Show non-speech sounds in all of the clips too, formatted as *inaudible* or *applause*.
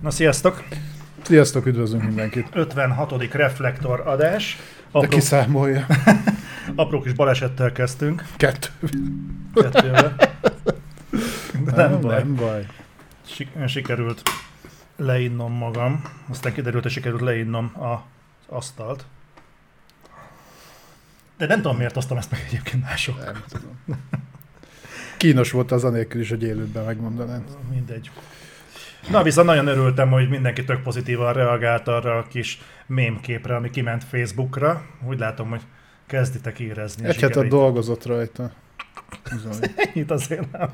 Na sziasztok! Sziasztok, üdvözlünk mindenkit. 56. reflektor adás. De Apró, kiszámolja. *laughs* apró kis balesettel kezdtünk. Kettő. Kettővel. De nem, nem, baj. nem baj. Sik- sikerült leinnom magam. Aztán kiderült, hogy sikerült leinnom a- asztalt. De nem tudom, miért osztam ezt meg egyébként mások. Nem tudom. Kínos volt az anélkül is, hogy élőben megmondanád. Mindegy. Na, viszont nagyon örültem, hogy mindenki tök pozitívan reagált arra a kis mémképre, ami kiment Facebookra. Úgy látom, hogy kezditek érezni. Egy hetet dolgozott rajta. *laughs* Ennyit azért nem.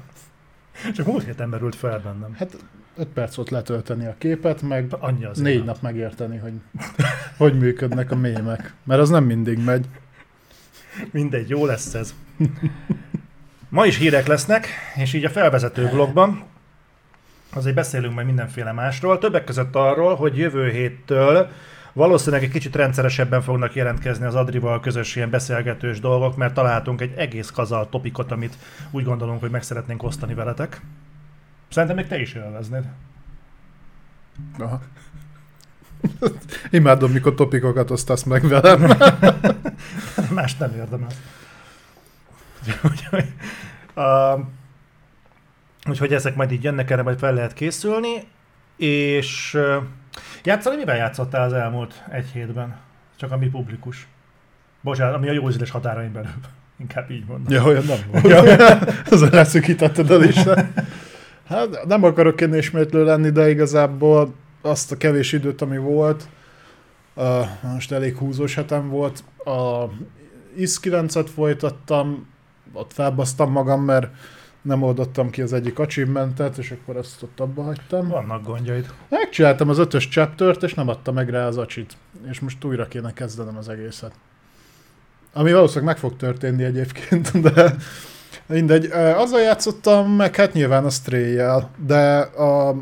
Csak múlt héten merült fel bennem. Hát 5 perc volt letölteni a képet, meg Annyi az. négy nap megérteni, hogy *laughs* hogy működnek a mémek. Mert az nem mindig megy. Mindegy, jó lesz ez. Ma is hírek lesznek, és így a felvezető blogban azért beszélünk majd mindenféle másról. Többek között arról, hogy jövő héttől valószínűleg egy kicsit rendszeresebben fognak jelentkezni az Adrival közös ilyen beszélgetős dolgok, mert találtunk egy egész kazal topikot, amit úgy gondolunk, hogy meg szeretnénk osztani veletek. Szerintem még te is élveznéd. Aha. Imádom, mikor topikokat osztasz meg velem. *laughs* Más nem érdemes. *laughs* Úgyhogy, uh, úgyhogy ezek majd így jönnek, erre majd fel lehet készülni, és játszani, mivel játszottál az elmúlt egy hétben? Csak ami publikus. Bocsánat, ami a jó ízlés határain belül. *laughs* Inkább így mondom. Ja, olyan nem volt. *laughs* Azon leszűkítetted a listát. Hát nem akarok én ismétlő lenni, de igazából azt a kevés időt, ami volt, uh, most elég húzós hetem volt, a IS 9-et folytattam, ott felbasztam magam, mert nem oldottam ki az egyik achievementet, és akkor ezt ott abba hagytam. Vannak gondjaid. Megcsináltam az ötös chaptert, és nem adta meg rá az acsit. És most újra kéne kezdenem az egészet. Ami valószínűleg meg fog történni egyébként, de mindegy. Azzal játszottam, meg hát nyilván a stray de a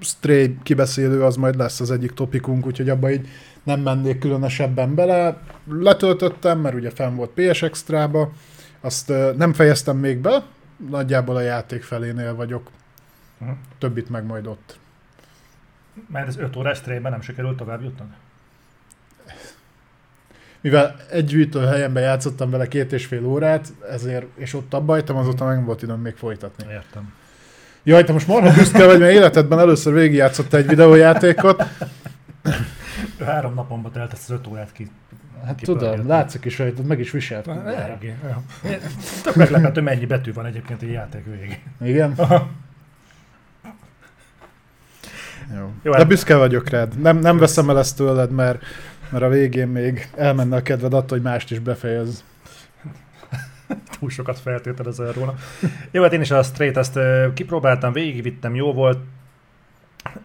Stray kibeszélő az majd lesz az egyik topikunk, úgyhogy abba így nem mennék különösebben bele. Letöltöttem, mert ugye fenn volt PS Extra-ba, azt nem fejeztem még be, nagyjából a játék felénél vagyok. Mhm. Többit meg majd ott. Mert ez 5 órás streamben nem sikerült tovább jutnod? mivel egy gyűjtő helyenben játszottam vele két és fél órát, ezért, és ott abba hagytam, azóta meg nem volt időm még folytatni. Értem. Jaj, te most marha büszke vagy, mert életedben először végigjátszott egy videójátékot. Három napomba telt ezt az 5 órát ki. Hát tudom, látszik is rajtad, meg is viselt. Eléggé. Tök meglepett, hogy mennyi betű van egyébként egy játék végén. Igen? Aha. Jó. Jó, De hát- büszke vagyok rád. Nem, nem veszem el ezt tőled, mert, mert a végén még elmenne a kedved attól, hogy mást is befejez. túl sokat feltételezel róla. Jó, hát én is a Straight ezt kipróbáltam, végigvittem, jó volt.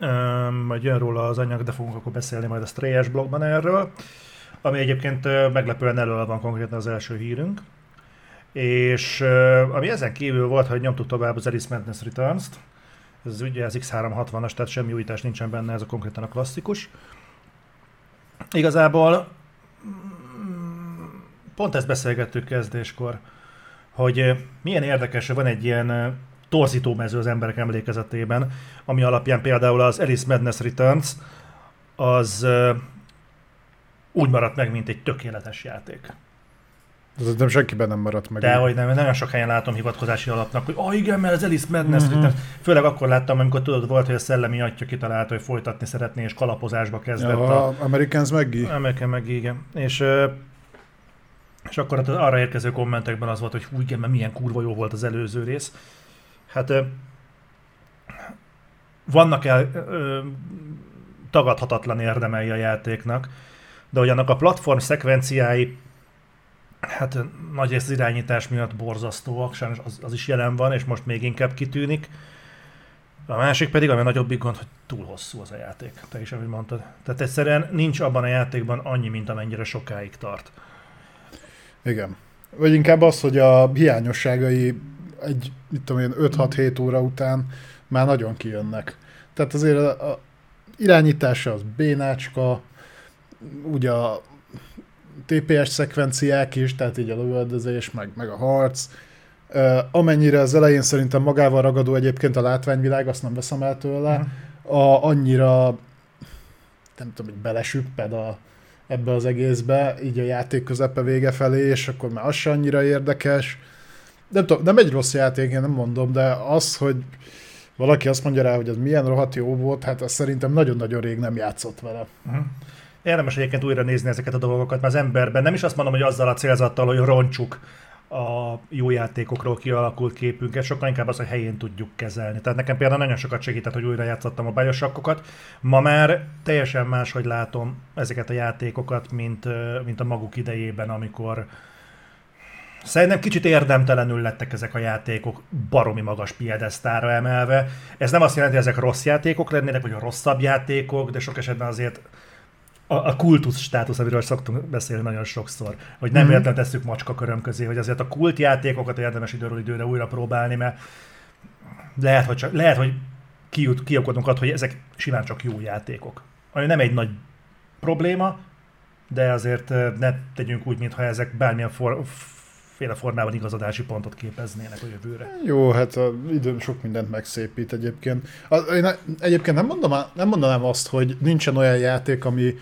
Üm, majd jön róla az anyag, de fogunk akkor beszélni majd a Stray-es blogban erről. Ami egyébként meglepően elől van konkrétan az első hírünk. És ami ezen kívül volt, hogy nyomtuk tovább az Alice Madness Returns-t. Ez ugye az X360-as, tehát semmi újítás nincsen benne, ez a konkrétan a klasszikus. Igazából mm, pont ezt beszélgettük kezdéskor, hogy milyen érdekes, hogy van egy ilyen ö, torzító mező az emberek emlékezetében, ami alapján például az Alice Madness Returns az úgy maradt meg, mint egy tökéletes játék. Ez nem senkiben nem maradt meg. De hogy nem, nagyon sok helyen látom hivatkozási alapnak, hogy ah igen, mert az Alice Madness Mhm. Returns. Főleg akkor láttam, amikor tudod, volt, hogy a szellemi atya kitalálta, hogy folytatni szeretné, és kalapozásba kezdett a, Ja, Americans Maggie. American meg igen. És, és akkor az arra érkező kommentekben az volt, hogy hú, igen, mert milyen kurva jó volt az előző rész. Hát vannak el tagadhatatlan érdemei a játéknak, de hogy annak a platform szekvenciái hát nagy rész az irányítás miatt borzasztóak, sajnos az, az is jelen van, és most még inkább kitűnik. A másik pedig, ami nagyobbik gond, hogy túl hosszú az a játék, te is, ahogy mondtad. Tehát egyszerűen nincs abban a játékban annyi, mint amennyire sokáig tart. Igen. Vagy inkább az, hogy a hiányosságai egy, mit tudom én, 5-6-7 óra után már nagyon kijönnek. Tehát azért a, a irányítása az bénácska, ugye a TPS szekvenciák is, tehát így a lövöldözés, meg, meg a harc. Uh, amennyire az elején szerintem magával ragadó egyébként a látványvilág, azt nem veszem el tőle. Mhm. a, annyira nem tudom, hogy belesüpped a, ebbe az egészbe, így a játék közepe vége felé, és akkor már az se annyira érdekes. Nem tudom, nem egy rossz játék, én nem mondom, de az, hogy valaki azt mondja rá, hogy ez milyen rohadt jó volt, hát azt szerintem nagyon-nagyon rég nem játszott vele. Uh-huh. Érdemes egyébként újra nézni ezeket a dolgokat, mert az emberben nem is azt mondom, hogy azzal a célzattal, hogy roncsuk a jó játékokról kialakult képünket, sokkal inkább az, hogy helyén tudjuk kezelni. Tehát nekem például nagyon sokat segített, hogy újra játszottam a bajosakkokat. Ma már teljesen máshogy látom ezeket a játékokat, mint, mint a maguk idejében, amikor Szerintem kicsit érdemtelenül lettek ezek a játékok baromi magas piedesztára emelve. Ez nem azt jelenti, hogy ezek rossz játékok lennének, vagy a rosszabb játékok, de sok esetben azért a, a kultusz státusz, amiről szoktunk beszélni nagyon sokszor, hogy nem mm-hmm. értem tesszük macska köröm közé, hogy azért a kult játékokat érdemes időről időre újra próbálni, mert lehet, hogy, csak, lehet, hogy kijut, kiakodunk attól, hogy ezek simán csak jó játékok. Ami nem egy nagy probléma, de azért ne tegyünk úgy, mintha ezek bármilyen for, féle formában igazadási pontot képeznének a jövőre. Jó, hát a idő sok mindent megszépít egyébként. Én egyébként nem, mondom, nem mondanám azt, hogy nincsen olyan játék, ami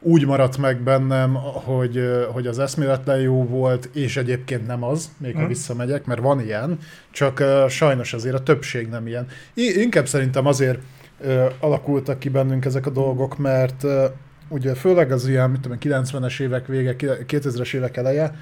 úgy maradt meg bennem, hogy, hogy az eszméletlen jó volt, és egyébként nem az, még ha visszamegyek, mert van ilyen, csak uh, sajnos azért a többség nem ilyen. I- inkább szerintem azért uh, alakultak ki bennünk ezek a dolgok, mert uh, ugye főleg az ilyen, mit tudom, 90-es évek vége, 2000-es évek eleje,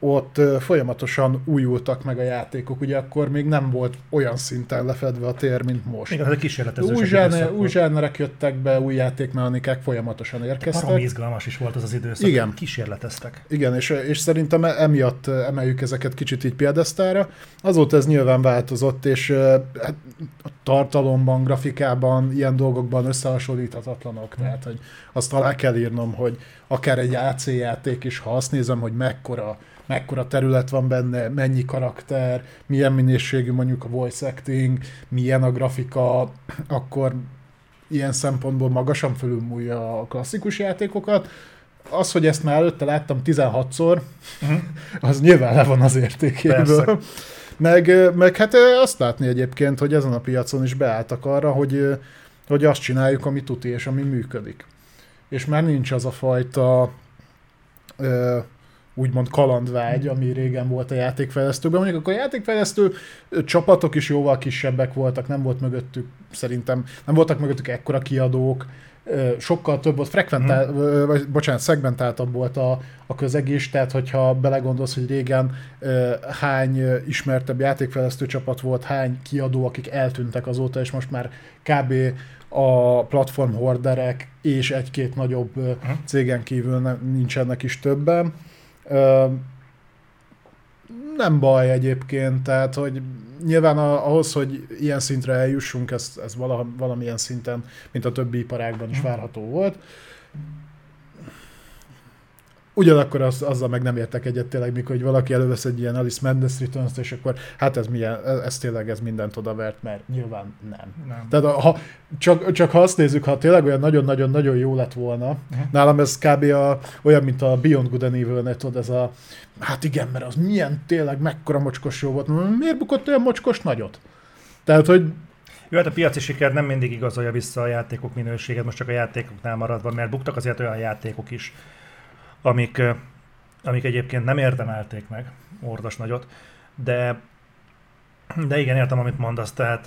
ott folyamatosan újultak meg a játékok, ugye akkor még nem volt olyan szinten lefedve a tér, mint most. Igen, ez új, zsáner, új zsánerek jöttek be, új játékmechanikák folyamatosan érkeztek. Barom izgalmas is volt az az időszak, Igen. kísérleteztek. Igen, és, és szerintem emiatt emeljük ezeket kicsit így példesztára. Azóta ez nyilván változott, és hát, a tartalomban, grafikában, ilyen dolgokban összehasonlíthatatlanok. Hmm. Tehát, hogy azt alá kell írnom, hogy akár egy AC játék is, ha azt nézem, hogy mekkora mekkora terület van benne, mennyi karakter, milyen minőségű mondjuk a voice acting, milyen a grafika, akkor ilyen szempontból magasan fölülmúlja a klasszikus játékokat. Az, hogy ezt már előtte láttam 16-szor, uh-huh. *laughs* az nyilván le van az értékéből. Meg, meg hát azt látni egyébként, hogy ezen a piacon is beálltak arra, hogy, hogy azt csináljuk, ami tuti és ami működik. És már nincs az a fajta úgymond kalandvágy, ami régen volt a játékfejlesztőben. Mondjuk akkor a játékfejlesztő csapatok is jóval kisebbek voltak, nem volt mögöttük, szerintem nem voltak mögöttük ekkora kiadók, sokkal több volt, frekventál, hmm. vagy bocsánat, szegmentáltabb volt a, a közeg is, tehát hogyha belegondolsz, hogy régen hány ismertebb játékfejlesztő csapat volt, hány kiadó, akik eltűntek azóta, és most már kb. a platform horderek és egy-két nagyobb hmm. cégen kívül nincsenek is többen nem baj egyébként, tehát hogy nyilván ahhoz, hogy ilyen szintre eljussunk, ez, ez vala, valamilyen szinten, mint a többi iparágban is várható volt. Ugyanakkor az, azzal meg nem értek egyet tényleg, mikor hogy valaki elővesz egy ilyen Alice Madness returns és akkor hát ez, milyen, ez tényleg ez mindent odavert, mert nyilván nem. nem. Tehát ha, csak, csak ha azt nézzük, ha tényleg olyan nagyon-nagyon-nagyon jó lett volna, uh-huh. nálam ez kb. A, olyan, mint a Beyond Good and Evil, tudod, ez a hát igen, mert az milyen tényleg mekkora mocskos jó volt, miért bukott olyan mocskos nagyot? Tehát, hogy jó, hát a piaci siker nem mindig igazolja vissza a játékok minőséget, most csak a játékoknál maradva, mert buktak azért olyan játékok is, amik, amik egyébként nem érdemelték meg ordas nagyot, de de igen, értem, amit mondasz, tehát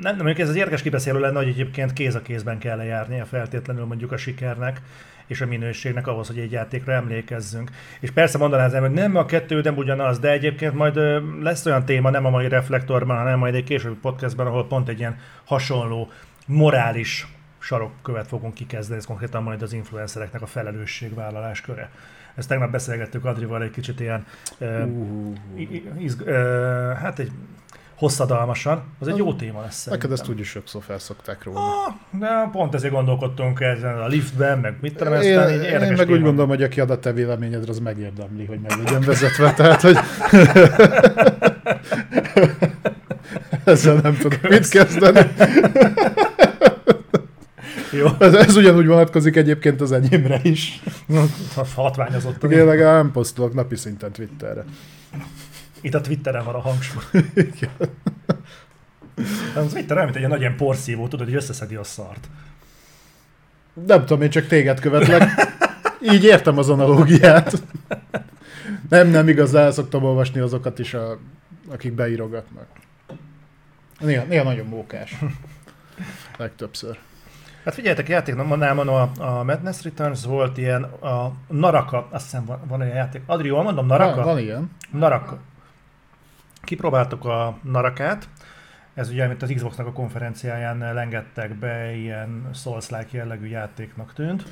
nem, nem ez az érdekes kibeszélő lenne, hogy egyébként kéz a kézben kell lejárnia feltétlenül mondjuk a sikernek és a minőségnek ahhoz, hogy egy játékra emlékezzünk. És persze mondanám, hogy nem a kettő nem ugyanaz, de egyébként majd lesz olyan téma, nem a mai reflektorban, hanem majd egy későbbi podcastban, ahol pont egy ilyen hasonló morális sarokkövet fogunk kikezdeni, ez konkrétan majd az influencereknek a felelősségvállalás köre. Ezt tegnap beszélgettük Adrival egy kicsit ilyen, uh. izg, uh, hát egy hosszadalmasan, az egy jó téma lesz szerintem. Neked ezt úgyis sokszor felszokták róla. Ah, de pont ezért gondolkodtunk ezen a liftben, meg mit tudom, ezt én, én meg téma. úgy gondolom, hogy aki ad a te véleményedre, az megérdemli, hogy meg legyen vezetve, tehát hogy... *laughs* *laughs* Ezzel nem tudom mit kezdeni. *laughs* Jó. Ez, ez ugyanúgy vonatkozik egyébként az enyémre is. Hatványozott. Én legalább nem posztolok napi szinten Twitterre. Itt a Twitteren van a hangsúly. Az mit olyan, mint egy nagy ilyen porszívó, tudod, hogy összeszedi a szart. Nem tudom, én csak téged követlek. Így értem az analógiát. Nem, nem igaz, el szoktam olvasni azokat is, a, akik beírogatnak. Néha, néha nagyon mókás. Legtöbbször. Hát figyeljetek, játéknál a, a Madness Returns volt ilyen, a Naraka, azt hiszem van, van olyan játék. Adri, jól mondom, Naraka? Van, van ilyen. Naraka. Kipróbáltuk a Narakát, ez ugye, mint az Xbox-nak a konferenciáján lengettek be, ilyen Souls-like jellegű játéknak tűnt.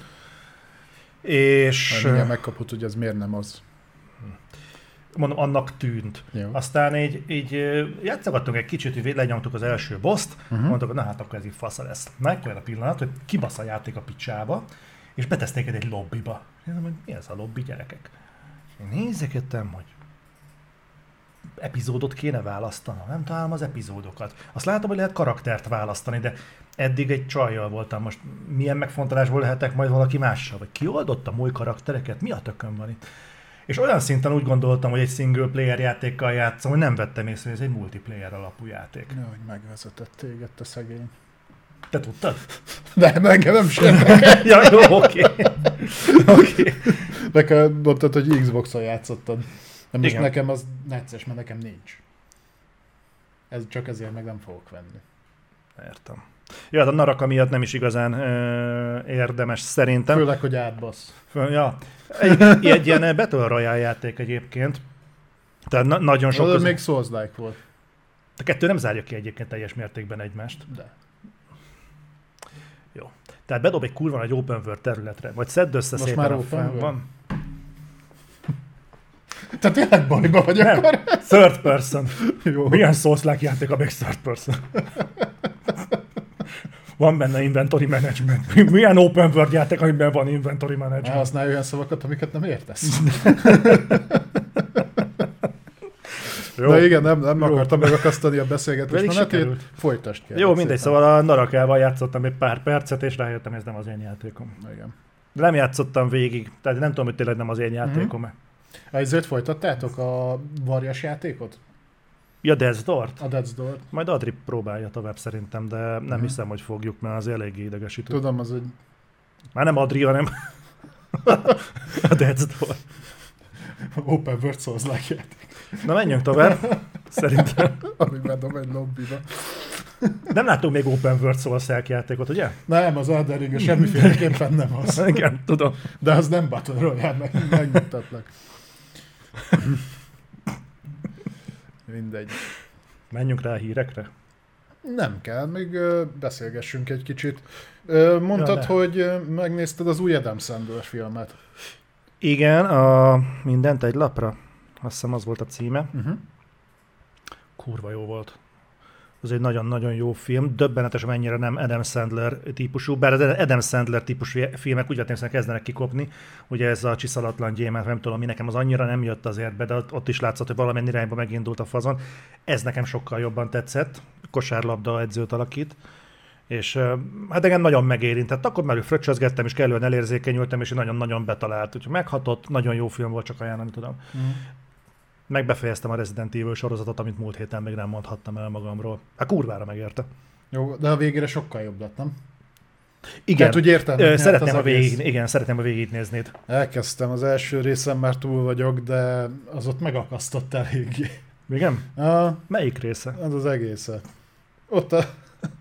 És... Mindjárt megkapott, hogy ez miért nem az. Mondom, annak tűnt. Jó. Aztán így, így játszogattunk egy kicsit, hogy lenyomtuk az első boszt, uh-huh. mondtuk, hogy na hát akkor ez így fasza lesz. Mekkora a pillanat, hogy kibasz a játék a picsába, és beteszték egy lobbiba. Én mondom, hogy mi ez a lobby, gyerekek? Én nézegettem, hogy epizódot kéne választanom, nem találom az epizódokat. Azt látom, hogy lehet karaktert választani, de eddig egy csajjal voltam, most milyen megfontolásból lehetek majd valaki mással, vagy kioldotta új karaktereket, mi a tökön van itt? És olyan szinten úgy gondoltam, hogy egy single player játékkal játszom, hogy nem vettem észre, hogy ez egy multiplayer alapú játék. Ja, hogy megvezetett téged, te szegény. Te tudtad? Nem, engem nem sem. *laughs* ja, jó, oké. Okay. okay. Nekem mondtad, hogy Xbox-on játszottad. De most Igen. nekem az necces, mert nekem nincs. Ez csak ezért meg nem fogok venni. Értem. Ja, hát a Naraka miatt nem is igazán ö, érdemes szerintem. Főleg, hogy átbasz. Fő, ja. Egy, egy ilyen Battle Royale játék egyébként. Tehát na- nagyon sok... Az még Souls-like volt. A kettő nem zárja ki egyébként teljes mértékben egymást. De. Jó. Tehát bedob egy kurva egy open world területre, vagy szedd össze Most szépen már open a van. Tehát tényleg bajba vagy nem. akkor? Third person. Jó. Milyen souls játék a még third person? *laughs* van benne inventory management. *laughs* Milyen open world játék, amiben van inventory management? Ne használj olyan szavakat, amiket nem értesz. *laughs* Jó. Na igen, nem, nem Jó. akartam megakasztani a beszélgetést menetét, folytasd kell. Jó, mindegy, szépen. szóval a Narakával játszottam egy pár percet, és rájöttem, ez nem az én játékom. Igen. De nem játszottam végig, tehát nem tudom, hogy tényleg nem az én játékom. Mm-hmm. Ezért folytattátok a varjas játékot? Ja, Death's Door-t? A Death's Door. Majd Adri próbálja tovább szerintem, de nem uh-huh. hiszem, hogy fogjuk, mert az eléggé idegesítő. Tudom, az egy... Már nem Adri, hanem *laughs* a Death's Door. Open World souls játék. Na menjünk tovább, szerintem. *laughs* Amiben dob egy lobbyba. Nem látunk még Open World Souls játékot, ugye? Nem, az Elden Ring semmiféleképpen nem az. Igen, tudom. De az nem Battle Royale, meg, megmutatlak. Mindegy. Menjünk rá a hírekre? Nem kell, még beszélgessünk egy kicsit. mondtad, ja, hogy megnézted az új Adam Sandler filmet. Igen, a Mindent egy lapra. Azt hiszem az volt a címe. Uh-huh. Kurva jó volt az egy nagyon-nagyon jó film, döbbenetes mennyire nem Adam Sandler típusú, bár az Adam Sandler típusú filmek úgy vettem, kezdenek kikopni, ugye ez a csiszalatlan gyémánt, nem tudom, mi nekem az annyira nem jött azért be, de ott is látszott, hogy valamennyi irányba megindult a fazon. Ez nekem sokkal jobban tetszett, kosárlabda edzőt alakít, és hát engem nagyon megérintett. Akkor már fröccsözgettem, és kellően elérzékenyültem, és nagyon-nagyon betalált. Úgyhogy meghatott, nagyon jó film volt, csak ajánlani tudom. Mm megbefejeztem a Resident Evil sorozatot, amit múlt héten még nem mondhattam el magamról. Hát kurvára megérte. Jó, de a végére sokkal jobb lett, nem? Igen, Tehát, úgy értem, ö, szeretném, a végig, igen, szeretném a végignézni. Elkezdtem, az első részem már túl vagyok, de az ott megakasztott eléggé. Igen? A, Melyik része? Az az egész. Ott a,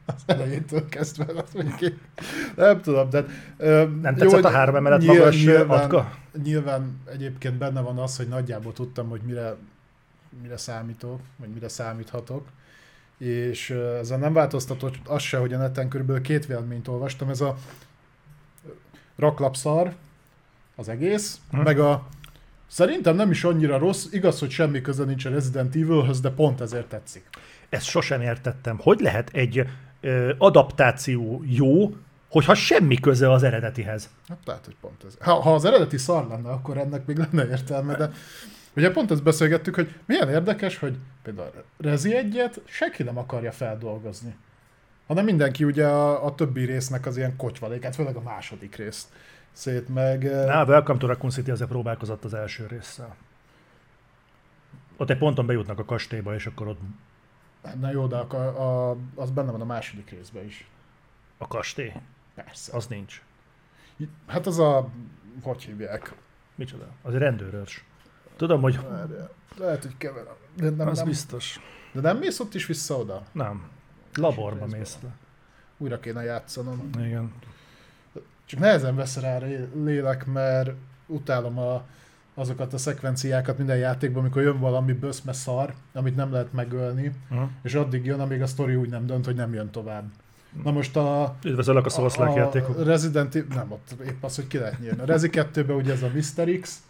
az elejétől kezdve, mondjuk, nem tudom. Ö, nem tetszett jó, a három emelet nyilván, magas nyilván, atka? Nyilván egyébként benne van az, hogy nagyjából tudtam, hogy mire, mire számítok, vagy mire számíthatok, és ezzel nem változtatott az se, hogy a neten körülbelül két véleményt olvastam, ez a raklapszar, az egész, hm. meg a Szerintem nem is annyira rossz, igaz, hogy semmi köze nincs a Resident Evilhöz, de pont ezért tetszik. Ezt sosem értettem. Hogy lehet egy adaptáció jó, hogyha semmi köze az eredetihez? Hát lehet, hogy pont ez. Ha, ha az eredeti szar lenne, akkor ennek még lenne értelme, de ugye pont ezt beszélgettük, hogy milyen érdekes, hogy például Rezi egyet senki nem akarja feldolgozni. Hanem mindenki ugye a, a többi résznek az ilyen kocsvalékát, főleg a második részt szét meg... Na, Welcome to Raccoon City azért próbálkozott az első résszel. Ott egy ponton bejutnak a kastélyba, és akkor ott Na jó, de a, a, az benne van a második részben is. A kastély? Persze. Az nincs. Hát az a... Hogy hívják? Micsoda? Az rendőrös. Tudom, hogy. Lehet, hogy keverem. De nem, az nem, biztos. de nem mész ott is vissza oda? Nem. Laborba mész le. Újra kéne játszanom. Igen. Csak nehezen vesz rá lélek, mert utálom a, azokat a szekvenciákat minden játékban, amikor jön valami böszme szar, amit nem lehet megölni, Uh-huh. és addig jön, amíg a sztori úgy nem dönt, hogy nem jön tovább. Na most a, Üdvözöllek a souls a, játékok. Resident Evil, nem ott épp az, hogy ki lehet nyírni. A Rezi 2-ben ugye ez a Mr. X,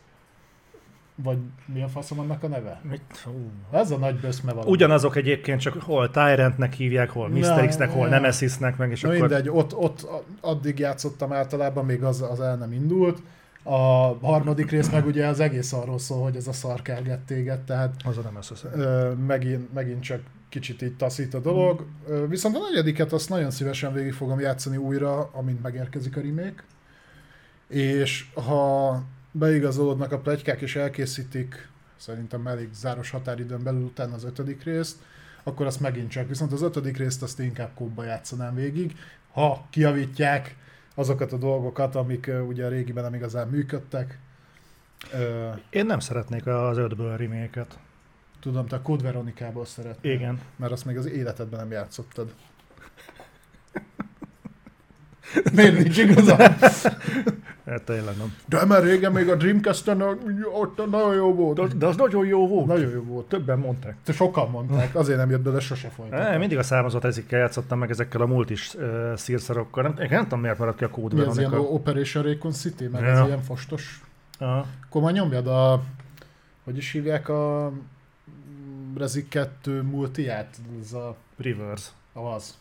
vagy mi a faszom annak a neve? Mit? Ú. Ez a nagy böszme valami. Ugyanazok egyébként, csak hol Tyrantnek hívják, hol Mr. X-nek, hol ja. Nemesisnek, meg és Na akkor... mindegy, ott, ott addig játszottam általában, még az, az el nem indult. A harmadik rész meg ugye az egész arról szól, hogy ez a szar kelget téged, tehát Az a Nemesis. ö, megint, megint csak kicsit így taszít a dolog. Ö, viszont a negyediket azt nagyon szívesen végig fogom játszani újra, amint megérkezik a remake. És ha beigazolódnak a plegykák és elkészítik, szerintem elég záros határidőn belül utána az ötödik részt, akkor azt megint csak. Viszont az ötödik részt azt inkább kóba játszanám végig, ha kiavítják azokat a dolgokat, amik ugye a régiben nem igazán működtek. Én nem szeretnék az ötből remake-et. tudom, te a Code Veronikából szeretnél. Igen. Mert azt még az életedben nem játszottad. Miért nincs igazam? *laughs* Hát tényleg nem. De mert régen még a Dreamcast-en ott nagyon jó volt. De, de az nagyon jó volt. Nagyon jó volt. Többen mondták. Te sokan mondták, azért nem jött be, de sose folytatott. Ne, mindig a számozott ezikkel játszottam meg ezekkel a multis uh, szírszarokkal. Nem, én nem tudom, miért maradt ki a Code Mi az ilyen Veronica. Operation Raccoon City, meg Ja. ez ilyen fostos. Aha. Akkor nyomjad a... Hogy is hívják a... Rezik 2 multiát? Ez a... Reverse. Az.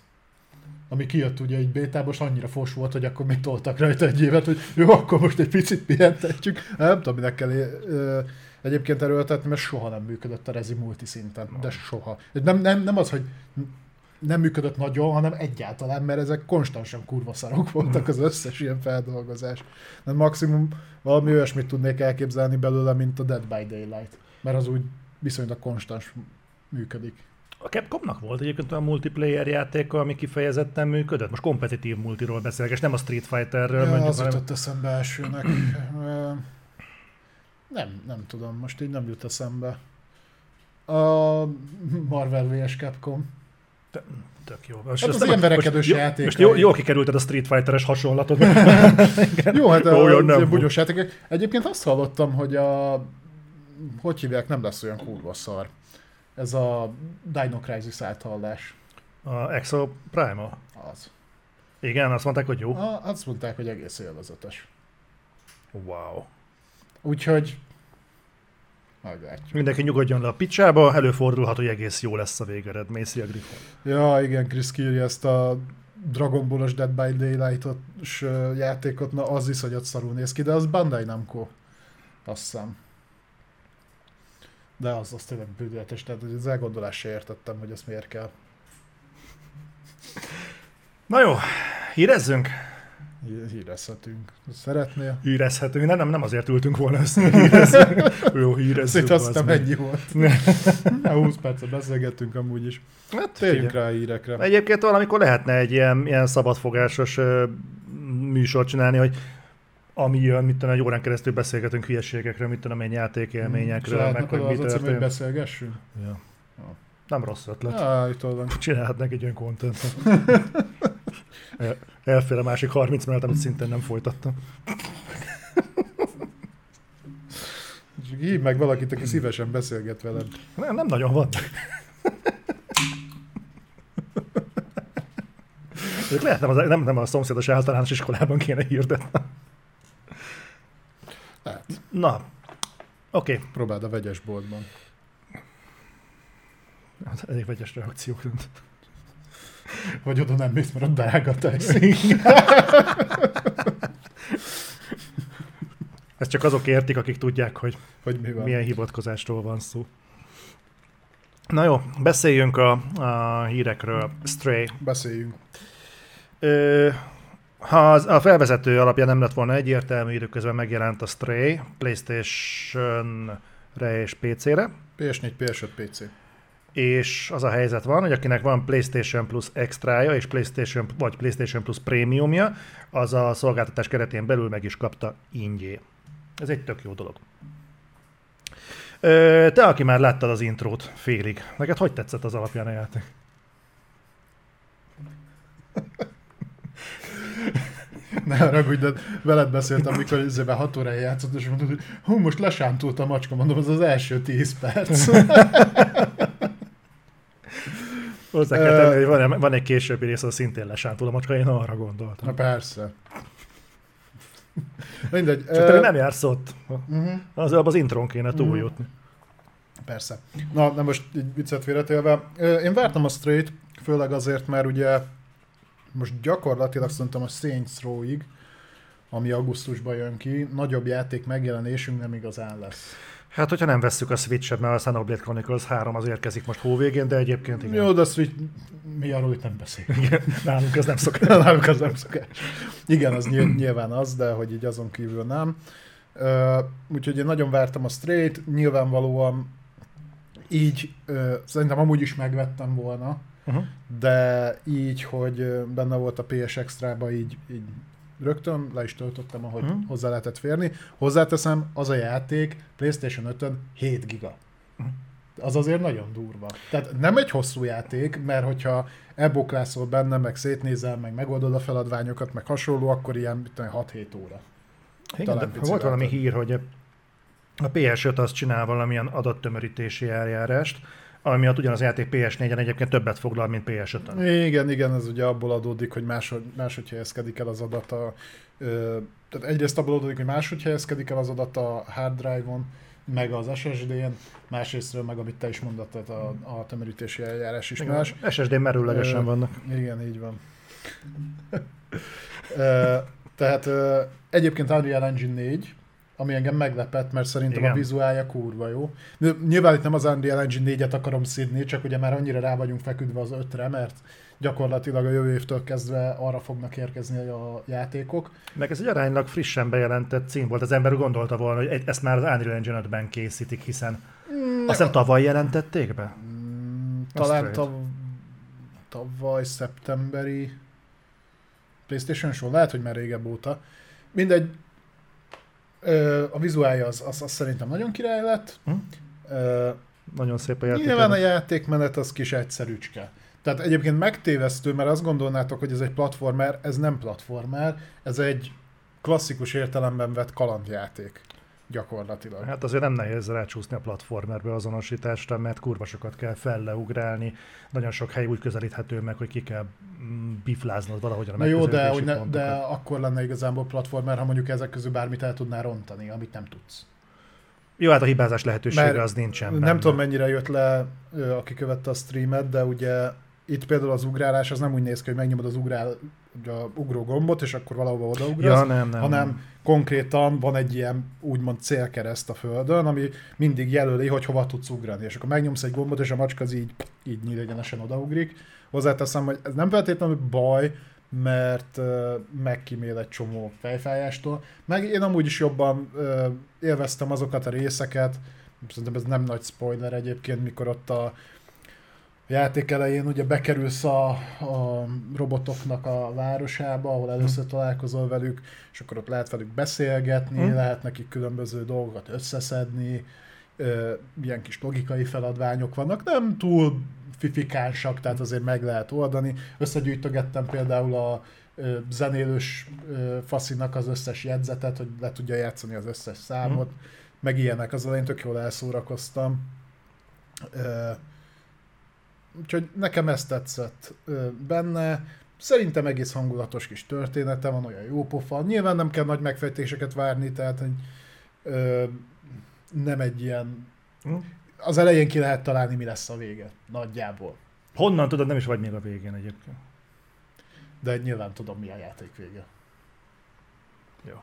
Ami kijött ugye egy bétából, annyira fos volt, hogy akkor még toltak rajta egy évet, hogy jó, akkor most egy picit pihentetjük. Nem tudom, minek kell egyébként erőltetni, mert soha nem működött a Rezi multi szinten. De soha. Nem, nem, nem az, hogy nem működött nagyon, hanem egyáltalán, mert ezek konstansan kurva szarok voltak az összes ilyen feldolgozás. Nem maximum valami olyasmit tudnék elképzelni belőle, mint a Dead by Daylight. Mert az úgy viszonylag konstans működik. A Capcomnak volt egyébként olyan multiplayer játéka, ami kifejezetten működött. Most kompetitív multiról beszélek, és nem a Street Fighterről Ja, mondjuk, az hanem... jutott eszembe elsőnek. Nem, nem tudom, most így nem jut eszembe. A Marvel vs. Capcom. Tök jó. Most Hát az ilyen verekedős jó- játék. Most jó, jól kikerülted a Street Fighter-es hasonlatot. *laughs* Jó, hát Jó, a, jó, az nem bugyos játékok. Egyébként azt hallottam, hogy a... Hogy hívják, nem lesz olyan kurva szar. Ez a Dino Crisis áthallás. A Exo Prima. Az. Igen, azt mondták, hogy jó. A, azt mondták, hogy egész élvezetes. Wow. Úgyhogy... Majd látjuk. Mindenki nyugodjon le a picsába, előfordulhat, hogy egész jó lesz a végeredmény. Szia, Griffon. Ja, igen, Chris kírja ezt a Dragon Ball-os Dead by Daylight-os játékot, na az iszonyat szarul néz ki, de az Bandai Namco. Azt hiszem. De az, az tényleg bűnöletes, tehát az elgondolás se értettem, hogy ezt miért kell. Na jó, hírezzünk? Hí- Hírezhetünk. Szeretnél? Hírezhetünk. Nem, nem, nem azért ültünk volna össze, *laughs* hírezzünk. jó, hírezzünk. Szét azt hiszem ennyi volt. *laughs* Na, 20 percet beszélgettünk amúgy is. Hát, Térjünk rá a hírekre. Egyébként valamikor lehetne egy ilyen, ilyen szabadfogásos műsort csinálni, hogy ami jön, mit tudom, egy órán keresztül beszélgetünk hülyeségekről, mit tudom én, játékélményekről, meg Sajátnak hogy mi cím, hogy történt. beszélgessünk? Ja. Ja. Nem rossz ötlet. Ja. *laughs* Csinálhatnak egy olyan kontentet. El- *laughs* Elfér a másik 30 mellett, amit szintén nem folytattam. *laughs* Csak hív meg valakit, aki szívesen beszélget veled. Nem, nem nagyon van. Lehet nem, az, nem, nem a szomszédos általános iskolában kéne hirdetni. Na, oké. Okay. próbáld a vegyesboltban. Hát elég vegyes reakciók. Vagy oda nem mész, mert a drága tesz. *laughs* Ezt csak azok értik, akik tudják, hogy Hogy mi van. milyen hivatkozásról van szó. Na jó, beszéljünk a, a hírekről. Stray. Beszéljünk. Ö, ha az, a felvezető alapján nem lett volna egyértelmű, időközben megjelent a Stray PlayStation-re és PC-re. PS4, PS5, PC. és az a helyzet van, hogy akinek van PlayStation Plus extrája, és PlayStation, vagy PlayStation Plus prémiumja, az a szolgáltatás keretén belül meg is kapta ingyé. Ez egy tök jó dolog. Ö, te, aki már láttad az intrót félig, neked hogy tetszett az alapján a játék? *laughs* Ne haragudj, de veled beszéltem, amikor izében 6 órája játszott, és mondod, hogy hú, most lesántult a macska, mondom, az az első 10 perc. *laughs* Hozzá kell tenni, hogy van, van egy későbbi rész, az szintén lesántul a macska, én arra gondoltam. Na persze. Mindegy. Csak te nem jársz ott. Uh-huh. Az, az intron kéne túljutni. Persze. Na, de most így viccet félretélve. Én vártam a Straight, főleg azért, mert ugye most gyakorlatilag szerintem a Saints Row-ig, ami augusztusban jön ki, nagyobb játék megjelenésünk nem igazán lesz. Hát, hogyha nem vesszük a Switch-et, mert a Xenoblade Chronicles 3 az érkezik most hóvégén, de egyébként igen. Jó, de a Switch, mi arról itt nem beszélünk. Igen, nálunk ez nem szokás. *laughs* nálunk az nem szokás. Igen, az nyilván az, de hogy így azon kívül nem. Uh, úgyhogy én nagyon vártam a Straight, nyilvánvalóan így uh, szerintem amúgy is megvettem volna, uh-huh. de így, hogy benne volt a PS Extra-ba, így, így rögtön le is töltöttem, ahogy uh-huh. hozzá lehetett férni. Hozzáteszem, az a játék PlayStation 5-ön 7 giga. Uh-huh. Az azért nagyon durva. Tehát nem egy hosszú játék, mert hogyha elboklászol benne, meg szétnézel, meg megoldod a feladványokat, meg hasonló, akkor ilyen 6-7 óra. Igen, de volt valami hír, hogy a PS5 az csinál valamilyen adattömörítési eljárást, ami miatt ugyanaz a játék PS4-en egyébként többet foglal, mint PS5-en. Igen, igen, ez ugye abból adódik, hogy máshogy, máshogy helyezkedik el az adat a, ö, tehát egyrészt abból adódik, hogy máshogy helyezkedik el az adat a hard drive-on, meg az SSD-n, másrésztről meg, amit te is mondtad, tehát a, a tömörítési eljárás is igen, más. SSD merőlegesen ö, vannak. Igen, így van. ö, tehát ö, egyébként Unreal Engine 4, ami engem meglepett, mert szerintem Igen. a vizuálja kurva jó. Nyilván itt nem az Unreal Engine 4-et akarom szidni, csak ugye már annyira rá vagyunk feküdve az ötre, mert gyakorlatilag a jövő évtől kezdve arra fognak érkezni a játékok. Meg ez egy aránylag frissen bejelentett cím volt, az ember gondolta volna, hogy ezt már az Unreal Engine 5-ben készítik, hiszen mm, azt hiszem tavaly jelentették be? Mm, talán tav, tavaly szeptemberi PlayStation Show, lehet, hogy már régebb óta. Mindegy, a vizuálja az, az, az szerintem nagyon király lett. Hm? nagyon szép a játék. Nyilván a játékmenet az kis egyszerűcske. Tehát egyébként megtévesztő, mert azt gondolnátok, hogy ez egy platformer, ez nem platformer, ez egy klasszikus értelemben vett kalandjáték gyakorlatilag. Hát azért nem nehéz rácsúszni a platformerbe azonosításra, mert kurva sokat kell felleugrálni, nagyon sok hely úgy közelíthető meg, hogy ki kell mm, bifláznod valahogy a Na jó, de, hogy ne, de akkor lenne igazából platformer, ha mondjuk ezek közül bármit el tudnál rontani, amit nem tudsz. Jó, hát a hibázás lehetősége Mert az nincsen. Nem benne. tudom, mennyire jött le, aki követte a streamet, de ugye itt például az ugrálás az nem úgy néz ki, hogy megnyomod az ugrál, a ugró gombot, és akkor valahova odaugrasz, ja, nem, nem, hanem nem. konkrétan van egy ilyen úgymond célkereszt a földön, ami mindig jelöli, hogy hova tudsz ugrani, és akkor megnyomsz egy gombot, és a macska az így, így nyílegyenesen odaugrik. Hozzáteszem, hogy ez nem feltétlenül baj, mert uh, megkímél egy csomó fejfájástól. Meg én amúgy is jobban uh, élveztem azokat a részeket, szerintem ez nem nagy spoiler egyébként, mikor ott a játék elején ugye bekerülsz a, a robotoknak a városába, ahol először találkozol velük, és akkor ott lehet velük beszélgetni, hmm. lehet nekik különböző dolgokat összeszedni, ö, ilyen kis logikai feladványok vannak, nem túl fifikánsak, tehát azért meg lehet oldani. Összegyűjtögettem például a ö, zenélős ö, faszinak az összes jegyzetet, hogy le tudja játszani az összes számot, hmm. meg ilyenek, az elején tök jól elszórakoztam. Ö, Úgyhogy nekem ezt tetszett benne. Szerintem egész hangulatos kis története van, olyan jó pofa. Nyilván nem kell nagy megfejtéseket várni, tehát hogy, ö, nem egy ilyen... Hm? Az elején ki lehet találni, mi lesz a vége, nagyjából. Honnan tudod, nem is vagy még a végén egyébként. De nyilván tudom, mi a játék vége. Jó.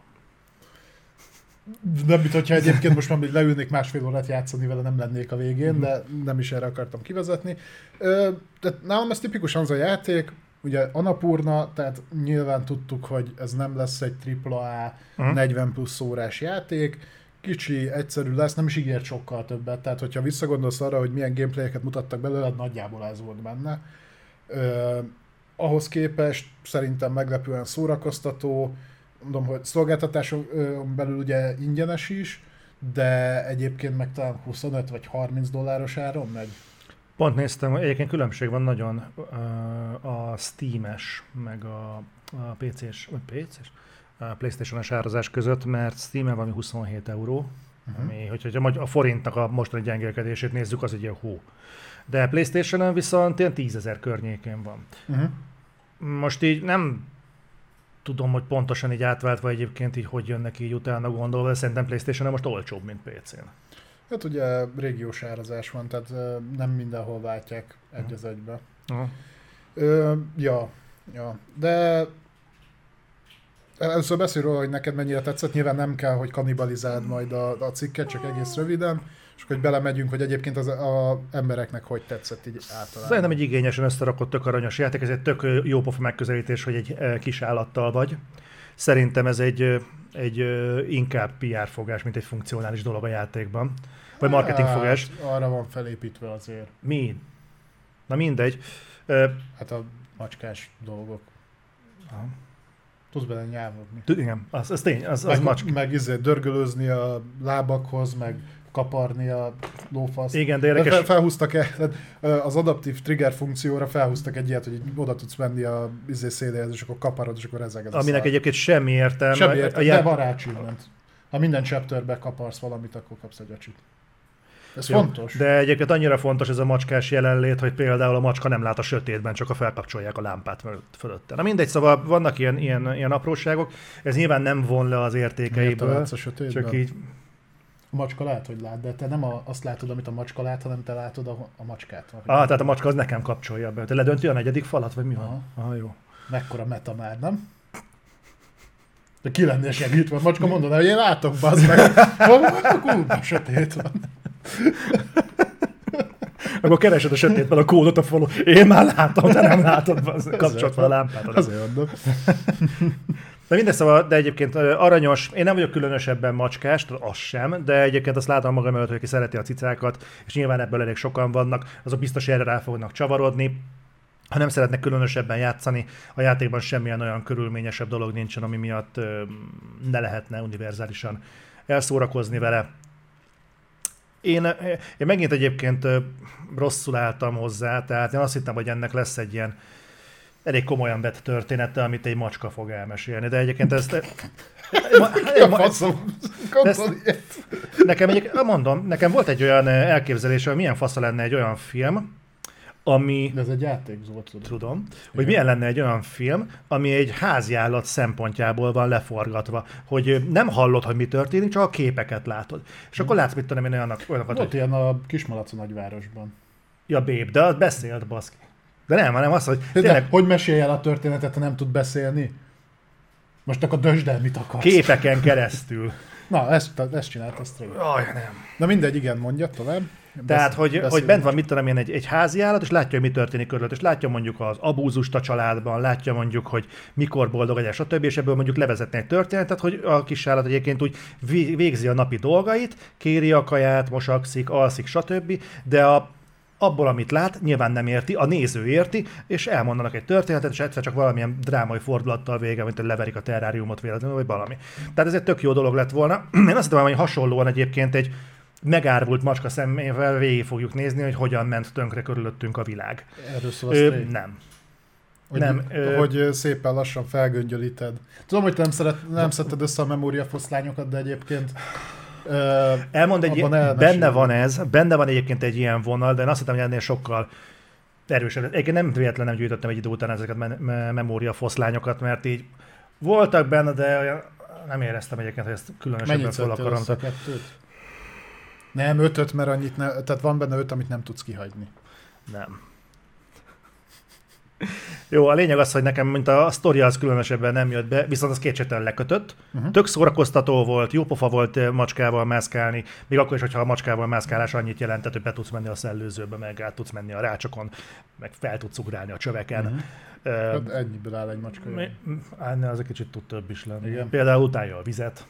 Nem, mint hogyha egyébként most már leülnék másfél órát játszani vele, nem lennék a végén, de nem is erre akartam kivezetni. Ö, tehát nálam ez tipikusan az a játék, ugye Anapurna, tehát nyilván tudtuk, hogy ez nem lesz egy AAA uh-huh. 40 plusz órás játék, kicsi, egyszerű lesz, nem is ígért sokkal többet. Tehát, hogyha visszagondolsz arra, hogy milyen gameplayeket mutattak belőle, nagyjából ez volt benne. Ö, ahhoz képest szerintem meglepően szórakoztató, mondom, hogy szolgáltatáson belül ugye ingyenes is, de egyébként meg talán 25 vagy 30 dolláros áron megy. Pont néztem, egyébként különbség van nagyon a Steam-es, meg a, a PC-s, vagy PC-s? A PlayStation-es árazás között, mert Steam-en valami 27 euró, uh-huh. ami, hogyha a forintnak a mostani gyengélkedését nézzük, az egy ilyen hó. De PlayStation-en viszont ilyen 10 ezer környékén van. Uh-huh. Most így nem tudom, hogy pontosan így átváltva egyébként így hogy jönnek így utána gondolva, de szerintem playstation most olcsóbb, mint PC-n. Hát ugye régiós árazás van, tehát nem mindenhol váltják egy az egybe. Uh-huh. Ö, ja, ja, de először beszélj róla, hogy neked mennyire tetszett, nyilván nem kell, hogy kanibalizáld majd a, a cikket, csak egész röviden és hogy belemegyünk, hogy egyébként az a embereknek hogy tetszett így általában. Szerintem egy igényesen összerakott, tök aranyos játék, ez egy tök jó pofa megközelítés, hogy egy kis állattal vagy. Szerintem ez egy, egy inkább PR fogás, mint egy funkcionális dolog a játékban. Vagy marketing hát, fogás. Arra van felépítve azért. Mi? Na mindegy. Hát a macskás dolgok. Aha. Tudsz bele nyelvogni. Igen, az, az tény, az, az meg, macsk. Meg izé, dörgölőzni a lábakhoz, meg kaparni a lófaszt. Igen, de érdekes. Fel, felhúztak -e, az adaptív trigger funkcióra felhúztak egy ilyet, hogy oda tudsz menni a izé széléhez, és akkor kaparod, és akkor ezek Aminek egyébként semmi értelme. Semmi értelme, ját... de van rá Ha minden chapterbe kaparsz valamit, akkor kapsz egy acsit. Ez Jó, fontos. De egyébként annyira fontos ez a macskás jelenlét, hogy például a macska nem lát a sötétben, csak a felkapcsolják a lámpát fölötte. Na mindegy, szóval vannak ilyen, ilyen, ilyen apróságok. Ez nyilván nem von le az értékeiből. a sötétben? Csak így a macska lát, hogy lát, de te nem a, azt látod, amit a macska lát, hanem te látod a, a macskát. Ah, tehát a macska az nekem kapcsolja be. Te ledönti a negyedik falat, vagy mi van? Ah, jó. Mekkora meta már, nem? De ki lennél segítve, a macska mondaná, hogy én látok, bazd meg. Akkor sötét van. Akkor keresed a sötétben a kódot a falon. Én már látom, te nem látod, kapcsolat fel a lámpát. Azért mondom. De minden szóval, de egyébként aranyos, én nem vagyok különösebben macskás, az sem, de egyébként azt látom magam előtt, hogy aki szereti a cicákat, és nyilván ebből elég sokan vannak, azok biztos erre rá fognak csavarodni. Ha nem szeretnek különösebben játszani, a játékban semmilyen olyan körülményesebb dolog nincsen, ami miatt ne lehetne univerzálisan elszórakozni vele. Én, én megint egyébként rosszul álltam hozzá, tehát én azt hittem, hogy ennek lesz egy ilyen elég komolyan vett története, amit egy macska fog elmesélni, de egyébként ezt... nekem egy, mondom, nekem volt egy olyan elképzelés, hogy milyen fasza lenne egy olyan film, ami... De ez egy játék, Zolt, tudom. Tudom, hogy milyen lenne egy olyan film, ami egy háziállat szempontjából van leforgatva, hogy nem hallod, hogy mi történik, csak a képeket látod. És akkor látsz, mit tudom én olyanokat. Volt hogy... ilyen a Kismalac nagyvárosban. Ja, bép, de az beszélt, baszki. De nem, hanem az, hogy tényleg... De hogy mesélj el a történetet, ha nem tud beszélni? Most akkor dösd el, mit akarsz. Képeken keresztül. *laughs* Na, ezt, ezt csinált, ezt Aj, nem. Na mindegy, igen, mondja tovább. Tehát, hogy, hogy bent van, mit tudom én, egy, egy házi állat, és látja, hogy mi történik körülött, és látja mondjuk az abúzust a családban, látja mondjuk, hogy mikor boldog legyen, stb. És ebből mondjuk levezetni egy történetet, hogy a kis állat egyébként úgy végzi a napi dolgait, kéri a kaját, mosakszik, alszik, stb. De a abból, amit lát, nyilván nem érti, a néző érti, és elmondanak egy történetet, és egyszer csak valamilyen drámai fordulattal vége, mint hogy leverik a terráriumot véletlenül, vagy valami. Tehát ez egy tök jó dolog lett volna. *clears throat* Én azt hiszem, hogy hasonlóan egyébként egy megárvult macska szemével végig fogjuk nézni, hogy hogyan ment tönkre körülöttünk a világ. Erről szól Ö, Nem. Hogy, nem, ö... hogy szépen lassan felgöngyölíted. Tudom, hogy te nem, szeret, nem szedted össze a memóriafoszlányokat, de egyébként Elmond egy, ilyen, benne van ez, benne van egyébként egy ilyen vonal, de én azt hittem, hogy ennél sokkal erősebb. Egyébként nem véletlen nem gyűjtöttem egy idő után ezeket a me- me- memória foszlányokat, mert így voltak benne, de nem éreztem egyébként, hogy ezt különösebben fel akarom. Nem, ötöt, mert annyit ne, tehát van benne öt, amit nem tudsz kihagyni. Nem. Jó, a lényeg az, hogy nekem, mint a sztoria az különösebben nem jött be, viszont az kétségtelen lekötött. Uh-huh. Tök szórakoztató volt, jó pofa volt eh, macskával mászkálni, még akkor is, hogyha a macskával mászkálás annyit jelentett, hogy be tudsz menni a szellőzőbe, meg át tudsz menni a rácsokon, meg fel tudsz ugrálni a csöveken. Uh-huh. Uh, hát ennyiből áll egy macska. Mi, az egy kicsit tud több is lenni. Igen. Például utálja a vizet.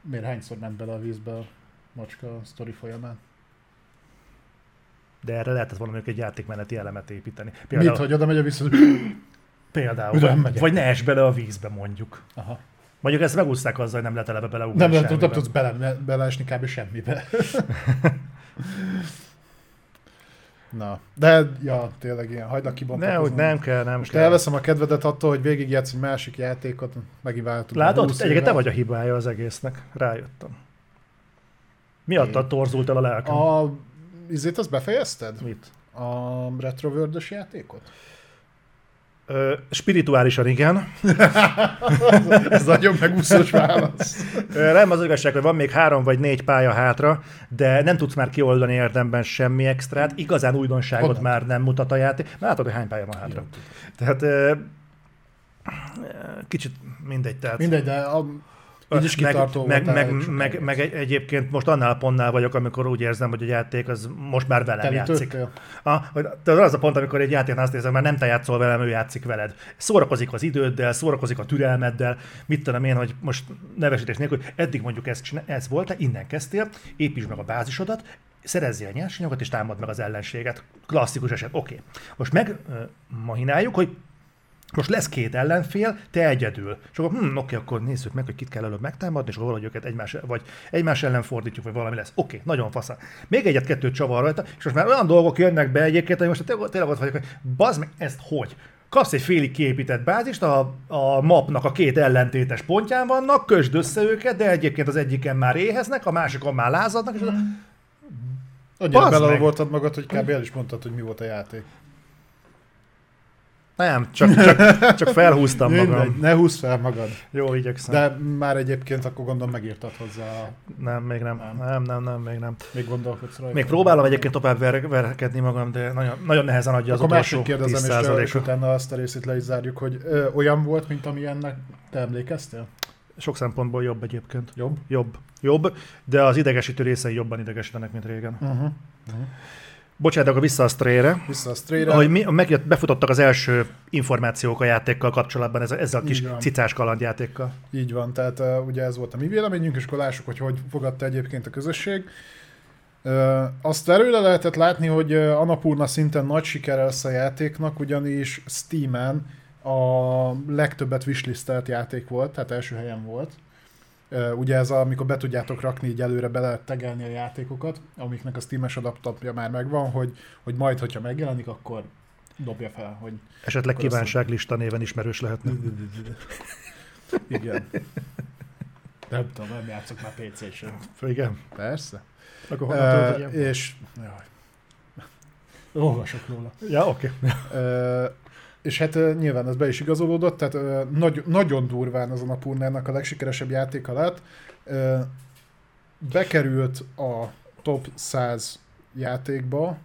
miért hányszor ment bele a vízbe a macska a sztori folyamán. De erre lehetett mondjuk egy játékmeneti elemet építeni. Mit, hogy oda megy a vissza? Például. Uram, Vagy, vagy ne es bele a vízbe mondjuk. Aha. Mondjuk ezt megúszták azzal, hogy nem lehet eleve beleugrani Nem, nem, nem tudsz bele, beleesni kb. semmibe. *laughs* Na, de ja, tényleg ilyen, hagyd a Ne, kibontakozni. hogy nem kell, nem Most kell. elveszem a kedvedet attól, hogy végigjátsz egy másik játékot, megint váltunk. Látod? Egyébként te vagy a hibája az egésznek. Rájöttem. Miattad torzult el a lelkem. A... Izét azt befejezted? Mit? A retroworld játékot? Ö, spirituálisan igen. *laughs* Ez nagyon megúszós válasz. Ö, Nem az igazság, hogy van még három vagy négy pálya hátra, de nem tudsz már kioldani érdemben semmi extrát. Igazán újdonságot Honnan? már nem mutat a játék. Na, Látod, hogy hány pálya van hátra. Tehát ö, kicsit mindegy. Tehát Mindegy, de a... így is meg, kitartó meg, meg, meg, meg, egy, egyébként most annál a pontnál vagyok, amikor úgy érzem, hogy a játék az most már velem Te játszik. hogy- tehát az a pont, amikor egy játéknál azt érzem, már nem te játszol velem, ő játszik veled. Szórakozik az időddel, szórakozik a türelmeddel, mit tudom én, hogy most nevesítés nélkül, hogy eddig mondjuk ez, ez volt, te innen kezdtél, építsd meg a bázisodat, szerezzél nyersanyagot és támad meg az ellenséget. Klasszikus eset, oké. Okay. Most meg uh, mahináljuk, hogy most lesz két ellenfél, te egyedül. És akkor, hm, oké, akkor nézzük meg, hogy kit kell előbb megtámadni, és akkor valahogy őket egymás, vagy egymás ellen fordítjuk, vagy valami lesz. Oké, nagyon fasza. Még egyet-kettőt csavar rajta, és most már olyan dolgok jönnek be egyébként, hogy most tényleg ott vagyok, hogy bazd meg, ezt hogy? Kapsz egy félig kiépített bázist, a, a mapnak a két ellentétes pontján vannak, kösd össze őket, de egyébként az egyiken már éheznek, a másikon már lázadnak, és Annyira Bazd bele meg! voltad magad, hogy kb. el is mondtad, hogy mi volt a játék. Nem, csak, csak, csak felhúztam magam. Mindegy, ne húzz fel magad. Jó, igyekszem. De már egyébként akkor gondolom megírtad hozzá, a- Nem, még nem. Nem. Nem, nem, nem, még nem. még gondolkodsz rajta. Még próbálom egyébként tovább ver, verkedni magam, de nagyon, nagyon nehezen adja az Akkor utolsó másik kérdezem, és, és 10%-ot. utána azt a részét le is zárjuk, hogy ö, olyan volt, mint amilyennek te emlékeztél? Sok szempontból jobb egyébként. Jobb? Jobb. Jobb, de az idegesítő részei jobban idegesítenek, mint régen. Uh-huh. Bocsánat, akkor vissza a Stray-re. Vissza a Stray-re. Ahogy mi, megjött, befutottak az első információk a játékkal kapcsolatban, ezzel, ezzel a kis van. cicás kalandjátékkal. Így van, tehát uh, ugye ez volt a mi véleményünk, és akkor lássuk, hogy hogy fogadta egyébként a közösség. Uh, azt előre lehetett látni, hogy Annapurna szinten nagy sikere lesz a játéknak, ugyanis Steam-en a legtöbbet wishlistelt játék volt, tehát első helyen volt. Ugye ez, a, amikor be tudjátok rakni így előre, be lehet tegelni a játékokat, amiknek a Steam-es adaptapja már megvan, hogy, hogy majd, hogyha megjelenik, akkor dobja fel, hogy Esetleg kívánságlista néven ismerős lehetne. *laughs* igen. Nem tudom, nem játszok már PC-n sem. Igen. Persze. Akkor honnan Uh, és... Jaj. Olvasok róla. Ja, oké. Uh, és hát nyilván ez be is igazolódott, tehát nagy, nagyon durván az a Napurnának a legsikeresebb játéka lett. Bekerült a top 100 játékba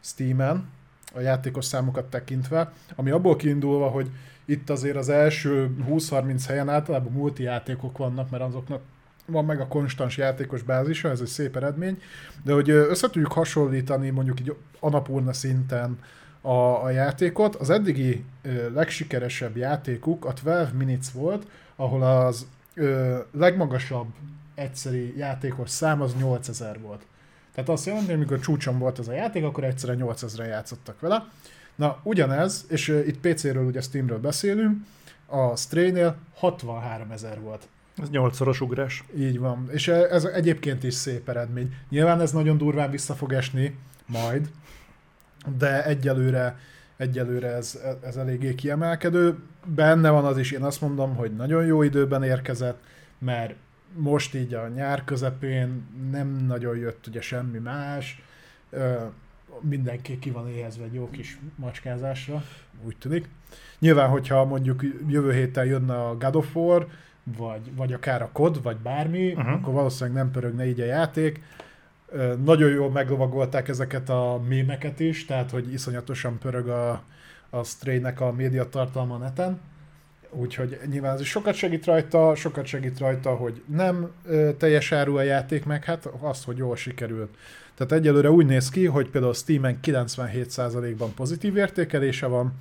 Steam-en, a játékos számokat tekintve, ami abból kiindulva, hogy itt azért az első 20-30 helyen általában multi játékok vannak, mert azoknak van meg a konstans játékos bázisa, ez egy szép eredmény, de hogy össze hasonlítani mondjuk így Anapurna szinten a, a játékot, az eddigi ö, legsikeresebb játékuk a 12 Minutes volt, ahol az ö, legmagasabb egyszeri játékos szám az 8000 volt. Tehát azt jelenti, hogy amikor csúcson volt ez a játék, akkor egyszerre 8000-en játszottak vele. Na, ugyanez, és uh, itt PC-ről, ugye Steamről beszélünk, a Stray-nél 63 ezer volt. Ez nyolcszoros ugrás. Így van. És ez egyébként is szép eredmény. Nyilván ez nagyon durván vissza fog esni majd, de egyelőre, egyelőre ez, ez eléggé kiemelkedő. Benne van az is, én azt mondom, hogy nagyon jó időben érkezett, mert most így a nyár közepén nem nagyon jött ugye semmi más, mindenki ki van éhezve egy jó kis macskázásra, úgy tűnik. Nyilván, hogyha mondjuk jövő héten jönne a God of War, vagy, vagy akár a COD, vagy bármi, uh-huh. akkor valószínűleg nem pörögne így a játék. Nagyon jól meglovagolták ezeket a mémeket is, tehát hogy iszonyatosan pörög a, a Stray-nek a médiatartalma a neten. Úgyhogy nyilván ez sokat segít rajta, sokat segít rajta, hogy nem ö, teljes áru a játék, meg hát az, hogy jól sikerült. Tehát egyelőre úgy néz ki, hogy például Steam-en 97%-ban pozitív értékelése van,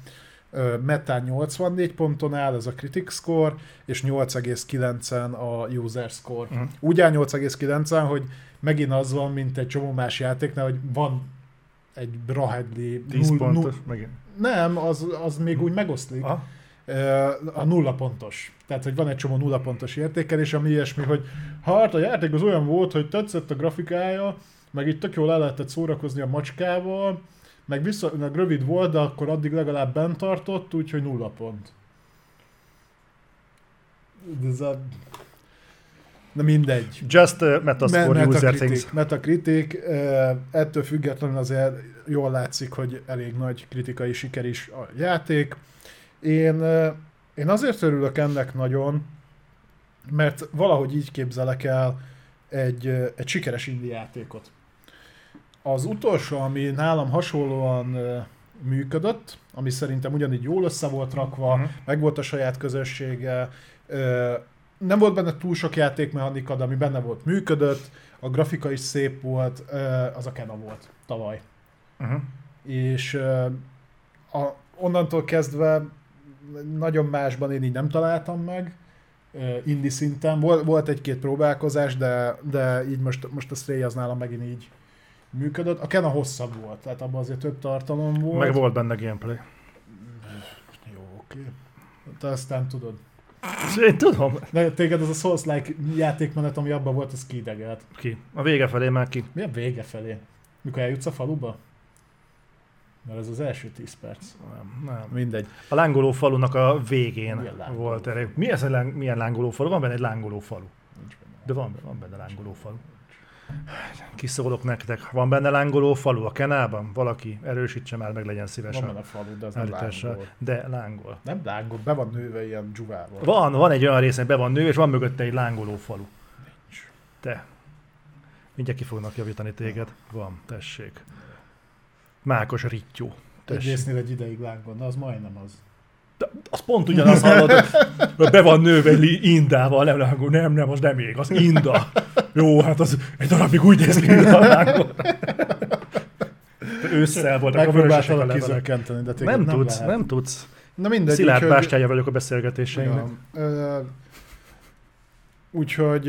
Meta 84 ponton áll, ez a critic score, és 8,9-en a user score. Mhm. Úgy áll 8,9-en, hogy megint az van, mint egy csomó más játéknál, hogy van egy Brahedli 10 null- pontos, null- megint. Nem, az, az még úgy megoszlik. Ah, Ö, A nulla pontos. Tehát, hogy van egy csomó nulla pontos értékelés, ami ilyesmi, hogy hát a játék az olyan volt, hogy tetszett a grafikája, meg itt tök jól el lehetett szórakozni a macskával, meg viszonylag rövid volt, de akkor addig legalább bent tartott, úgyhogy nulla pont. De ez a... Na mindegy. just uh, Metascore Me- user things. Metacritic, eh, ettől függetlenül azért jól látszik, hogy elég nagy kritikai siker is a játék. Én, eh, én azért örülök ennek nagyon, mert valahogy így képzelek el egy, eh, egy sikeres indie játékot. Az utolsó, ami nálam hasonlóan működött, ami szerintem ugyanígy jól össze volt rakva, Mhm. meg volt a saját közössége, nem volt benne túl sok játékmechanika, de ami benne volt, működött, a grafika is szép volt, az a Kena volt tavaly. Uh-huh. És a, onnantól kezdve nagyon másban én így nem találtam meg, ö, indie szinten. Volt, volt egy-két próbálkozás, de, de így most, most a Stray az nálam megint így működött. A Kena hosszabb volt, tehát abban azért több tartalom volt. Meg volt benne gameplay. Jó, oké. Te aztán tudod. Én tudom. De téged az a Souls-like játékmenet, ami abban volt, az kiidegelt. Ki? A vége felé már ki. Mi a vége felé? Mikor eljutsz a faluba? Mert ez az első 10 perc. Nem, nem. Mindegy. A lángoló falunak a végén lángoló volt elég. Mi ez a láng, milyen lángoló falu? Van benne egy lángoló falu. Nincs benne. De van, van benne lángoló falu. Kiszólok nektek. Van benne lángoló falu a Kenában? Valaki erősítse már, meg legyen szíves Van benne falu, de az nem állítással. lángol. De lángol. Nem lángol, be van nőve ilyen dzsuvával. Van, van egy olyan rész, hogy be van nő, és van mögötte egy lángoló falu. Nincs. Te. Mindjárt ki fognak javítani téged. Van, tessék. Mákos rittyó. Egy Tessék. résznél egy ideig lángol, de az majdnem az. Az pont ugyanaz hallod, hogy be van nőve li- indával, nem lángol, nem, nem, az nem még, az inda. Jó, hát az egy darabig úgy néz ki, mint a Ősszel voltak a levelek. kizökkenteni, de Nem, nem tudsz, lehet. nem tudsz. Na mindegy, Szilárd bástyája vagyok a ö, úgyhogy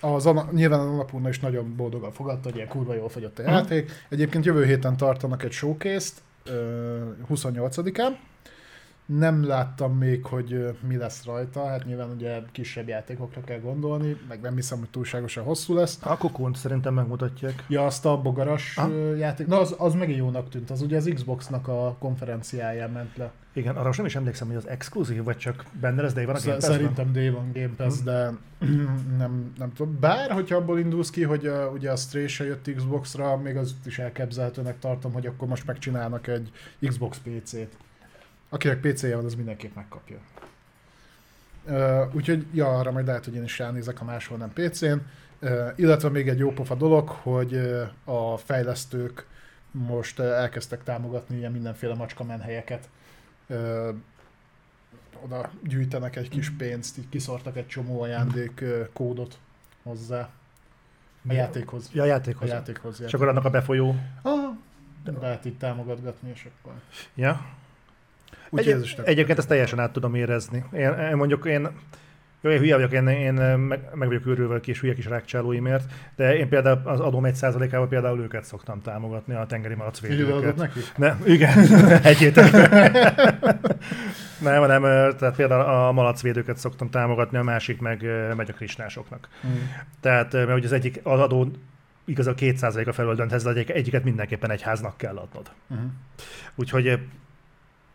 az ana, nyilván a Annapurna is nagyon boldogan fogadta, hogy ilyen kurva jól fogyott a játék. Egyébként jövő héten tartanak egy showcase-t, 28-án. Nem láttam még, hogy mi lesz rajta, hát nyilván ugye kisebb játékokra kell gondolni, meg nem hiszem, hogy túlságosan hosszú lesz. A kokont szerintem megmutatják. Ja, azt a bogaras Ah. ö, játék, na az, az megint jónak tűnt, az ugye az Xbox-nak a konferenciáján ment le. Igen, arra most nem is emlékszem, hogy az exkluzív, vagy csak benne lesz, de van a Game Pass-ben? Szerintem Day One Game Pass, Hm. de *clears throat* nem, nem tudom. Bár, hogyha abból indulsz ki, hogy uh, ugye a Stray se jött Xbox-ra, még az is elképzelhetőnek tartom, hogy akkor most megcsinálnak egy Xbox PC-t. Akinek PC-je van, az mindenképp megkapja. Uh, úgyhogy, ja, arra majd lehet, hogy én is ránézek, ha máshol nem PC-n. Uh, illetve még egy jópofa dolog, hogy uh, a fejlesztők most uh, elkezdtek támogatni ilyen mindenféle macska menhelyeket. Uh, oda gyűjtenek egy kis pénzt, így kiszortak egy csomó ajándék ö, kódot hozzá. A játékhoz. Ja, a A játékhoz. játékhoz. És akkor annak a befolyó. Ah, lehet így támogatgatni, és akkor... Ja. Úgyhogy ez Egy, is tök- egyébként ezt teljesen át tudom érezni. Én, én mondjuk én, jó, én hülye vagyok, én, én meg, meg vagyok őrülve a kis hülye kis rákcsálóimért, de én például az adóm egy százalékával például őket szoktam támogatni, a tengeri malacvédőket. neki? Nem, igen, *laughs* egyétek. nem, nem, tehát például a malacvédőket szoktam támogatni, a másik meg megy a krisnásoknak. Hmm. Tehát, mert hogy az egyik az adó igazán 2%-a felől dönthetsz, de egyik- egyiket mindenképpen egy háznak kell adnod. Uh-huh. Úgyhogy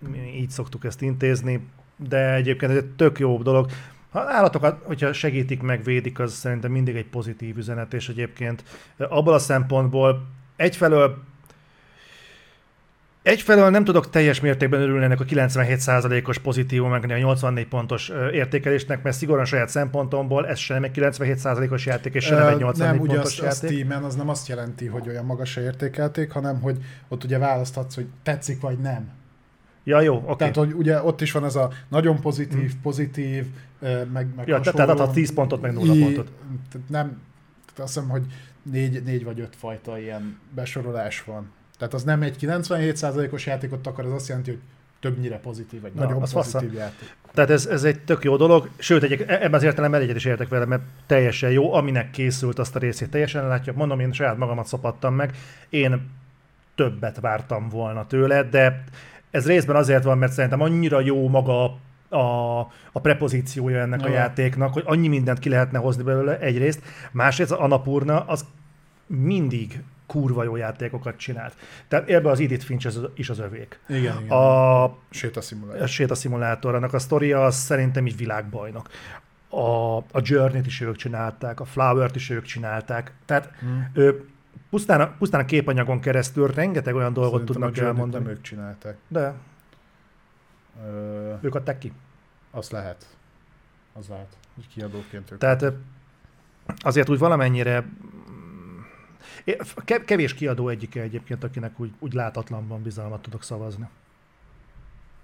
mi így szoktuk ezt intézni, de egyébként ez egy tök jó dolog. Ha állatokat, hogyha segítik, meg védik, az szerintem mindig egy pozitív üzenet, és egyébként abból a szempontból egyfelől Egyfelől nem tudok teljes mértékben örülni ennek a 97%-os pozitívum, meg a 84 pontos értékelésnek, mert szigorúan saját szempontomból ez sem egy 97%-os játék, és sem nem egy Ö, 84 nem, ugye pontos az, a játék. Steam-en az nem azt jelenti, hogy olyan magasra értékelték, hanem hogy ott ugye választhatsz, hogy tetszik vagy nem. Ja, jó, oké. Tehát, hogy ugye ott is van ez a nagyon pozitív, pozitív, ö, meg, meg Ja, te- tehát adsz 10 pontot, meg nulla I- pontot. tehát Nem, azt hiszem, hogy négy, négy vagy öt fajta ilyen besorolás van. Tehát az nem egy 97%-os játékot akar, az azt jelenti, hogy többnyire pozitív, vagy Na, nagyon az pozitív faszom. játék. Tehát ez, ez egy tök jó dolog, sőt, egy, ebben az értelemben egyet is értek vele, mert teljesen jó, aminek készült azt a részét teljesen látja. Mondom, én saját magamat szopattam meg, én többet vártam volna tőle, de ez részben azért van, mert szerintem annyira jó maga a, a prepozíciója ennek a Ja. játéknak, hogy annyi mindent ki lehetne hozni belőle egyrészt. Másrészt az Annapurna az mindig kurva jó játékokat csinált. Tehát ebbe az Edith Finch az- is az övék. Igen, igen. A... A Sétaszimulátor. a sétaszimulátor, annak a sztoria az szerintem így világbajnok. A, a Journey-t is ők csinálták, a Flower-t is ők csinálták. Tehát Hmm. ő, pusztán, a- pusztán a képanyagon keresztül rengeteg olyan dolgot Szerintem tudnak a elmondani. Nem ők csinálták. De Ö, ők adták ki. azt lehet. Az lehet. Így kiadóként ők. Tehát azért úgy valamennyire mm, kevés kiadó egyike egyébként, akinek úgy, úgy látatlanban bizalmat tudok szavazni.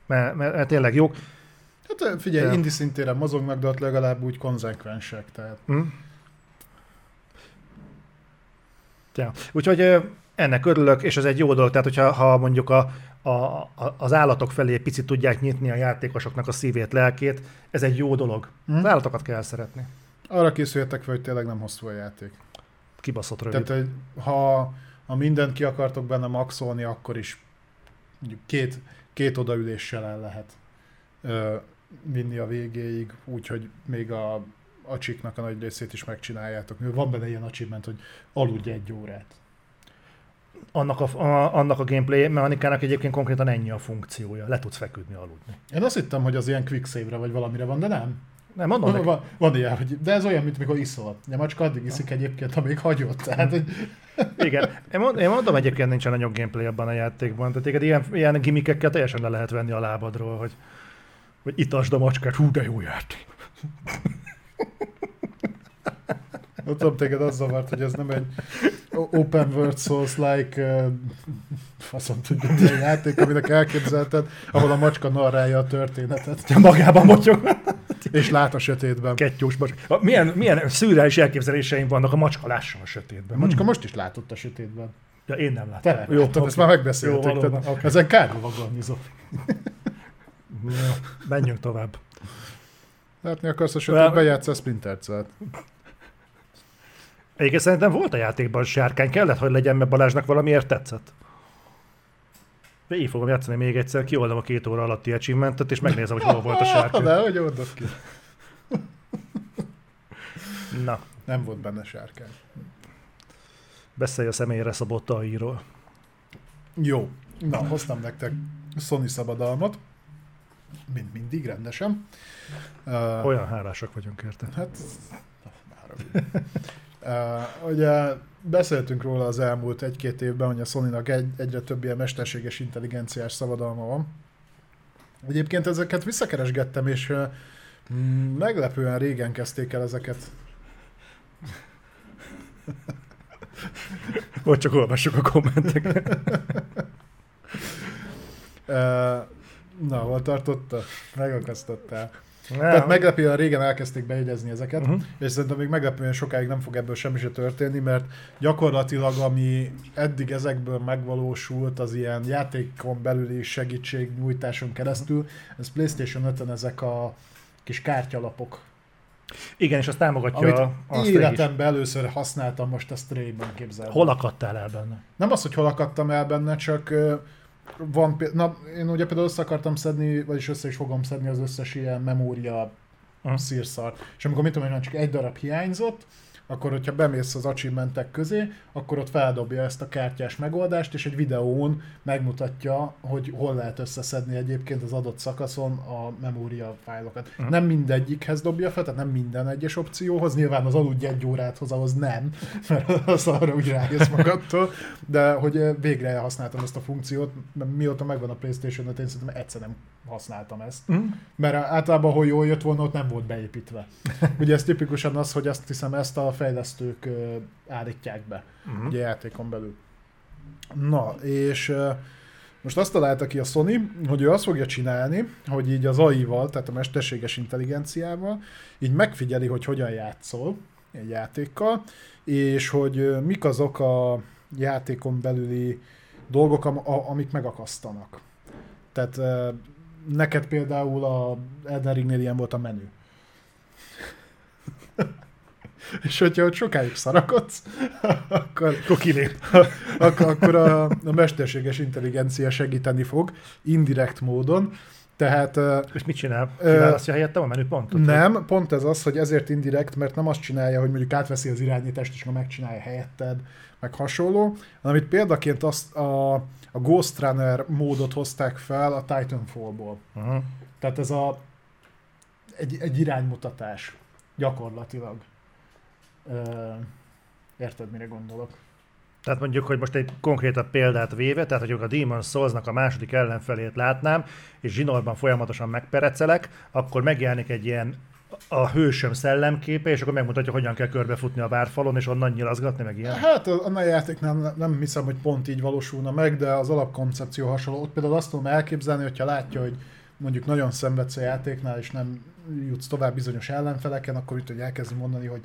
Mert, mert, mert tényleg jók. Hát figyelj, Ja. indie szintéren mozognak, de ott legalább úgy konzekvensek. Tehát Hm? Ja. Úgyhogy ennek örülök, és ez egy jó dolog, tehát hogyha ha mondjuk a, a, az állatok felé picit tudják nyitni a játékosoknak a szívét, lelkét, ez egy jó dolog. Hm? Az állatokat kell szeretni. arra készüljetek fel, hogy tényleg nem hosszú a játék. Kibaszott rövid. Tehát, hogy ha, ha mindent ki akartok benne maxolni, akkor is két, két odaüléssel el lehet ö, vinni a végéig, úgyhogy még a, a csiknak a nagy részét is megcsináljátok. Van benne ilyen achievement, hogy aludj egy órát. Annak a, a, annak a gameplay mechanikának egyébként konkrétan ennyi a funkciója. Le tudsz feküdni, aludni. Én azt hittem, hogy az ilyen quick save-re vagy valamire van, de nem. Nem, mondom Van, van, van ilyen, hogy, de ez olyan, mint mikor iszol. A macska addig iszik egyébként, amíg hagyod. Tehát, hogy Igen. Én, mond, én mondom, egyébként nincsen nagyon gameplay abban a játékban. Tehát téged ilyen, ilyen gimmickekkel teljesen le lehet venni a lábadról, hogy, hogy itasd a macskát, hú, de jó játék. Nem tudom, téged az zavart, hogy ez nem egy open world souls like uh, faszom tudja, milyen játék, aminek elképzelted, ahol a macska narrálja a történetet, Ja, magában motyog. és lát a sötétben. Kettyós macska. Milyen, milyen szürreális elképzeléseim vannak a macska lásson a sötétben. A macska most is látott a sötétben. Ja, én nem Te láttam. nem láttad, ezt már megbeszéltük. Jó, tehát oké. Ezen kárba vagonnizok. Jó, menjünk tovább. Látni akarsz a sötétben, játsz a Splinter. Egyébként szerintem volt a játékban sárkány, kellett, hogy legyen, mert Balázsnak valamiért tetszett. Így fogom játszani még egyszer, kioldom a két óra alatti achievementet, és megnézem, hogy hol volt a *laughs* sárkány. De hogy oldod ki? *laughs* Na, Nem volt benne sárkány. beszélj a személyre szabott AI-ról. Jó. Na, hoztam nektek Sony szabadalmat. Mint mindig, rendesen. Olyan hálásak vagyunk érte. Hát, már *laughs* uh, Ugye beszéltünk róla az elmúlt egy-két évben, hogy a Sony-nak egy, egyre több ilyen mesterséges intelligenciás szabadalma van. Egyébként ezeket visszakeresgettem, és uh, meglepően régen kezdték el ezeket. Vagy csak olvassuk a kommenteket. Uh, na, hol tartotta? Megakasztottál. Tehát Nem, meglepően régen elkezdték bejegyezni ezeket, uh-huh. és szerintem még meglepően sokáig nem fog ebből semmi se történni, mert gyakorlatilag ami eddig ezekből megvalósult, az ilyen játékon belüli segítségnyújtáson keresztül, ez PlayStation 5 ezek a kis kártyalapok, Igen, és azt támogatja amit a, a Stray is. életemben először használtam most a Stray-ben képzelni. Hol akadtál el benne? Nem az, hogy hol akadtam el benne, csak van, na, én ugye például össze akartam szedni, vagyis össze is fogom szedni az összes ilyen memória Aha. szírszar. És amikor mit tudom én, csak egy darab hiányzott, akkor hogyha bemész az achievementek közé, akkor ott feldobja ezt a kártyás megoldást, és egy videón megmutatja, hogy hol lehet összeszedni egyébként az adott szakaszon a memória fájlokat. Mhm. Nem mindegyikhez dobja fel, tehát nem minden egyes opcióhoz, nyilván az aludj egy órát hoz, ahhoz nem, *laughs* mert az arra úgy rájössz magadtól, de hogy végre használtam ezt a funkciót, mert mióta megvan a Playstation 5, én szerintem egyszer nem használtam ezt. Mm. Mert általában, hogy jól jött volna, ott nem volt beépítve. *laughs* Ugye ez tipikusan az, hogy azt hiszem ezt a fejlesztők állítják be, Mm. ugye játékon belül. Na, és most azt találta ki a Sony, hogy ő azt fogja csinálni, hogy így az AI-val, tehát a mesterséges intelligenciával, így megfigyeli, hogy hogyan játszol egy játékkal, és hogy mik azok a játékon belüli dolgok, amik megakasztanak. Tehát neked például a Elden Ringnél ilyen volt a menü. *laughs* És hogyha ott sokáig szarakodsz, *laughs* akkor, Akkor kilép. *laughs* akkor, akkor a, a mesterséges intelligencia segíteni fog, indirekt módon. Tehát És mit csinál? Ö, Kiválasztja helyettem a menüpontot? nem, pont ez az, hogy ezért indirekt, mert nem azt csinálja, hogy mondjuk átveszi az irányítást, és akkor megcsinálja helyetted, meg hasonló, hanem itt példaként azt a, a Ghost Runner módot hozták fel a Titanfall-ból. Uh-huh. Tehát ez a, egy, egy iránymutatás gyakorlatilag. Ö, érted, mire gondolok? Tehát mondjuk, hogy most egy konkrétabb példát véve, tehát hogy a Demon souls a második ellenfelét látnám, és zsinórban folyamatosan megperecelek, akkor megjelenik egy ilyen a hősöm szellemképe, és akkor megmutatja, hogyan kell körbefutni a várfalon, és onnan nyilazgatni, meg ilyen. Hát a a játéknál nem, nem hiszem, hogy pont így valósulna meg, de az alapkoncepció hasonló. Ott például azt tudom elképzelni, hogyha látja, hogy mondjuk nagyon szenvedsz a játéknál, és nem jutsz tovább bizonyos ellenfeleken, akkor itt, hogy elkezdi mondani, hogy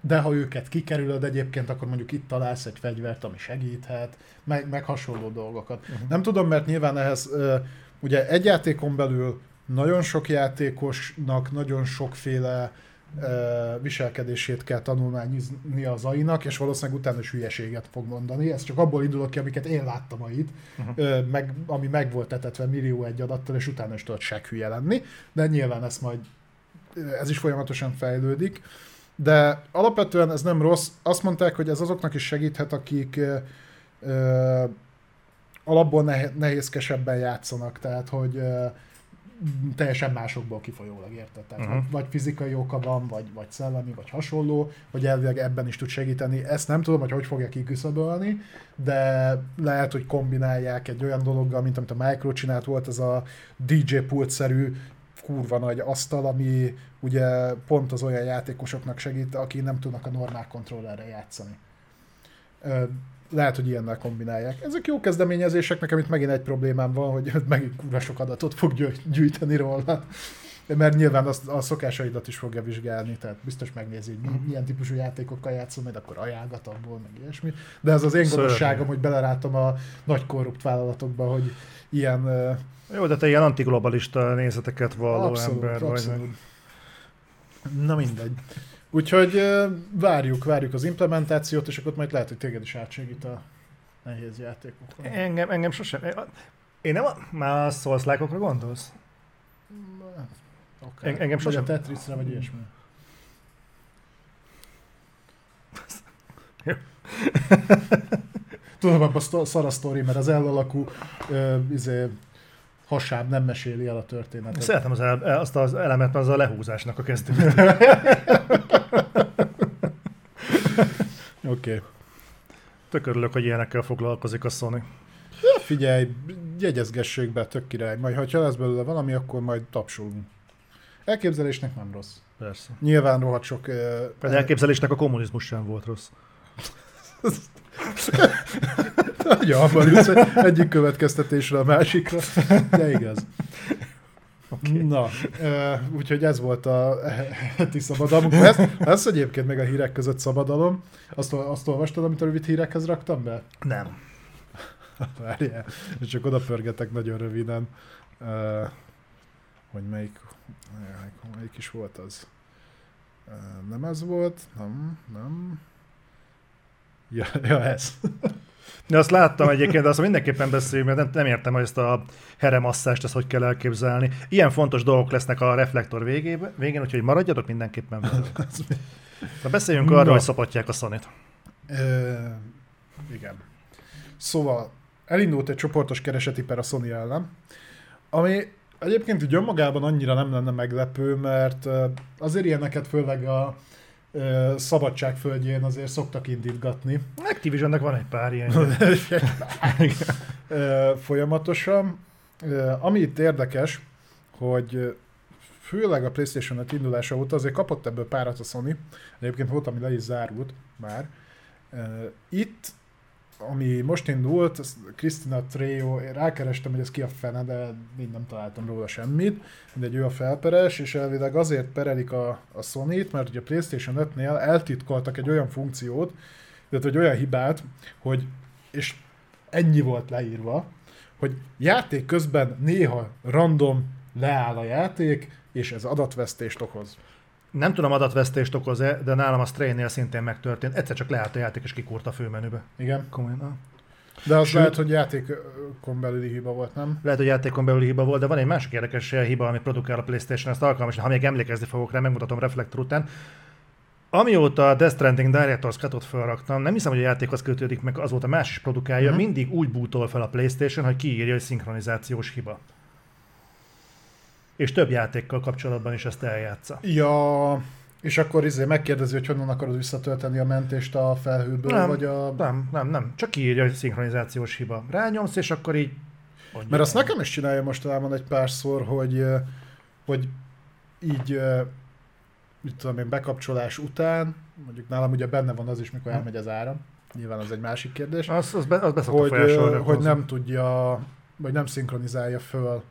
de ha őket kikerülöd egyébként, akkor mondjuk itt találsz egy fegyvert, ami segíthet, meg, meg hasonló dolgokat. Uh-huh. Nem tudom, mert nyilván ehhez ugye egy játékon belül nagyon sok játékosnak nagyon sokféle viselkedését kell tanulmányozni az AI-nak, és valószínűleg utána is hülyeséget fog mondani. Ez csak abból indulok ki, amiket én láttam AI-t, uh-huh. meg, ami meg volt etetve millió egy adattal, és utána is tudott seg hülye lenni, de nyilván ez majd ez is folyamatosan fejlődik. De alapvetően ez nem rossz. Azt mondták, hogy ez azoknak is segíthet, akik ö, ö, alapból neh- nehézkesebben játszanak, tehát hogy ö, teljesen másokból kifolyólag érted. Tehát uh-huh. vagy fizikai oka van, vagy, vagy szellemi, vagy hasonló, hogy elvileg ebben is tud segíteni. Ezt nem tudom, hogy hogy fogja kiküszöbölni, de lehet, hogy kombinálják egy olyan dologgal, mint amit a Micro csinált, volt ez a DJ pult-szerű kurva nagy asztal, ami ugye pont az olyan játékosoknak segít, aki nem tudnak a normál kontrollerre játszani. Lehet, hogy ilyennel kombinálják. Ezek jó kezdeményezések, nekem itt megint egy problémám van, hogy *laughs* megint kurva sok adatot fog gyű- gyűjteni róla. Mert nyilván azt, a szokásaidat is fogja vizsgálni, tehát biztos megnézi, hogy mi- milyen típusú játékokkal játszom, majd akkor ajánlgat abból, meg ilyesmi. De ez az én gonoszságom, hogy belerátom a nagy korrupt vállalatokba, hogy ilyen Jó, de te ilyen antiglobalista nézeteket valló Abszolút, ember vagy. abszolút. Na mindegy. Úgyhogy várjuk, várjuk az implementációt, és akkor majd lehet, hogy téged is átsegít a nehéz játékokon. Engem, engem sosem... Én nem a... Már like gondolsz? Okay. En- engem vagy sosem- a Tetrisre, vagy ilyesmi. Tudom, abban szar a sztori, mert az elalakú ö, izé, hasáb nem meséli el a történetet. Szeretem az el, azt az elemet, mert az a lehúzásnak a kezdő. Oké. Okay. Tök örülök, hogy ilyenekkel foglalkozik a Sony. Figyelj, jegyezgessék be, tök király. Majd, ha lesz belőle valami, akkor majd tapsolunk. Elképzelésnek nem rossz. Persze. Nyilván rohadt sok... Uh, Az elképzelésnek a kommunizmus sem volt rossz. Ja, abban jutsz egy- egyik következtetésre a másikra, de igaz. Okay. Na, uh, úgyhogy ez volt a heti szabadalmunk. Ez, ez egyébként meg a hírek között szabadalom. Azt, azt olvastad, amit a rövid hírekhez raktam be? Nem. Várjál, csak oda pörgetek nagyon röviden. Uh, hogy melyik, melyik, melyik is volt az? Nem ez volt, nem, nem. Ja, *laughs* ja ez. De azt láttam egyébként, de azt mindenképpen beszéljünk, mert nem, nem értem, hogy ezt a heremasszást, ezt hogy kell elképzelni. Ilyen fontos dolgok lesznek a reflektor végébe, végén, úgyhogy maradjatok mindenképpen velünk. *laughs* Na beszéljünk arról, hogy szopatják a sony Ö, igen. Szóval elindult egy csoportos kereseti per a Sony ellen, ami egyébként úgy önmagában annyira nem lenne meglepő, mert azért ilyeneket főleg a szabadság földjén azért szoktak indítgatni Activisionnek van egy pár ilyen. *laughs* Folyamatosan. Ami itt érdekes, hogy főleg a PlayStation 5 indulása óta azért kapott ebből párat a Sony. Egyébként volt, ami le is zárult már. Itt, ami most indult, ez Christina Trejo, én rákerestem, hogy ez ki a fene, de még nem találtam róla semmit. Mindegy, ő a felperes, és elvileg azért perelik a, a Sony-t, mert ugye a PlayStation 5-nél eltitkoltak egy olyan funkciót, illetve egy olyan hibát, hogy és ennyi volt leírva, hogy játék közben néha random leáll a játék, és ez adatvesztést okoz. Nem tudom adatvesztést okoz-e, de nálam a Stray-nél szintén megtörtént. Egyszer csak leállt a játék és kikúrt a főmenübe. Igen. Komolyan. De az Sőt- lehet, hogy játékon belüli hiba volt, nem? Lehet, hogy játékon belül hiba volt, de van egy másik érdekes hiba, amit produkál a PlayStation, ezt alkalmas, ha még emlékezni fogok rá, megmutatom Reflector után. Amióta a Death Stranding Director's Cut-ot felraktam, nem hiszem, hogy a játékhoz kötődik meg, azóta más is produkálja, Mhm. mindig úgy bútol fel a PlayStation, hogy kiírja, hogy szinkronizációs hiba. És több játékkal kapcsolatban is ezt eljátsza. Ja, és akkor izé megkérdezi, hogy honnan akarod visszatölteni a mentést a felhőből, Nem, vagy a... Nem, nem, nem. Csak kiírja, hogy szinkronizációs hiba. Rányomsz, és akkor így... mondja. Mert azt nekem is csinálja mostanában egy párszor, hogy, hogy így, mit tudom én, bekapcsolás után, mondjuk nálam ugye benne van az is, mikor Hm. elmegy az áram, nyilván az egy másik kérdés, Az, az, be, az hogy, hogy nem tudja, vagy nem szinkronizálja föl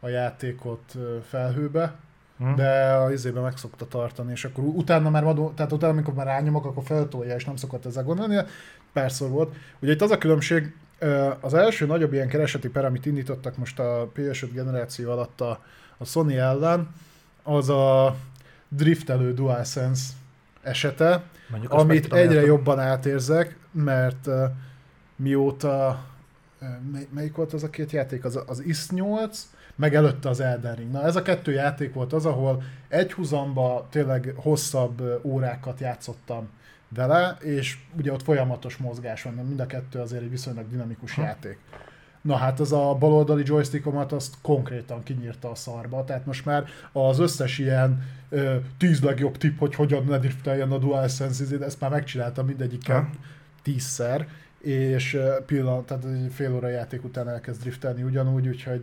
a játékot felhőbe, Hm? de a izébe meg szokta tartani, és akkor utána már, vadó, tehát utána, amikor már rányomok, akkor feltolja, és nem szokott ezzel gondolni, párszor volt. Ugye itt az a különbség, az első nagyobb ilyen kereseti per, amit indítottak most a PS5 generáció alatt a, a Sony ellen, az a driftelő DualSense esete, Mondjuk amit egyre érteni. jobban átérzek, mert uh, mióta, uh, mely, melyik volt az a két játék? Az, az IS 8, meg előtte az Elden Ring. Na ez a kettő játék volt az, ahol egy húzamba tényleg hosszabb órákat játszottam vele, és ugye ott folyamatos mozgás van, mert mind a kettő azért egy viszonylag dinamikus Ha. játék. Na hát az a baloldali joystickomat azt konkrétan kinyírta a szarba, tehát most már az összes ilyen ö, tíz legjobb tipp, hogy hogyan ne drifteljen a DualSense, ezt már megcsináltam mindegyikkel tízszer, és pillanat, tehát egy fél óra játék után elkezd driftelni ugyanúgy, úgyhogy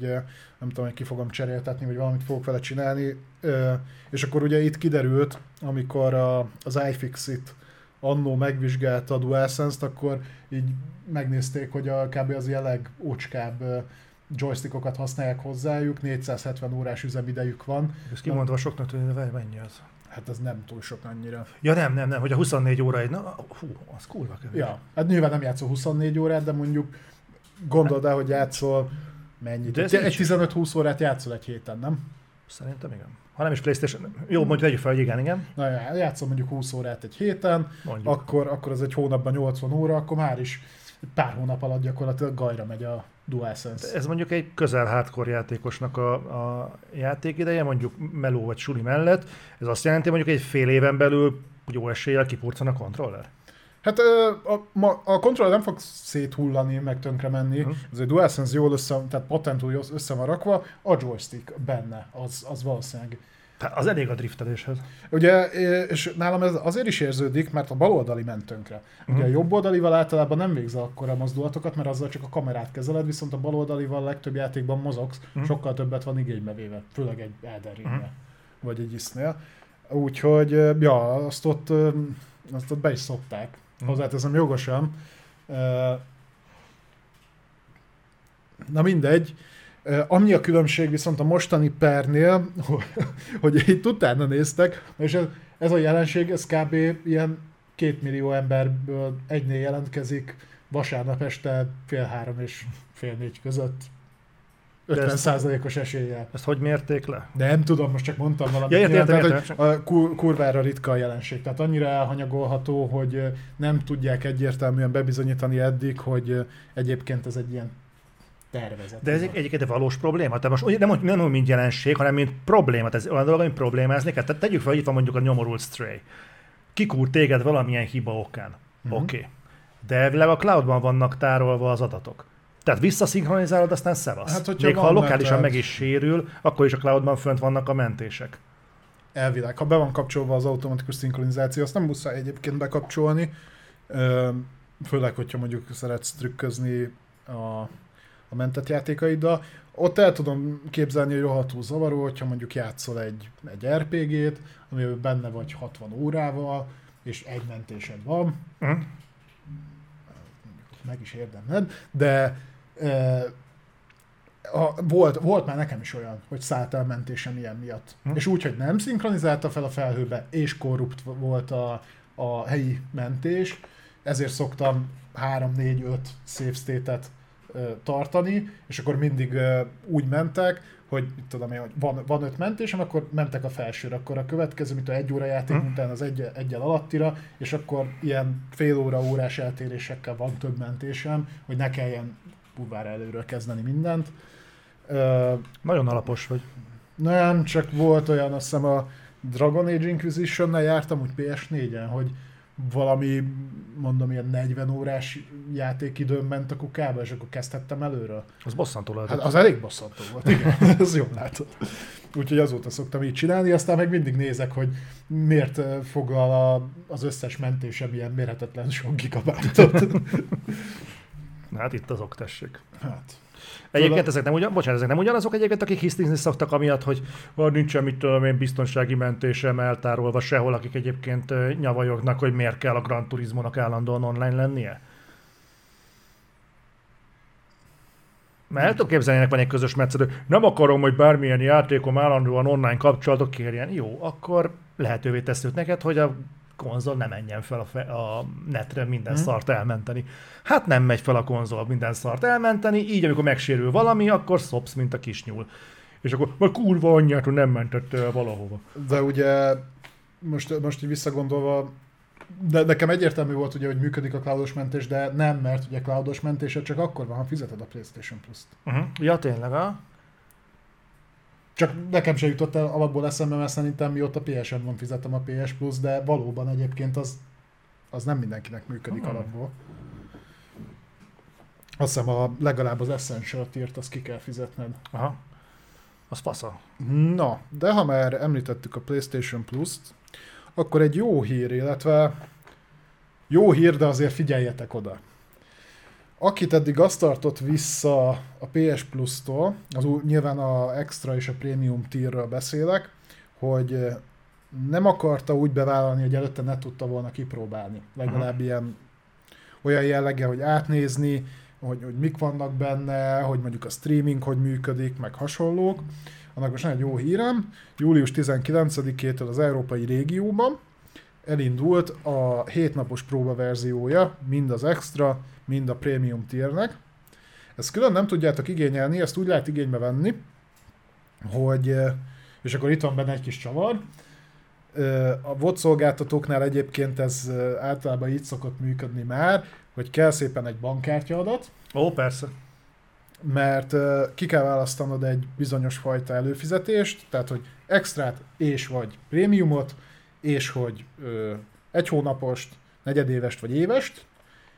nem tudom, hogy ki fogom cseréltetni, vagy valamit fogok vele csinálni. És akkor ugye itt kiderült, amikor az iFixit annó megvizsgálta a DualSense-t, akkor így megnézték, hogy a kb. az ilyen legócskább joystickokat használják hozzájuk, 470 órás üzemidejük van, Ez kimondva soknak tűnik, de mennyi az? Hát ez nem túl sok annyira. Ja nem, nem, nem, hogy a 24 óra egy, na, hú, az kurva kevés. Ja, hát nyilván nem játszol 24 órát, de mondjuk gondold el, hogy játszol mennyit. De Egy, nincs. egy 15-20 órát játszol egy héten, nem? Szerintem igen. Ha nem is Playstation, jó, mondjuk vegyük fel, hogy igen, igen. Na já- játszol mondjuk 20 órát egy héten, Mondjuk. akkor, akkor az egy hónapban 80 óra, akkor már is pár hónap alatt gyakorlatilag gajra megy a DualSense. Ez mondjuk egy közel hardcore játékosnak a, a játékideje, mondjuk meló vagy suli mellett. Ez azt jelenti, hogy mondjuk egy fél éven belül jó eséllyel kipurcan a kontroller. Hát a, ma, a kontroller nem fog széthullani, meg tönkre menni. Mhm. Ez egy DualSense jól össze, tehát patentul össze van rakva, a joystick benne, az, az valószínűleg. Az elég a drifteléshez. Ugye, és nálam ez azért is érződik, mert a baloldali ment tönkre. Ugye a Mhm. jobb oldalival általában nem végzel akkor a mozdulatokat, mert azzal csak a kamerát kezeled, viszont a baloldalival legtöbb játékban mozogsz, Mhm. sokkal többet van igénybe véve, főleg egy Elden Ringnél, Mhm. vagy egy isznél. Úgyhogy, ja, azt ott, azt ott be is szokták. Mhm. Hozzáteszem jogosan. Na mindegy. Ami a különbség viszont a mostani pernél, hogy itt utána néztek, és ez, ez a jelenség, ez kb. ilyen két millió emberből egynél jelentkezik vasárnap este fél három és fél négy között. De 50 ezt- százalékos eséllyel. Ezt hogy mérték le? De nem tudom, most csak mondtam valamit. Ja, értem, Nyilván, értem, tehát, értem. hogy a kur- kurvára ritka a jelenség. Tehát annyira elhanyagolható, hogy nem tudják egyértelműen bebizonyítani eddig, hogy egyébként ez egy ilyen tervezet. De ez egy, egyébként egy valós probléma. Tehát most nem, nem úgy, mint jelenség, hanem mint probléma. Tehát ez olyan dolog, amit problémázni kell. Tehát tegyük fel, hogy itt van mondjuk a nyomorult Stray. Kikúr téged valamilyen hiba okán. Mhm. Oké. Okay. De elvileg a cloudban vannak tárolva az adatok. Tehát visszaszinkronizálod, aztán szevasz. Hát, hogyha Még ha lokálisan mented. meg is sérül, akkor is a cloudban fönt vannak a mentések. Elvileg. Ha be van kapcsolva az automatikus szinkronizáció, azt nem muszáj egyébként bekapcsolni. Főleg, hogyha mondjuk szeretsz trükközni a, a mentett játékaiddal. Ott el tudom képzelni, hogy rohadtul zavaró, hogyha mondjuk játszol egy, egy RPG-t, amiben benne vagy 60 órával, és egy mentésed van, Hm? meg is érdemled, de e, a, volt, volt már nekem is olyan, hogy szállt el mentésem ilyen miatt. Hm. És úgy, hogy nem szinkronizálta fel a felhőbe, és korrupt volt a, a helyi mentés, ezért szoktam 3-4-5 save state-et tartani, és akkor mindig úgy mentek, hogy mit tudom én, hogy van, van öt mentésem, akkor mentek a felsőre, akkor a következő, mint a egy óra játék hmm. után az egy, egyel alattira, és akkor ilyen fél óra, órás eltérésekkel van több mentésem, hogy ne kelljen kurvára előről kezdeni mindent. Nagyon alapos vagy. Nem, csak volt olyan, azt hiszem a Dragon Age Inquisition-nel jártam úgy PS4-en, hogy valami, mondom, ilyen 40 órás játékidőm ment a kukába, és akkor kezdhettem előről. Az bosszantó lehet. Hát az elég bosszantó volt, igen, *laughs* ez jól látod. Úgyhogy azóta szoktam így csinálni, aztán meg mindig nézek, hogy miért foglal a, az összes mentésem ilyen mérhetetlen sok gigabájtot. *laughs* *laughs* hát itt azok, tessék. Hát. Egyébként ezek nem, ugyan, bocsánat, ezek nem ugyanazok egyébként, akik hisztizni szoktak amiatt, hogy van nincsen mit tudom én biztonsági mentésem eltárolva sehol, akik egyébként nyavajognak, hogy miért kell a Gran Turismo-nak állandóan online lennie? Mert el tudom képzelni, van egy közös metszedő. Nem akarom, hogy bármilyen játékom állandóan online kapcsolatok kérjen. Jó, akkor lehetővé teszünk neked, hogy a konzol ne menjen fel a, fe- a netre minden hmm. szart elmenteni. Hát nem megy fel a konzol minden szart elmenteni, így amikor megsérül valami, akkor szopsz, mint a kisnyúl. És akkor, majd kurva anyját, hogy nem mentette el valahova. De ugye most, most így visszagondolva, de nekem egyértelmű volt ugye, hogy működik a cloudos mentés, de nem, mert ugye cloudos mentése csak akkor van, ha fizeted a PlayStation Plus-t. Uh-huh. Ja, tényleg, ha? Csak nekem se jutott el alapból eszembe, mert szerintem mióta PSN van fizetem a PS Plus, de valóban egyébként az, az nem mindenkinek működik hmm. alapból. Azt hiszem a, legalább az Essential tiert azt ki kell fizetned. Aha. Az fasza. Na, de ha már említettük a PlayStation Plus-t, akkor egy jó hír, illetve jó hír, de azért figyeljetek oda akit eddig azt tartott vissza a PS Plus-tól, az nyilván a extra és a premium tierről beszélek, hogy eh, nem akarta úgy bevállalni, hogy előtte ne tudta volna kipróbálni. Legalább uh-huh. ilyen olyan jellege, hogy átnézni, hogy, hogy mik vannak benne, hogy mondjuk a streaming hogy működik, meg hasonlók. Annak most egy jó hírem, július 19-től az európai régióban elindult a hétnapos próbaverziója, mind az extra, mind a Premium tiernek. Ezt külön nem tudjátok igényelni, ezt úgy lehet igénybe venni, hogy, és akkor itt van benne egy kis csavar, a VOD szolgáltatóknál egyébként ez általában így szokott működni már, hogy kell szépen egy bankkártya adat. Ó, persze. Mert ki kell választanod egy bizonyos fajta előfizetést, tehát hogy extrát és vagy prémiumot, és hogy egy hónapost, negyedévest vagy évest,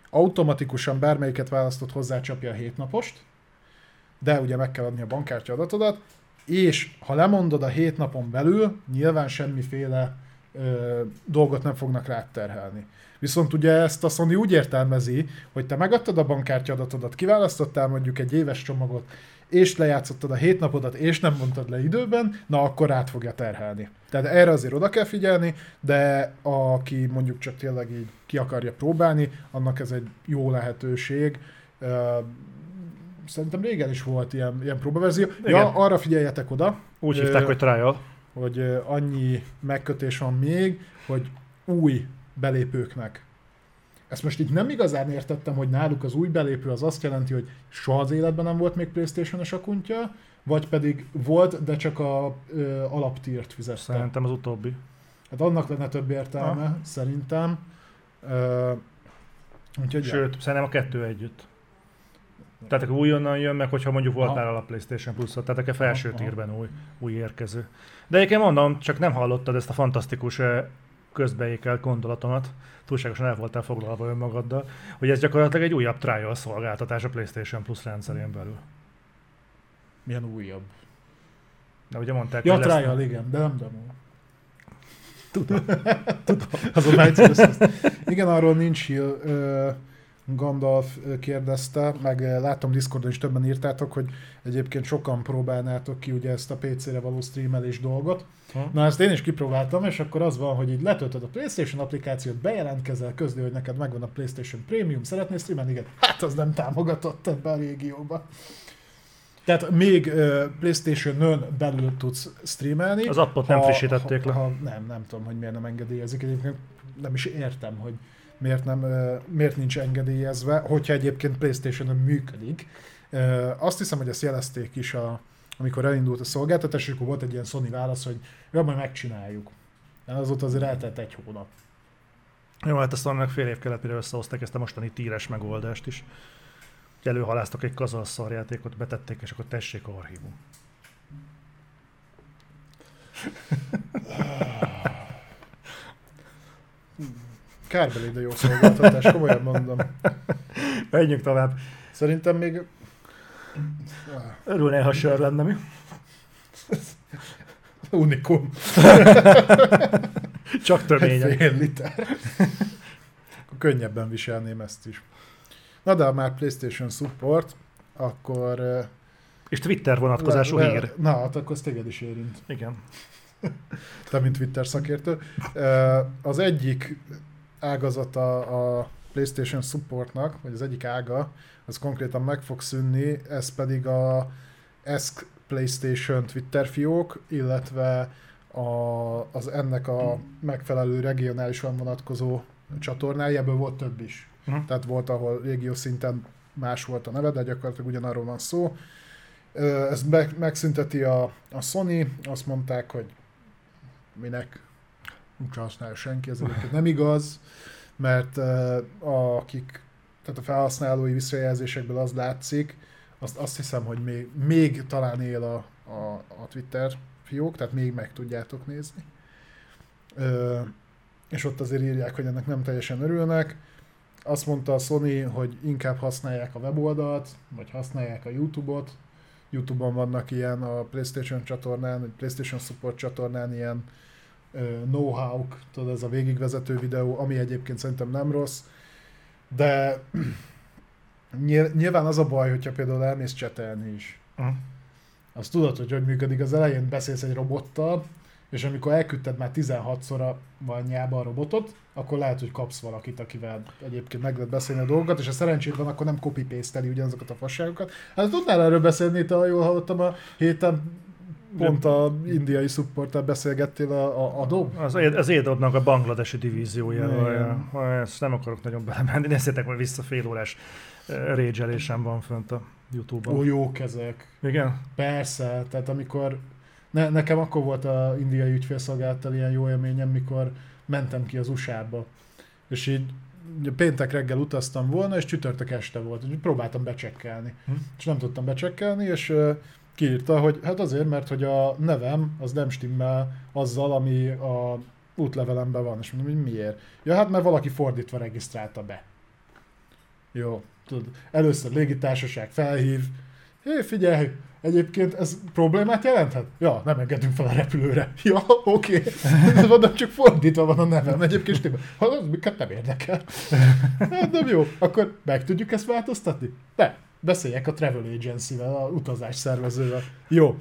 automatikusan bármelyiket választott hozzácsapja a hétnapost, de ugye meg kell adni a bankkártya adatodat, és ha lemondod a hét napon belül, nyilván semmiféle ö, dolgot nem fognak rád terhelni. Viszont ugye ezt a Sony úgy értelmezi, hogy te megadtad a bankkártya adatodat, kiválasztottál mondjuk egy éves csomagot, és lejátszottad a hét napodat, és nem mondtad le időben, na akkor át fogja terhelni. Tehát erre azért oda kell figyelni, de aki mondjuk csak tényleg így ki akarja próbálni, annak ez egy jó lehetőség. Szerintem régen is volt ilyen, ilyen próbaverzió. Igen. Ja, arra figyeljetek oda. Úgy hívták, hogy trial. Hogy annyi megkötés van még, hogy új belépőknek ezt most így nem igazán értettem, hogy náluk az új belépő az azt jelenti, hogy soha az életben nem volt még Playstation-es akuntja, vagy pedig volt, de csak a ö, alaptírt fizette. Szerintem az utóbbi. Hát annak lenne több értelme, ha. szerintem. Ö, úgyhogy Sőt, ja. szerintem a kettő együtt. Tehát akkor újonnan jön meg, hogyha mondjuk volt már a PlayStation plus tehát a felső tírben új, új érkező. De egyébként mondom, csak nem hallottad ezt a fantasztikus közbeékelt gondolatomat, túlságosan el voltál foglalva önmagaddal, hogy ez gyakorlatilag egy újabb trial szolgáltatás a PlayStation Plus rendszerén belül. Milyen újabb? De ugye mondták, ja, hogy trial, lesz... igen, de nem demo. Tudom. *laughs* Tudom. Azon Igen, arról nincs hír. Gandalf kérdezte, meg látom Discordon is többen írtátok, hogy egyébként sokan próbálnátok ki ugye ezt a PC-re való streamelés dolgot. Ha. Na ezt én is kipróbáltam, és akkor az van, hogy így letöltöd a PlayStation applikációt, bejelentkezel, közli, hogy neked megvan a PlayStation Premium, szeretnél streamelni? Igen. Hát az nem támogatott ebbe a régióba. Tehát még uh, PlayStation-ön belül tudsz streamelni. Az appot nem frissítették ha, le. Ha, nem, nem tudom, hogy miért nem engedélyezik. Egyébként nem is értem, hogy miért, nem, miért nincs engedélyezve, hogyha egyébként Playstation-on működik. Azt hiszem, hogy ezt jelezték is, a, amikor elindult a szolgáltatás, és akkor volt egy ilyen Sony válasz, hogy ja, majd megcsináljuk. De azóta azért eltelt egy hónap. Jó, hát azt annak fél év kellett, mire összehozták ezt a mostani tíres megoldást is. Előhaláztak egy kazal szarjátékot, betették, és akkor tessék archívum. *laughs* *laughs* Kárbeli, de jó szolgáltatás, komolyan mondom. *laughs* Menjünk tovább. Szerintem még... Örülnél, ha sör lenne, mi? Unikum. *laughs* Csak töményen. Fél liter. Akkor könnyebben viselném ezt is. Na de ha már PlayStation support, akkor... És Twitter vonatkozású le- le- hír. Na, hát akkor az téged is érint. Igen. Te, mint Twitter szakértő. Az egyik ágazata a PlayStation supportnak, vagy az egyik ága, az konkrétan meg fog szűnni, ez pedig a ESC PlayStation Twitter fiók, illetve a, az ennek a megfelelő regionálisan vonatkozó csatornája, ebből volt több is. Uh-huh. Tehát volt, ahol régió szinten más volt a neve, de gyakorlatilag ugyanarról van szó. Ez meg, megszünteti a, a Sony, azt mondták, hogy minek nincs használja senki, ez nem igaz, mert a, akik, tehát a felhasználói visszajelzésekből az látszik, azt, azt hiszem, hogy még, még talán él a, a, a Twitter fiók, tehát még meg tudjátok nézni. Ö, és ott azért írják, hogy ennek nem teljesen örülnek. Azt mondta a Sony, hogy inkább használják a weboldalt, vagy használják a YouTube-ot. YouTube-on vannak ilyen a PlayStation csatornán, vagy PlayStation Support csatornán ilyen know-how tudod, ez a végigvezető videó, ami egyébként szerintem nem rossz, de *clears throat* nyil- nyilván az a baj, hogyha például elmész csetelni is. Uh-huh. Azt tudod, hogy hogy működik. Az elején beszélsz egy robottal, és amikor elküldted már 16-szor a anyjába a robotot, akkor lehet, hogy kapsz valakit, akivel egyébként meg lehet beszélni a dolgokat, és ha szerencséd van, akkor nem copy paste ugyanazokat a fasságokat. Hát tudnál erről beszélni, te, ha jól hallottam a héten, pont a indiai supporttal beszélgettél a, a Adobe? Az, az Adobe-nak a bangladesi divíziójáról. Igen. ja. Ezt nem akarok nagyon belemenni. Nézzétek majd vissza, fél órás rage van fönt a Youtube-on. Ó, jók ezek. Igen? Persze, tehát amikor ne, nekem akkor volt a indiai ügyfélszolgálattal ilyen jó élményem, mikor mentem ki az USA-ba. És így péntek reggel utaztam volna, és csütörtök este volt, úgyhogy próbáltam becsekkelni. Hm. És nem tudtam becsekkelni, és kiírta, hogy hát azért, mert hogy a nevem az nem stimmel azzal, ami a útlevelemben van. És mondom, hogy miért? Ja, hát mert valaki fordítva regisztrálta be. Jó, tudod, először légitársaság felhív, hé, figyelj, egyébként ez problémát jelenthet? Ja, nem engedünk fel a repülőre. Ja, oké. *laughs* Okay. Mondom, csak fordítva van a nevem. Egyébként stimmel. Ha az miket nem érdekel. Hát nem jó. Akkor meg tudjuk ezt változtatni? De, beszéljek a travel agency-vel, a utazás szervezővel. Jó.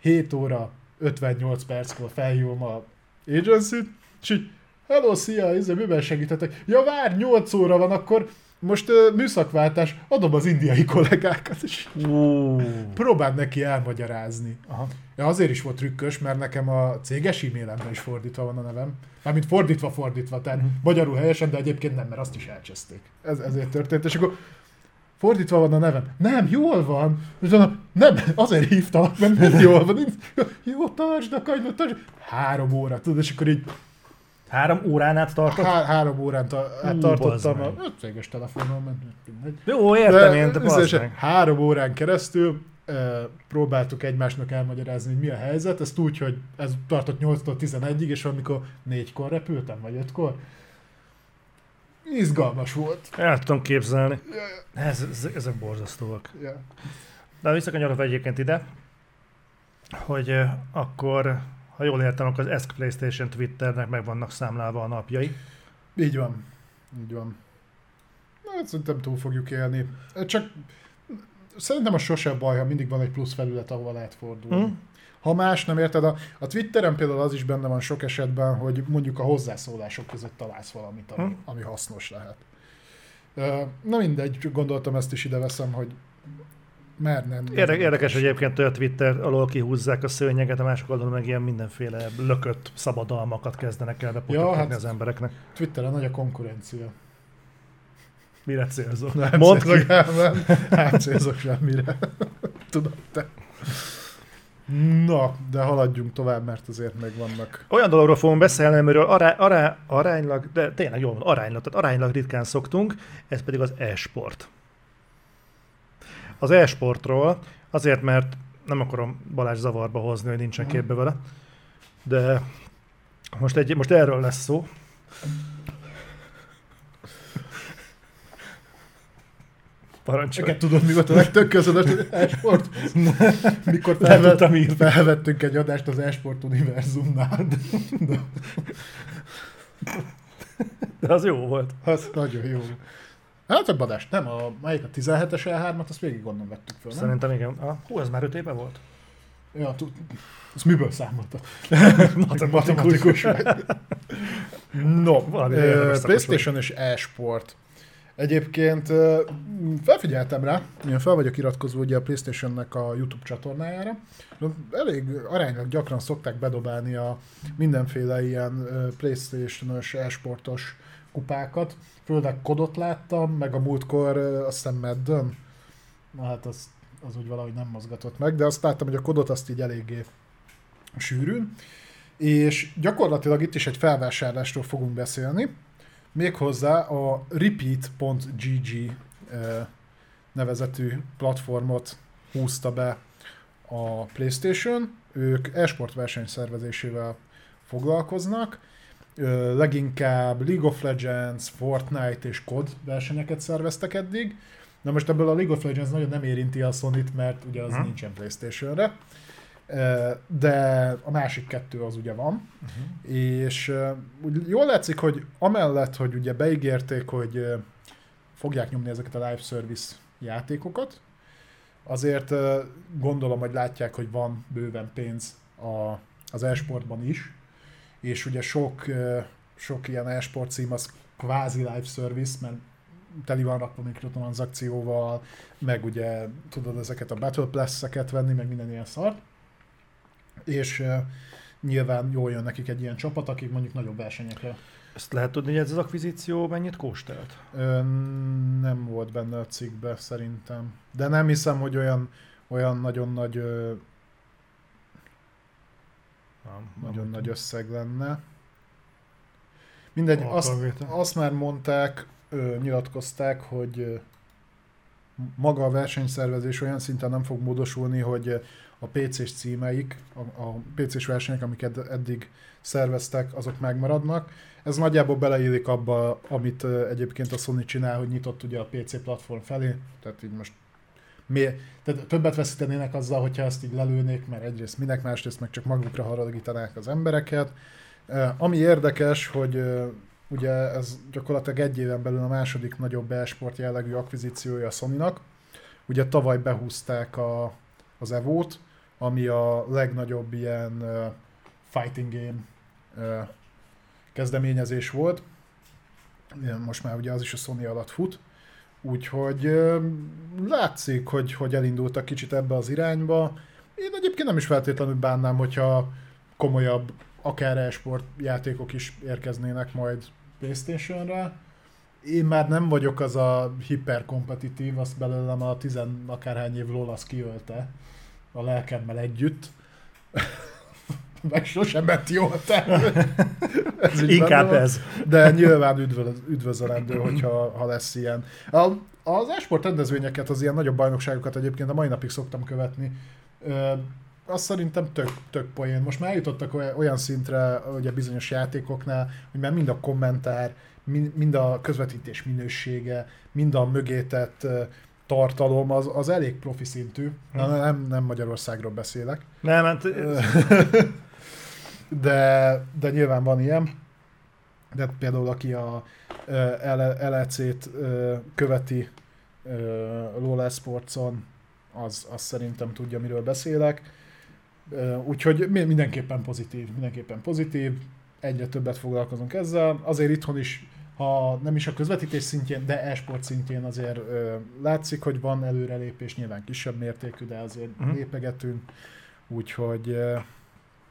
7 óra 58 perckor felhívom a agency-t, és így, hello, szia, izé, miben segíthetek? Ja, vár, 8 óra van, akkor most uh, műszakváltás, adom az indiai kollégákat, és Uh. próbáld neki elmagyarázni. Aha. Ja, azért is volt trükkös, mert nekem a céges e-mailemben is fordítva van a nevem. Mármint fordítva, fordítva, tehát Mhm. magyarul helyesen, de egyébként nem, mert azt is elcseszték. Ez, ezért történt, és akkor fordítva van a nevem. Nem, jól van. És mondom, nem, azért hívtalak, mert nem jól van. Jó, tartsd a kanyvat, tartsd. Három óra, tudod, és akkor így Három órán át tartott? há- három órán ta- Hú, tartottam a öt céges telefonon, mert mindegy. Jó, értem én, de összesen bazd meg. három órán keresztül e, próbáltuk egymásnak elmagyarázni, hogy mi a helyzet. Ezt úgy, hogy ez tartott 8-tól 11-ig, és amikor 4-kor repültem, vagy 5-kor. Izgalmas volt. El tudom képzelni. Ja, Ez, ez, ezek borzasztóak. ja. De visszakanyarodva egyébként ide, hogy akkor, ha jól értem, akkor az ESC PlayStation Twitternek meg vannak számlálva a napjai. Így van. Így van. Na, hát szerintem túl fogjuk élni. Csak szerintem a sose baj, ha mindig van egy plusz felület, ahova lehet fordulni. Hm? Ha más nem érted, a, a Twitteren például az is benne van sok esetben, hogy mondjuk a hozzászólások között találsz valamit, ami, Hm. ami hasznos lehet. Na mindegy, gondoltam ezt is ide veszem, hogy mert nem. Érde, érdekes, hogy egyébként a Twitter alól kihúzzák a szőnyeget, a másik oldalon meg ilyen mindenféle lökött szabadalmakat kezdenek el Ja, hát- az embereknek. Twitteren nagy a konkurencia. Mire célzok? Nem *laughs* Mondd ki. nem, nem, nem célzok semmire. *laughs* Tudod te. Na, de haladjunk tovább, mert azért még vannak. Olyan dologról fogunk beszélni, amiről ará, ará, aránylag, de tényleg jól van, aránylag, tehát aránylag ritkán szoktunk, ez pedig az e-sport. Az e-sportról azért, mert nem akarom Balázs zavarba hozni, hogy nincsen képbe vele, de most, egy, most erről lesz szó. Parancsolj. Tudod, mi volt a legtök közönes e-sport? Mikor felvett, felvettünk egy adást az e-sport univerzumnál. De, de, De az jó volt. az nagyon jó. Hát több adást, nem? A, melyik a 17-es E3-at, azt végig onnan vettük föl, nem? Szerintem igen. Ah, hú, ez már öt éve volt? Ja, tud, azt miből számolta? *laughs* Matematikus. Vagy. No, ö, Playstation és e-sport. Egyébként felfigyeltem rá, én fel vagyok iratkozva ugye a Playstation-nek a YouTube csatornájára. Elég aránylag gyakran szokták bedobálni a mindenféle ilyen Playstation-os e-sportos kupákat. Főleg kodot láttam, meg a múltkor azt hiszem Madden. Na hát az, az úgy valahogy nem mozgatott meg, de azt láttam, hogy a kodot azt így eléggé sűrűn. És gyakorlatilag itt is egy felvásárlásról fogunk beszélni, méghozzá a repeat.gg nevezetű platformot húzta be a PlayStation. Ők e-sport versenyszervezésével foglalkoznak. Leginkább League of Legends, Fortnite és COD versenyeket szerveztek eddig. Na most ebből a League of Legends nagyon nem érinti a Sony-t, mert ugye az Hm. nincsen PlayStation-re. De a másik kettő az ugye van. Uh-huh. És úgy jól látszik, hogy amellett, hogy ugye beígérték, hogy fogják nyomni ezeket a live service játékokat, azért gondolom, hogy látják, hogy van bőven pénz a, az e-sportban is, és ugye sok, sok ilyen e-sport cím az kvázi live service, mert teli van rakva mikrotranszakcióval, meg ugye tudod ezeket a Battle Pass-eket venni, meg minden ilyen szart. És uh, nyilván jól jön nekik egy ilyen csapat, akik mondjuk nagyobb versenyekre. Ezt lehet tudni, hogy ez az akvizíció mennyit kóstelt? Ö, nem volt benne a cikkbe szerintem. De nem hiszem, hogy olyan, olyan nagyon nagy, ö, Nem, nagyon nagy összeg lenne. Mindegy, azt, Alkalvétel. azt már mondták, ö, nyilatkozták, hogy ö, maga a versenyszervezés olyan szinten nem fog módosulni, hogy a PC-s címeik, a, a PC-s versenyek, amiket eddig szerveztek, azok megmaradnak. Ez nagyjából beleillik abba, amit egyébként a Sony csinál, hogy nyitott ugye a PC platform felé, tehát így most mi, tehát többet veszítenének azzal, hogyha ezt így lelőnék, mert egyrészt minek, másrészt meg csak magukra haragítanák az embereket. Ami érdekes, hogy ugye ez gyakorlatilag egy éven belül a második nagyobb e-sport jellegű akvizíciója a Sony-nak. Ugye tavaly behúzták a, az Evo-t, ami a legnagyobb ilyen fighting game kezdeményezés volt. Most már ugye az is a Sony alatt fut. Úgyhogy látszik, hogy, hogy elindultak kicsit ebbe az irányba. Én egyébként nem is feltétlenül bánnám, hogyha komolyabb, akár e-sport játékok is érkeznének majd Playstation-re. Én már nem vagyok az a hiperkompetitív, azt belőlem a tizen akárhány év LOL az kiölte a lelkemmel együtt. Meg sosem ment jól te. *laughs* Ez Inkább van. ez. De nyilván üdvöz, üdvözölendő, hogyha ha lesz ilyen. A, az e-sport rendezvényeket, az ilyen nagyobb bajnokságokat egyébként a mai napig szoktam követni. Ö, azt szerintem tök, tök poén. Most már eljutottak olyan- szintre ugye bizonyos játékoknál, hogy már mind a kommentár, mind, a közvetítés minősége, mind a mögétett tartalom az, az elég profi szintű. Na, nem, nem Magyarországról beszélek. Nem, hát *laughs* de, de nyilván van ilyen. De például aki a LEC-t ö, követi ö, LoL Sportson, az, az szerintem tudja, miről beszélek. Úgyhogy mi- mindenképpen pozitív, mindenképpen pozitív. Egyre többet foglalkozunk ezzel. Azért itthon is, ha nem is a közvetítés szintjén, de e-sport szintjén azért látszik, hogy van előrelépés, nyilván kisebb mértékű, de azért Mhm. lépegetünk. Úgyhogy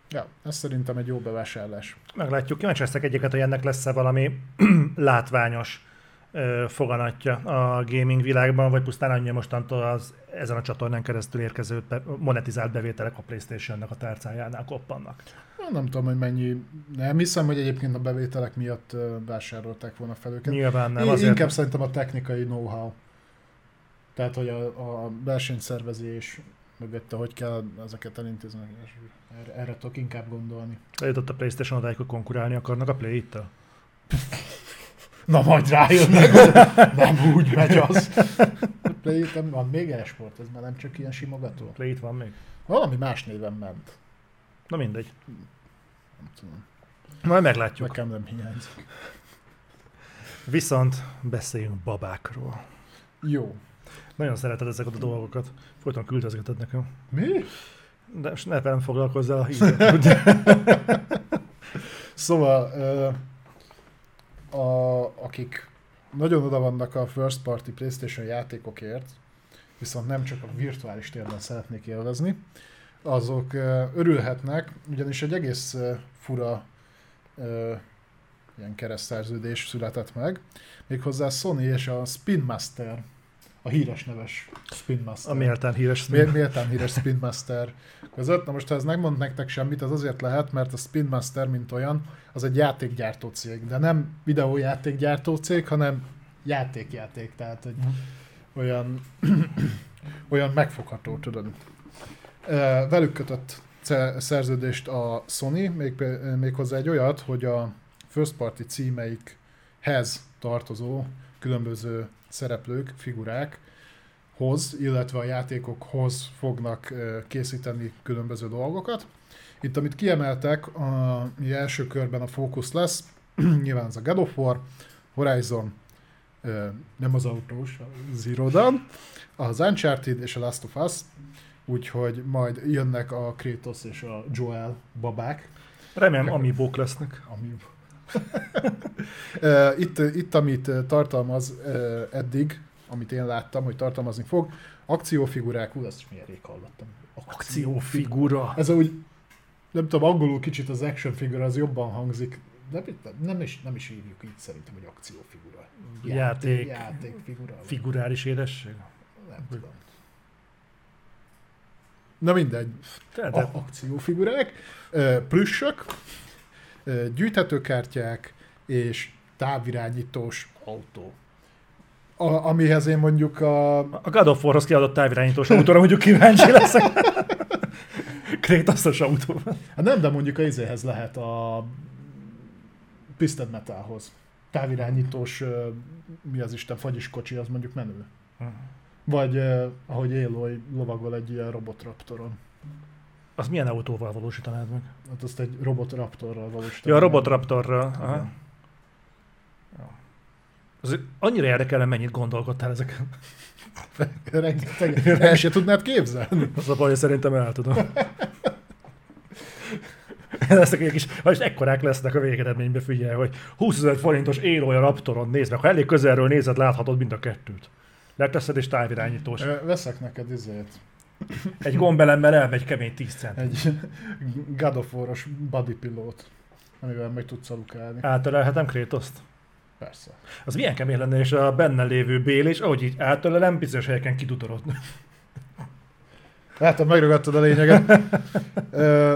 Ja, ez szerintem egy jó bevásárlás. meglátjuk. Kíváncsi leszek egyiket, hogy ennek lesz-e valami *clears throat* látványos ö, foganatja a gaming világban, vagy pusztán annyi mostantól az ezen a csatornán keresztül érkező monetizált bevételek a Playstation-nek a tárcájánál koppannak. Nem tudom, hogy mennyi... Nem hiszem, hogy egyébként a bevételek miatt vásárolták volna fel őket. Nyilván nem, azért Inkább szerintem a technikai know-how. Tehát, hogy a, a versenyszervezés mögötte, hogy kell ezeket elintézni. Erre, erre tudok inkább gondolni. eljutott a Playstation odáig, hogy konkurálni akarnak a Play-től. *laughs* Na majd rájönnek, nem úgy megy az. *laughs* Play nem van még e-sport, ez már nem csak ilyen simogató. Play-t van még? Valami más néven ment. Na mindegy. Nem tudom. Majd meglátjuk. Nekem nem hiányzik. Viszont beszéljünk babákról. Jó. Nagyon szereted ezeket a dolgokat. Folyton küldözgeted nekem. Mi? De most ne velem foglalkozzál a hírrel. *laughs* Szóval, a, akik nagyon oda vannak a first party PlayStation játékokért, viszont nem csak a virtuális térben szeretnék élvezni, azok örülhetnek, ugyanis egy egész fura ilyen keresztszerződés született meg, méghozzá Sony és a Spin Master, a híres neves Spin Master. A méltán híres Miért méltán híres Spin Master között. Na most, ha ez megmond nektek semmit, az azért lehet, mert a Spin Master, mint olyan, az egy játékgyártó cég, de nem videójátékgyártó cég, hanem játékjáték, tehát hogy olyan, *clears throat* olyan megfogható, tudod. Velük kötött szerződést a Sony, még, méghozzá egy olyat, hogy a first party címeikhez tartozó különböző szereplők, figurák, hoz, illetve a játékokhoz fognak készíteni különböző dolgokat. Itt, amit kiemeltek, a, ami első körben a fókusz lesz, *clears throat* nyilván az a God of War, Horizon, nem az autós, a Zero Dawn, az Uncharted és a Last of Us, úgyhogy majd jönnek a Kratos és a Joel babák, Remélem amibók lesznek. ami... *laughs* Itt, itt, amit tartalmaz eddig, amit én láttam, hogy tartalmazni fog, akciófigurák, hú, ezt is milyen rég hallottam. Akciófigura. Ez úgy, nem tudom, angolul kicsit az action figura az jobban hangzik, de nem is, nem is hívjuk így szerintem, hogy akciófigura. Játék. Játékfigura. Figurális édesség. nem tudom. Na mindegy. A, akciófigurák, plüssök, gyűjthetőkártyák és távirányítós autó. A, amihez én mondjuk a... a God of War-hoz kiadott távirányítós autóra mondjuk kíváncsi leszek. *laughs* Krétasztos autó. Hát nem, de mondjuk a izéhez lehet a Pisted Metalhoz. Távirányítós, mi az Isten, fagyiskocsi, az mondjuk menő. Vagy ahogy Aloy lovagol egy ilyen robotraptoron. Az milyen autóval valósítanád meg? Hát azt egy robotraptorral valósítaná. Ja, a Robotraptorral. Aha. Igen. Az annyira érdekel, mennyit gondolkodtál ezeken. *laughs* *laughs* Rengeteg. El se tudnád képzelni. Az a baj, hogy szerintem el tudom. *laughs* lesznek egy kis, és ekkorák lesznek a végeredményben, figyelj, hogy 20 ezer forintos élója Raptoron nézd meg, ha elég közelről nézed, láthatod mind a kettőt. Leteszed és távirányítós. Ö, Veszek neked izét. *laughs* Egy gombelemmel elmegy kemény 10 cent. Egy *laughs* God of War-os body pilót, amivel meg tudsz alukálni. Átölelhetem Krétoszt? Persze. Az milyen kemény lenne, és a benne lévő bél, és ahogy így átölelem, bizonyos helyeken kidudorodna. Látom, megragadtad a lényeget.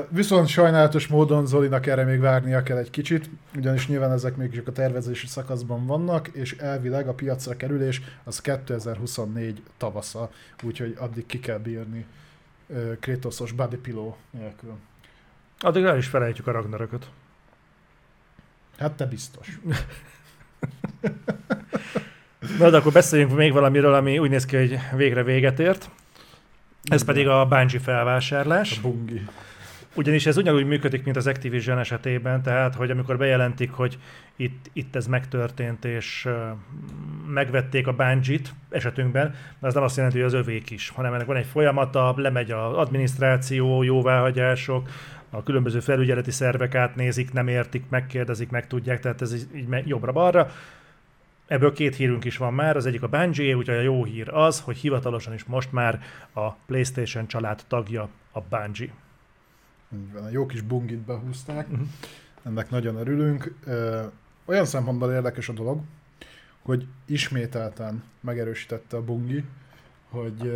Viszont sajnálatos módon Zolinak erre még várnia kell egy kicsit, ugyanis nyilván ezek még csak a tervezési szakaszban vannak, és elvileg a piacra kerülés az 2024 tavasza, úgyhogy addig ki kell bírni ö, Kratosos body pillow nélkül. Addig el is felejtjük a Ragnarököt. Hát te biztos. Na, de akkor beszéljünk még valamiről, ami úgy néz ki, hogy végre véget ért. Ez pedig a Bungie felvásárlás. A bungi. Ugyanis ez ugyanúgy működik, mint az Activision esetében, tehát, hogy amikor bejelentik, hogy itt, itt ez megtörtént, és uh, megvették a Bungie-t esetünkben, de az nem azt jelenti, hogy az övék is, hanem ennek van egy folyamata, lemegy az adminisztráció, jóváhagyások, a különböző felügyeleti szervek átnézik, nem értik, megkérdezik, megtudják, tehát ez így- jobbra-balra. Ebből két hírünk is van már, az egyik a Bungie, úgyhogy a jó hír az, hogy hivatalosan is most már a PlayStation család tagja a Bungie. Van, a jó kis bungit behúzták. Mhm. Ennek nagyon örülünk. Olyan szempontból érdekes a dolog, hogy ismételten megerősítette a Bungi, hogy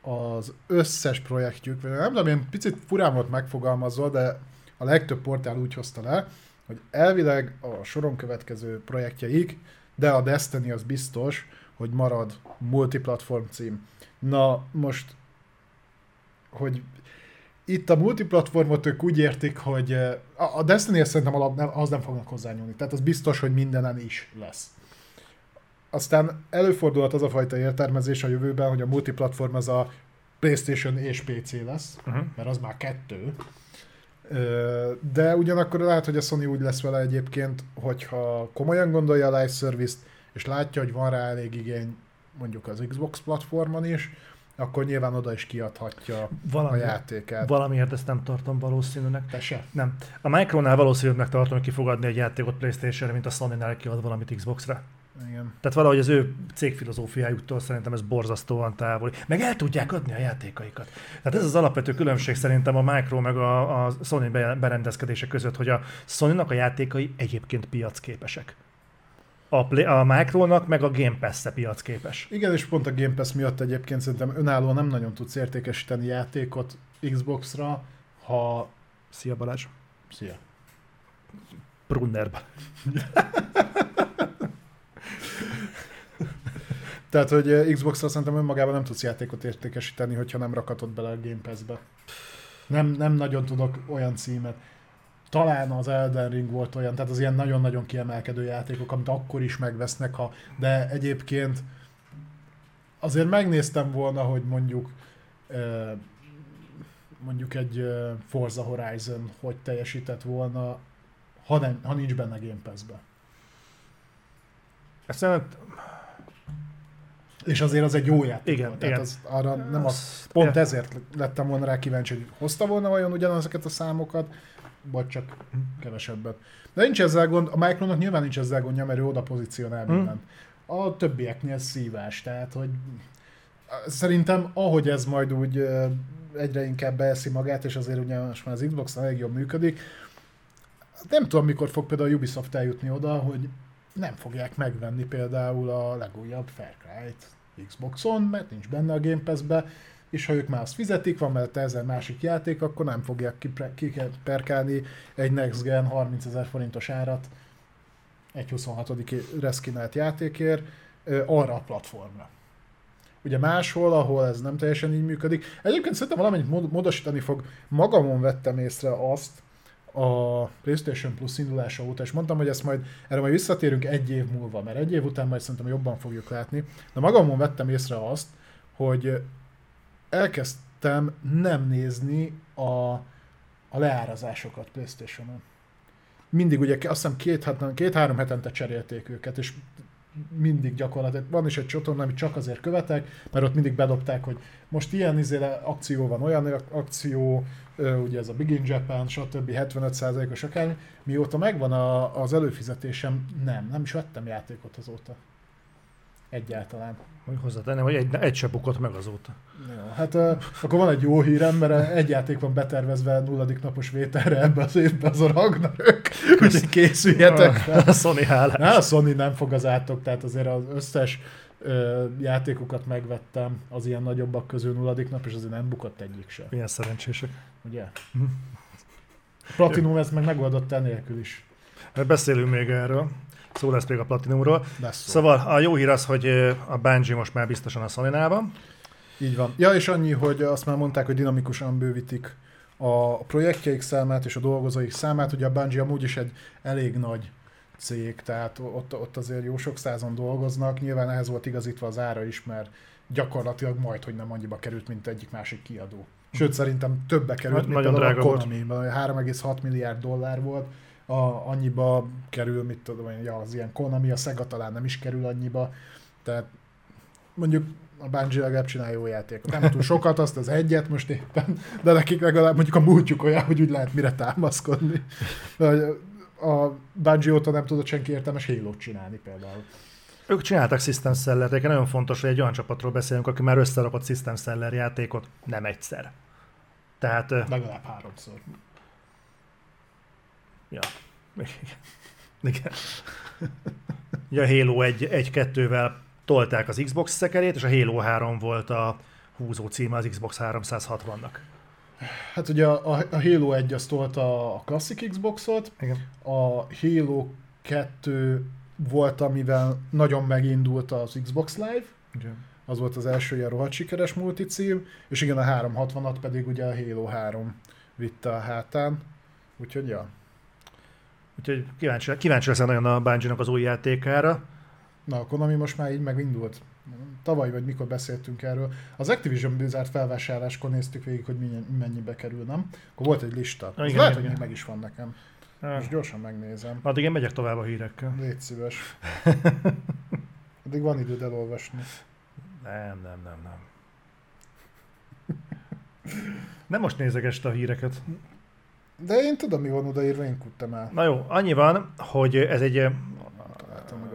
az összes projektjük, nem tudom, én picit furán volt megfogalmazva, de a legtöbb portál úgy hozta le, hogy elvileg a soron következő projektjeik, de a Destiny az biztos, hogy marad multiplatform cím. Na, most, hogy itt a multiplatformot ők úgy értik, hogy eh, a a destiny szerintem alap, nem, az nem fognak hozzányúlni. Tehát az biztos, hogy mindenen is lesz. Aztán előfordulhat az a fajta értelmezés a jövőben, hogy a multiplatform az a PlayStation és PC lesz, Uh-huh. mert az már kettő. De ugyanakkor lehet, hogy a Sony úgy lesz vele egyébként, hogyha komolyan gondolja a live service-t, és látja, hogy van rá elég igény mondjuk az Xbox platformon is, akkor nyilván oda is kiadhatja a Valami, játékát. valamiért ezt nem tartom valószínűnek. Te se? Nem. A Micronál valószínűnek tartom, hogy ki fog adni egy játékot Playstation-re, mint a Sony-nál kiad valamit Xbox-ra. Igen. Tehát valahogy az ő cégfilozófiájuktól szerintem ez borzasztóan távoli. Meg el tudják adni a játékaikat. Tehát ez az alapvető különbség szerintem a Micro meg a, a Sony be- berendezkedése között, hogy a Sony-nak a játékai egyébként piacképesek. A, play, a Micronak meg a Game Pass-e piacképes. Igen, és pont a Game Pass miatt egyébként szerintem önállóan nem nagyon tudsz értékesíteni játékot Xbox-ra, ha... Szia Balázs! Szia. Brunnerba. *laughs* Tehát, hogy eh, Xbox-ra szerintem önmagában nem tudsz játékot értékesíteni, hogyha nem rakatod bele a Game Pass-be. Nem, nem nagyon tudok olyan címet. Talán az Elden Ring volt olyan, tehát az ilyen nagyon-nagyon kiemelkedő játékok, amit akkor is megvesznek, ha, de egyébként azért megnéztem volna, hogy mondjuk eh, mondjuk egy eh, Forza Horizon hogy teljesített volna, ha, nem, ha nincs benne Game Pass-be. Ezt nem, És azért az egy jó játék Igen, volt. Tehát igen. az, arra nem az, Azt- pont ja. ezért lettem volna rá kíváncsi, hogy hozta volna vajon ugyanezeket a számokat, vagy csak kevesebbet. De nincs ezzel gond, a Micronak nyilván nincs ezzel gondja, mert ő oda pozícionál Hmm. mindent. A többieknél szívás, tehát hogy szerintem ahogy ez majd úgy egyre inkább beeszi magát, és azért ugye most már az Xbox elég jól működik, nem tudom, mikor fog például a Ubisoft eljutni oda, hogy nem fogják megvenni például a legújabb Far Cry-t Xboxon, mert nincs benne a Game Pass-be, és ha ők már azt fizetik, van mellette ezer másik játék, akkor nem fogják kiperkálni egy Next Gen 30 ezer forintos árat egy 26. reszkinált játékért arra a platformra. Ugye máshol, ahol ez nem teljesen így működik. Egyébként szerintem valamennyit mód- módosítani fog. Magamon vettem észre azt, a PlayStation Plus indulása óta, és mondtam, hogy ezt majd, erre majd visszatérünk egy év múlva, mert egy év után majd szerintem jobban fogjuk látni. De magamon vettem észre azt, hogy elkezdtem nem nézni a, a leárazásokat PlayStation-on. Mindig ugye azt hiszem két, heten, két-három hetente cserélték őket, és mindig gyakorlatilag van is egy csatorna, amit csak azért követek, mert ott mindig bedobták, hogy most ilyen izére akció van, olyan akció, ugye ez a Big in Japan, stb. 75%-os akármi. Mióta megvan a, az előfizetésem, nem, nem is vettem játékot azóta. Egyáltalán. Hogy hozzátennem, hogy egy, egy se bukott meg azóta. Jó, hát uh, akkor van egy jó hírem, mert egy játék van betervezve nulladik napos vételre ebbe az évbe, az a Ragnarök, úgyhogy készüljetek fel. A Sony hálás. Na, a Sony nem fog az átok, tehát azért az összes ö, játékokat megvettem az ilyen nagyobbak közül nulladik nap, és azért nem bukott egyik sem, Milyen szerencsések. ugye? A Platinum ezt meg megoldott enélkül is. Beszélünk még erről. Szó lesz még a Platinumról. Lesz szó. Szóval a jó hír az, hogy a Bungie most már biztosan a van. Így van. Ja, és annyi, hogy azt már mondták, hogy dinamikusan bővítik a projektjeik számát és a dolgozóik számát. Ugye a Bungie amúgy is egy elég nagy cég, tehát ott, ott azért jó sok százan dolgoznak. Nyilván ehhez volt igazítva az ára is, mert gyakorlatilag majd, hogy nem annyiba került, mint egyik másik kiadó. Sőt, szerintem többe került, mint Nagyon a drága volt. Konami, 3,6 milliárd dollár volt, a, annyiba kerül, mit tudom én, az ilyen Konami, a Sega talán nem is kerül annyiba, tehát mondjuk a Bungie legalább csinál jó játékot. Nem túl sokat, azt az egyet most éppen, de nekik legalább mondjuk a múltjuk olyan, hogy úgy lehet mire támaszkodni. A Bungie óta nem tudott senki értelmes halo csinálni például. Ők csináltak System Seller, de nagyon fontos, hogy egy olyan csapatról beszélünk, aki már összerakott System Seller játékot, nem egyszer. Tehát, Legalább háromszor. Ja. Igen. Ugye a Halo 1, 1-2-vel tolták az Xbox szekerét, és a Halo 3 volt a húzó címe az Xbox 360-nak. Hát ugye a, a Halo 1 azt tolta a Classic Xboxot, Igen. a Halo 2 volt, amivel nagyon megindult az Xbox Live, Igen. az volt az első ilyen rohadt sikeres multicím, és igen, a 360-at pedig ugye a Halo 3 vitte a hátán, úgyhogy ja. Úgyhogy kíváncsi, kíváncsi leszel nagyon a bungie az új játékára. Na, a Konami most már így megindult. Tavaly vagy mikor beszéltünk erről. Az Activision Blizzard felvásárláskor néztük végig, hogy mennyibe kerül, nem? Akkor volt egy lista. Ah, igen, lehet, igen. hogy még meg is van nekem. Most gyorsan megnézem. Addig én megyek tovább a hírekkel. Légy szíves. *laughs* Addig van időd elolvasni. Nem, nem, nem, nem. Nem most nézegeste a híreket. De én tudom, mi van odaírva, én kuttam el. Na jó, annyi van, hogy ez egy, eh,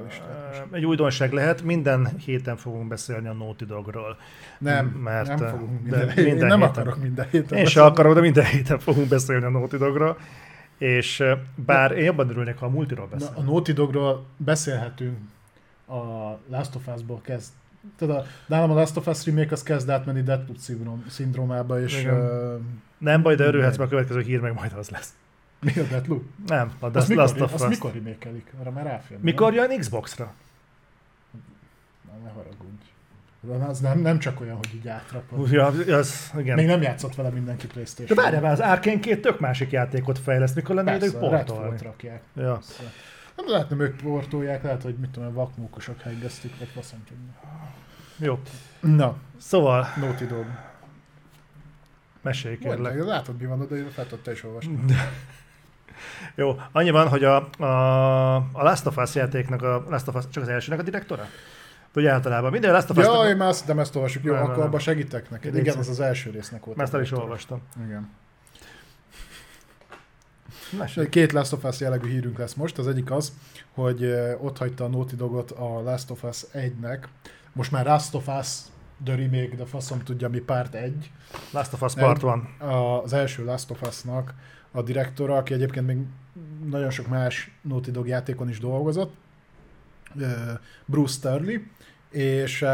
most. egy újdonság lehet. Minden héten fogunk beszélni a Naughty Dogról. Nem, mert, nem eh, fogunk de minden, minden én nem héten. akarok minden héten. Én se beszélni. akarok, de minden héten fogunk beszélni a Naughty Dogról. És eh, bár én jobban örülnék, ha a multiról Na, a beszélünk. Naughty Dogról beszélhetünk a Last of Us-ból kezd. A, nálam a Last of Us remake az kezd átmenni szindróm, szindrómába, és Igen. uh, Nem baj, de örülhetsz, mert a következő hír meg majd az lesz. mi a Deadloop? Nem, a Azt Last, mikor, Last of azt Us. mikor remékelik? Arra már ráfér. Mikor jön Xbox-ra? Nem, ne haragudj. De Az nem, nem csak olyan, hogy így átrapod. Ja, az, igen. Még nem játszott vele mindenki De Playstation. várjál már, az Arkane két tök másik játékot fejleszt, mikor lenne Persze, idők portolni? rakják. Ja. Persze. Nem lehet, nem ők portolják, lehet, hogy mit tudom, vakmókosok hegesztik, vagy faszom tudni. Jó. Na, Szóval, Naughty Dog. mesélj kérlek. meg, látod, mi van oda, én fel te is olvasni. Jó, annyi van, hogy a, a, a Last of Us játéknak, a Last of Us csak az elsőnek a direktora? Vagy általában minden Last of us Ja, én már azt hittem, ezt olvasjuk. Jó, Nem, akkor abban segítek neked. Igen, az az első résznek volt. Mert ezt el is olvastam. Igen. Mesélj. Két Last of Us jellegű hírünk lesz most. Az egyik az, hogy ott hagyta a Naughty Dogot a Last of Us 1-nek. Most már Last of Us The Remake, de faszom tudja mi párt 1. Last of Us. Part 1. Az első Last of Us-nak a direktora, aki egyébként még nagyon sok más Naughty Dog játékon is dolgozott, Bruce Sterling, és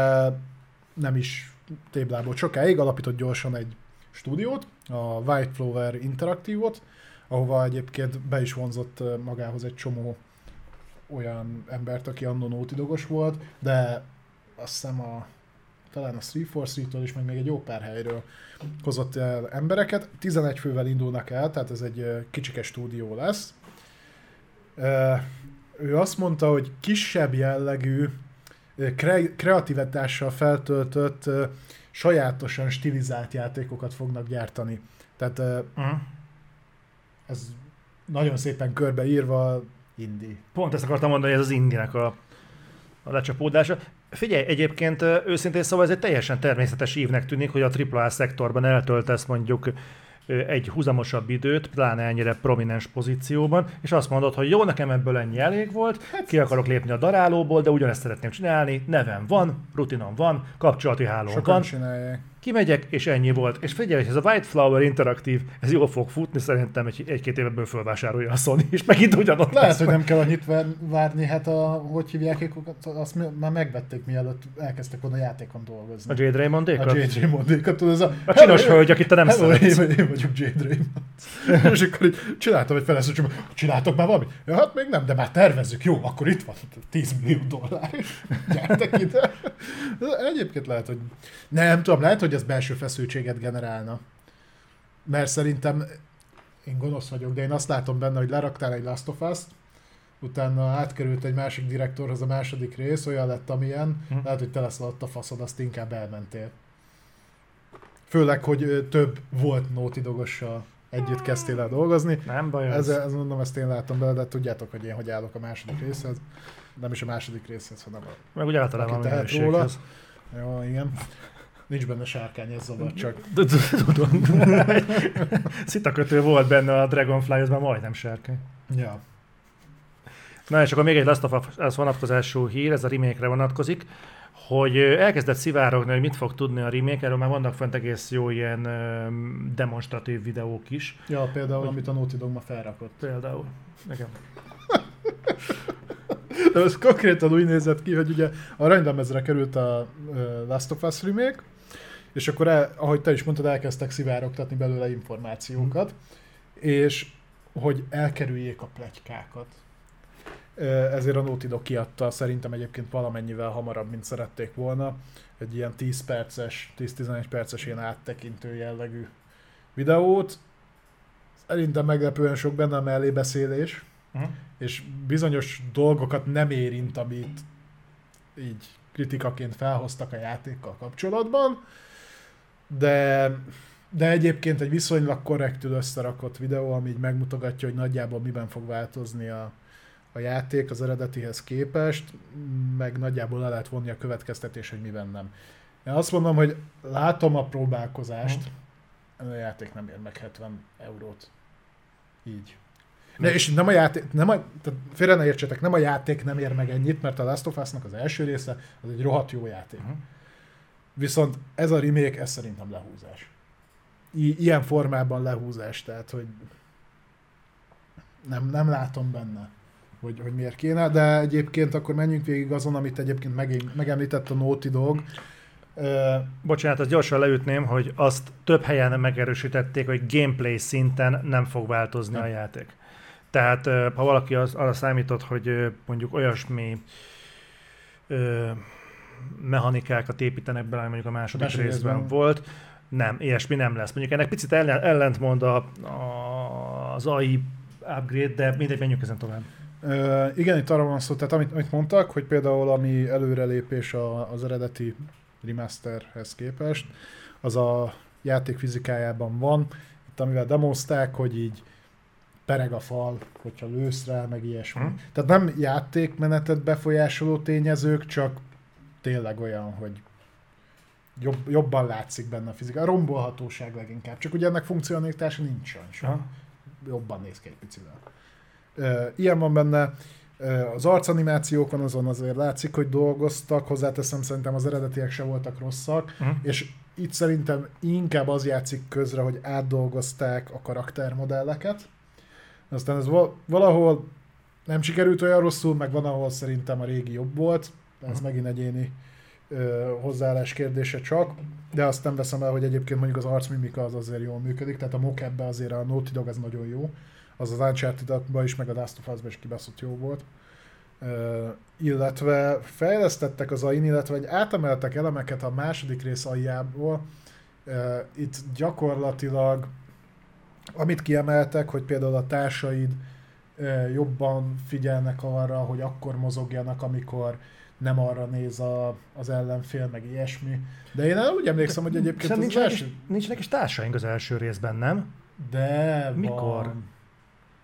nem is téblából sokáig alapított gyorsan egy stúdiót, a White Flower Interactive-ot, ahova egyébként be is vonzott magához egy csomó olyan embert, aki annó Naughty Dogos volt, de azt hiszem a talán a 343-től is, meg még egy jó pár helyről hozott el embereket. 11 fővel indulnak el, tehát ez egy kicsike stúdió lesz. Ő azt mondta, hogy kisebb jellegű, kre- kreativitással feltöltött, sajátosan stilizált játékokat fognak gyártani. Tehát Uh-huh. Ez nagyon szépen körbeírva indie. Pont ezt akartam mondani, ez az indinek a, a lecsapódása. Figyelj, egyébként őszintén szóval ez egy teljesen természetes ívnek tűnik, hogy a AAA szektorban eltöltesz mondjuk egy húzamosabb időt, pláne ennyire prominens pozícióban, és azt mondod, hogy jó, nekem ebből ennyi elég volt, ki akarok lépni a darálóból, de ugyanezt szeretném csinálni, nevem van, rutinom van, kapcsolati hálóm Sokan van, csinálják. Kimegyek, és ennyi volt. És figyelj, hogy ez a White Flower interaktív, ez jól fog futni, szerintem egy, egy-két éveből fölvásárolja a Sony, és megint ugyanott Lehet, lesz hogy nem kell annyit vár- várni, hát a, hogy hívják azt már megvették, mielőtt elkezdtek volna a játékon dolgozni. A Jade Raymondékat? A J.J. Mondékat, tudod, ez a... A csinos hölgy, akit te nem Hello, szeretsz. én, én vagyok Jade Raymond. és akkor így csináltam egy feleszülcsöm, csináltok már valami? Ja, hát még nem, de már tervezzük. Jó, akkor itt van 10 millió dollár. Gyertek ide. Egyébként lehet, hogy... Nem tudom, lehet, hogy ez belső feszültséget generálna. Mert szerintem én gonosz vagyok, de én azt látom benne, hogy leraktál egy Last of Us-t, utána átkerült egy másik direktorhoz a második rész, olyan lett, amilyen, Hm. lehet, hogy te leszel ott a faszod, azt inkább elmentél. Főleg, hogy több volt Naughty Dogossal együtt kezdtél el dolgozni. Nem baj, Ez, ez. mondom, ezt én látom bele, de tudjátok, hogy én hogy állok a második részhez. Nem is a második részhez, hanem a... Meg úgy általában a minőséghez. Jó, igen. Nincs benne sárkány, ez zavar csak. Tudom. Szitakötő volt benne a Dragonfly, ez már majdnem sárkány. Ja. Na és akkor még egy Last of Us vonatkozású hír, ez a remake-re vonatkozik, hogy elkezdett szivárogni, hogy mit fog tudni a remake, erről már vannak fent egész jó ilyen demonstratív videók is. Ja, például, amit a Naughty Dog ma felrakott. Például. Igen. De ez konkrétan úgy nézett ki, hogy ugye a aranylemezre került a Last of Us remake, és akkor, el, ahogy te is mondtad, elkezdtek szivárogtatni belőle információkat, és hogy elkerüljék a plegykákat. Ezért a Naughty Dog kiadta szerintem egyébként valamennyivel hamarabb, mint szerették volna. Egy ilyen 10 perces, 10-11 perces ilyen áttekintő jellegű videót. Szerintem meglepően sok benne a mellébeszélés, uh-huh. és bizonyos dolgokat nem érint, amit így kritikaként felhoztak a játékkal kapcsolatban, de, de egyébként egy viszonylag korrektül összerakott videó, ami így megmutogatja, hogy nagyjából miben fog változni a, a játék az eredetihez képest, meg nagyjából le lehet vonni a következtetés, hogy miben nem. Én azt mondom, hogy látom a próbálkozást, a játék nem ér meg 70 eurót. Így. De és nem a játék, nem a, tehát félre ne értsetek, nem a játék nem ér meg ennyit, mert a Last of Us-nak az első része az egy rohadt jó játék. Uh-huh. Viszont ez a remake, ez szerintem lehúzás. I- ilyen formában lehúzás, tehát hogy nem, nem látom benne, hogy, hogy miért kéne, de egyébként akkor menjünk végig azon, amit egyébként meg, megemlített a Naughty Dog. Bocsánat, azt gyorsan leütném, hogy azt több helyen megerősítették, hogy gameplay szinten nem fog változni nem. a játék. Tehát ha valaki az, arra számított, hogy mondjuk olyasmi ö, mechanikákat építenek bele, mondjuk a második Más részben részben volt, nem, ilyesmi nem lesz. Mondjuk ennek picit ellen, ellentmond a, a, az AI upgrade, de mindegy, menjünk ezen tovább. Ö, igen, itt arra van szó, tehát amit, amit mondtak, hogy például ami előrelépés a, az eredeti remasterhez képest, az a játék fizikájában van. Itt amivel demozták, hogy így pereg a fal, hogyha lősz rá, meg ilyesmi. Hmm. Tehát nem játékmenetet befolyásoló tényezők, csak tényleg olyan, hogy jobb, jobban látszik benne a fizika. A rombolhatóság leginkább, csak ugye ennek funkcionalitása nincs sajnos. Jobban néz ki egy picivel. Ilyen van benne. Az arcanimációkon azon azért látszik, hogy dolgoztak, hozzáteszem, szerintem az eredetiek se voltak rosszak, uh-huh. és itt szerintem inkább az játszik közre, hogy átdolgozták a karaktermodelleket, aztán ez valahol nem sikerült olyan rosszul, meg van, ahol szerintem a régi jobb volt, ez uh-huh. megint egyéni ö, hozzáállás kérdése csak, de azt nem veszem el, hogy egyébként mondjuk az arcmimika az azért jól működik, tehát a mocapbe azért a Naughty Dog az nagyon jó, az az uncharted is, meg a Last of us is kibaszott jó volt. Uh, illetve fejlesztettek az AIN, illetve egy átemeltek elemeket a második rész AI-jából. Uh, itt gyakorlatilag amit kiemeltek, hogy például a társaid jobban figyelnek arra, hogy akkor mozogjanak, amikor nem arra néz a, az ellenfél, meg ilyesmi. De én úgy emlékszem, hogy egyébként az nincsenek, első... is, nincsenek is társaink az első részben, nem? De Mikor? Van.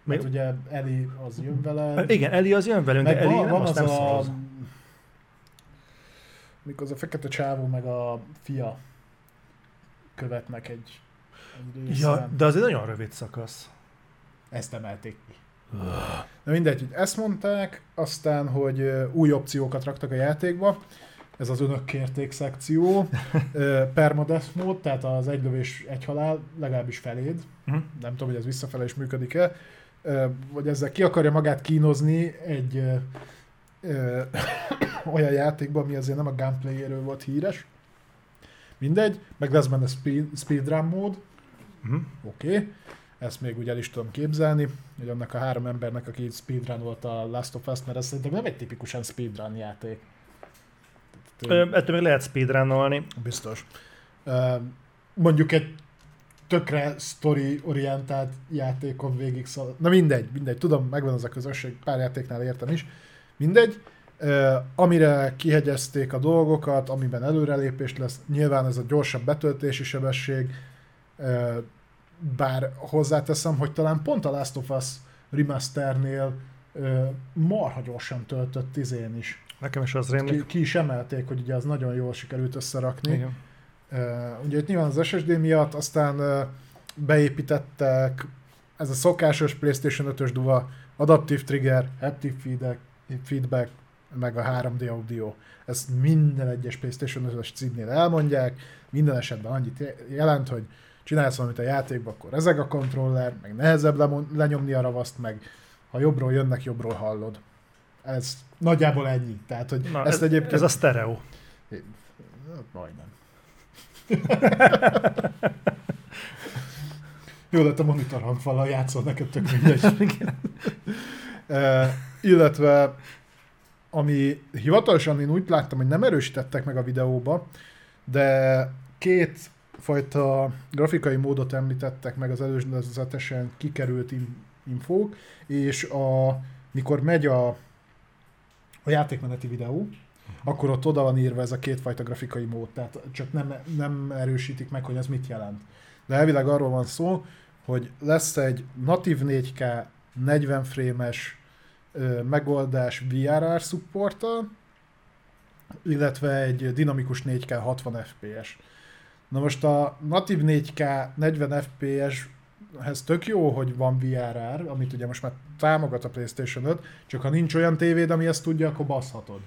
Mert Mi? ugye Eli az jön vele. Igen, Eli az jön velünk, de Eli van, nem, van az, az nem a... Mikor az a fekete csávó meg a fia követnek egy Ja, de az egy nagyon rövid szakasz. Ezt emelték ki. Na mindegy, hogy ezt mondták, aztán, hogy új opciókat raktak a játékba, ez az önök kérték szekció, *laughs* permadeath mód, tehát az egy lövés, egy halál, legalábbis feléd, uh-huh. nem tudom, hogy ez visszafele is működik-e, vagy ezzel ki akarja magát kínozni egy ö, *coughs* olyan játékban, ami azért nem a gunplay volt híres, mindegy, meg lesz benne speed, speedrun mód, Uh-huh. Oké, okay. Ezt még úgy el is tudom képzelni, hogy annak a három embernek, aki speedrun volt a Last of Us, mert ez szerintem nem egy tipikusan speedrun játék. Ö, ettől még lehet speedrunolni. Biztos. mondjuk egy tökre story-orientált játékon végig szal... Na mindegy, mindegy, tudom, megvan az a közösség, pár játéknál értem is. Mindegy, amire kihegyezték a dolgokat, amiben előrelépés lesz, nyilván ez a gyorsabb betöltési sebesség, bár hozzáteszem, hogy talán pont a Last of Us remasternél marha gyorsan töltött tizén is. Nekem is az rémlik. Ki, ki is emelték, hogy ugye az nagyon jól sikerült összerakni. Igen. Uh, ugye itt nyilván az SSD miatt, aztán uh, beépítettek ez a szokásos PlayStation 5-ös duva, adaptív trigger, haptic feedback, feedback, meg a 3D audio. Ezt minden egyes PlayStation 5-ös címnél elmondják, minden esetben annyit jelent, hogy csinálsz valamit a játékban, akkor ezek a kontroller, meg nehezebb lenyomni a ravaszt, meg ha jobbról jönnek, jobbról hallod. Ez nagyjából ennyi. Tehát, hogy Na, ezt ez, egyébként... ez a stereo. Hát, Majdnem. *laughs* Jó lett a monitor hangfallal játszol, neked tök mindegy. *laughs* illetve, ami hivatalosan én úgy láttam, hogy nem erősítettek meg a videóba, de két fajta grafikai módot említettek meg az előzetesen kikerült in- infók, és a, mikor megy a, a játékmeneti videó, akkor ott oda van írva ez a kétfajta grafikai mód, tehát csak nem, nem erősítik meg, hogy ez mit jelent. De elvileg arról van szó, hogy lesz egy natív 4K 40 frémes megoldás VRR supporttal, illetve egy dinamikus 4K 60 FPS. Na most a natív 4K 40 FPS ez tök jó, hogy van VRR, amit ugye most már támogat a PlayStation 5, csak ha nincs olyan tévéd, ami ezt tudja, akkor baszhatod.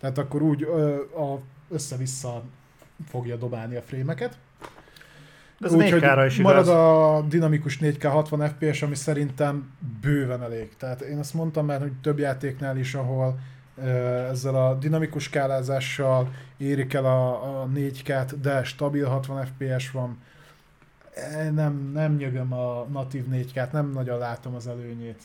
Tehát akkor úgy ö, a, össze-vissza fogja dobálni a frémeket. Ez Úgyhogy 4K-ra is marad igaz. a dinamikus 4K 60 FPS, ami szerintem bőven elég. Tehát én azt mondtam már, hogy több játéknál is, ahol ezzel a dinamikus skálázással érik el a, a 4K-t, de stabil 60 FPS van. E, Nem, nem nyögöm a natív 4K-t, nem nagyon látom az előnyét.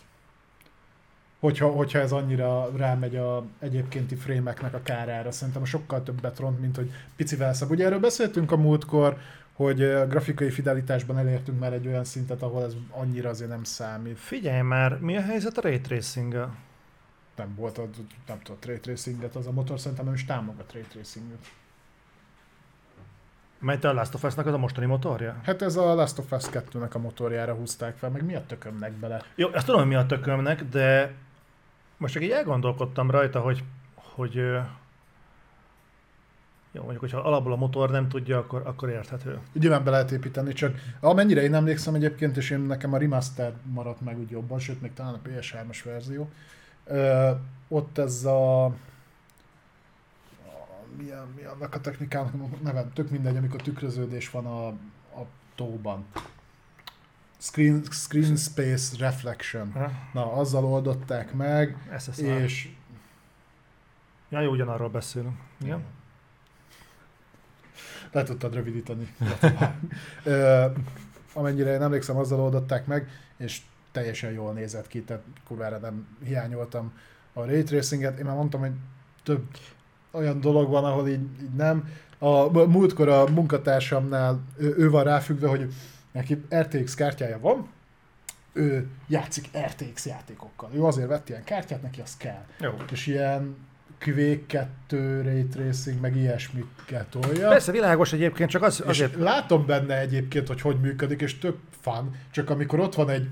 Hogyha, hogyha ez annyira rámegy a egyébkénti frémeknek a kárára, szerintem sokkal többet ront, mint hogy picivel szebb. Ugye erről beszéltünk a múltkor, hogy a grafikai fidelitásban elértünk már egy olyan szintet, ahol ez annyira azért nem számít. Figyelj már, mi a helyzet a ray tracing Nem volt, a, nem tudom, ray tracinget, az a motor szerintem nem is támogat ray tracinget. Mert a Last of Us-nak az a mostani motorja? Hát ez a Last of Us 2-nek a motorjára húzták fel, meg mi a tökömnek bele? Jó, ezt tudom, hogy mi a tökömnek, de most csak így elgondolkodtam rajta, hogy, hogy jó, mondjuk, hogyha alapból a motor nem tudja, akkor, akkor érthető. Nyilván be lehet építeni, csak amennyire én emlékszem egyébként, és én nekem a remaster maradt meg úgy jobban, sőt még talán a PS3-as verzió, ö, ott ez a, a mi, a, mi annak a technikának a neve, tök mindegy, amikor tükröződés van a, a tóban. Screen, screen Space Reflection. Ha? Na, azzal oldották meg, SSR. és Ja, jó, ugyanarról beszélünk. Igen? Le tudtad rövidíteni. *laughs* Ö, amennyire én emlékszem, azzal oldották meg, és teljesen jól nézett ki, tehát kurvára nem hiányoltam a ray tracinget. Én már mondtam, hogy több olyan dolog van, ahol így, így nem. A múltkor a munkatársamnál ő, ő van ráfüggve, hogy neki RTX kártyája van, ő játszik RTX játékokkal. Ő azért vett ilyen kártyát, neki az kell. Jó. És ilyen Quake 2 Ray Tracing, meg ilyesmikkel tolja. Persze, világos egyébként, csak az, És azért... látom benne egyébként, hogy hogy működik, és tök fun, csak amikor ott van egy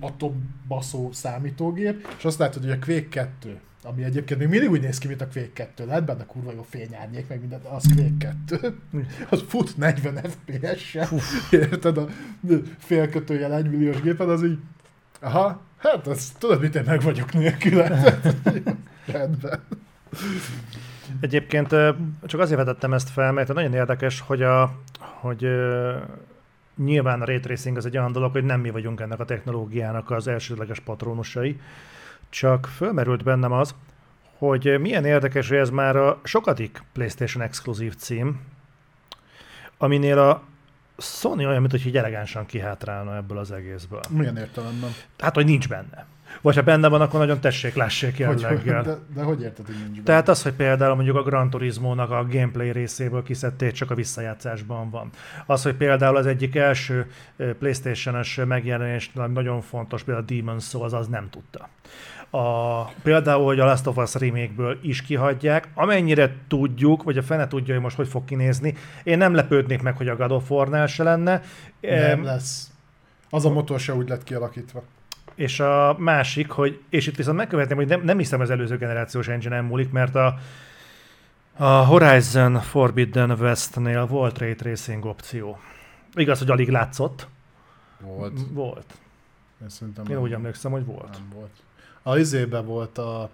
atombaszó számítógép, és azt látod, hogy a Quake 2, ami egyébként még mindig úgy néz ki, mint a Quake 2, lehet benne kurva jó fényárnyék, meg minden, de az Quake 2, *laughs* az fut 40 FPS-sel, érted, a félkötőjel 1 milliós gépen, az így, aha, hát az, tudod mit, én meg vagyok nélküle. *laughs* Rendben. Egyébként csak azért vetettem ezt fel, mert nagyon érdekes, hogy, a, hogy nyilván a ray tracing az egy olyan dolog, hogy nem mi vagyunk ennek a technológiának az elsődleges patronusai, csak fölmerült bennem az, hogy milyen érdekes, hogy ez már a sokadik PlayStation exkluzív cím, aminél a Sony olyan, mint hogy elegánsan kihátrálna ebből az egészből. Milyen értelemben? Hát, hogy nincs benne. Vagy ha benne van, akkor nagyon tessék, lássék Hogy, jelleggel. de, de hogy érted, hogy nincs benne? Tehát az, hogy például mondjuk a Gran Turismo-nak a gameplay részéből kiszedték, csak a visszajátszásban van. Az, hogy például az egyik első Playstation-es megjelenés nagyon fontos, például a Demon's Souls, az nem tudta. A, például, hogy a Last of Us remake is kihagyják, amennyire tudjuk, vagy a fene tudja, hogy most hogy fog kinézni. Én nem lepődnék meg, hogy a God of War-nál se lenne. Nem Em, lesz. Az a motor se úgy lett kialakítva. És a másik, hogy, és itt viszont megkövetném, hogy nem, nem hiszem az előző generációs engine múlik, mert a, a Horizon Forbidden Westnél volt ray tracing opció. Igaz, hogy alig látszott. Volt. Volt. Én, Én úgy emlékszem, hogy volt. nem volt. A izébe volt a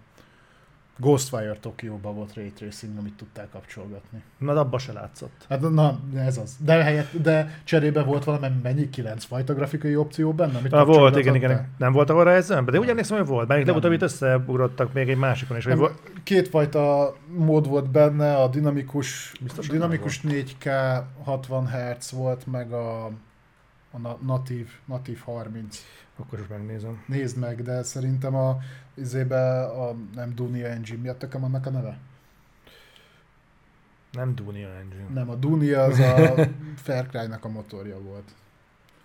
Ghostwire Tokióban volt Ray Tracing, amit tudták kapcsolgatni. Na, abba se látszott. Hát na, ez az. De, helyett, de cserébe volt valami mennyi, kilenc fajta grafikai opció benne? Amit Ah, volt, igen, igen. Nem volt arra ez de úgy emlékszem, hogy volt. Mert legutóbb itt összeugrottak még egy másikon is. Nem, kétfajta mód volt benne, a dinamikus, Biztos, dinamikus 4K 60 Hz volt, meg a, a na- natív, natív 30. akkor is megnézem. Nézd meg, de szerintem a, izébe a nem Dunia Engine miatt nekem annak a neve. Nem Dunia Engine. Nem, a Dunia az a *laughs* Far Cry-nak a motorja volt.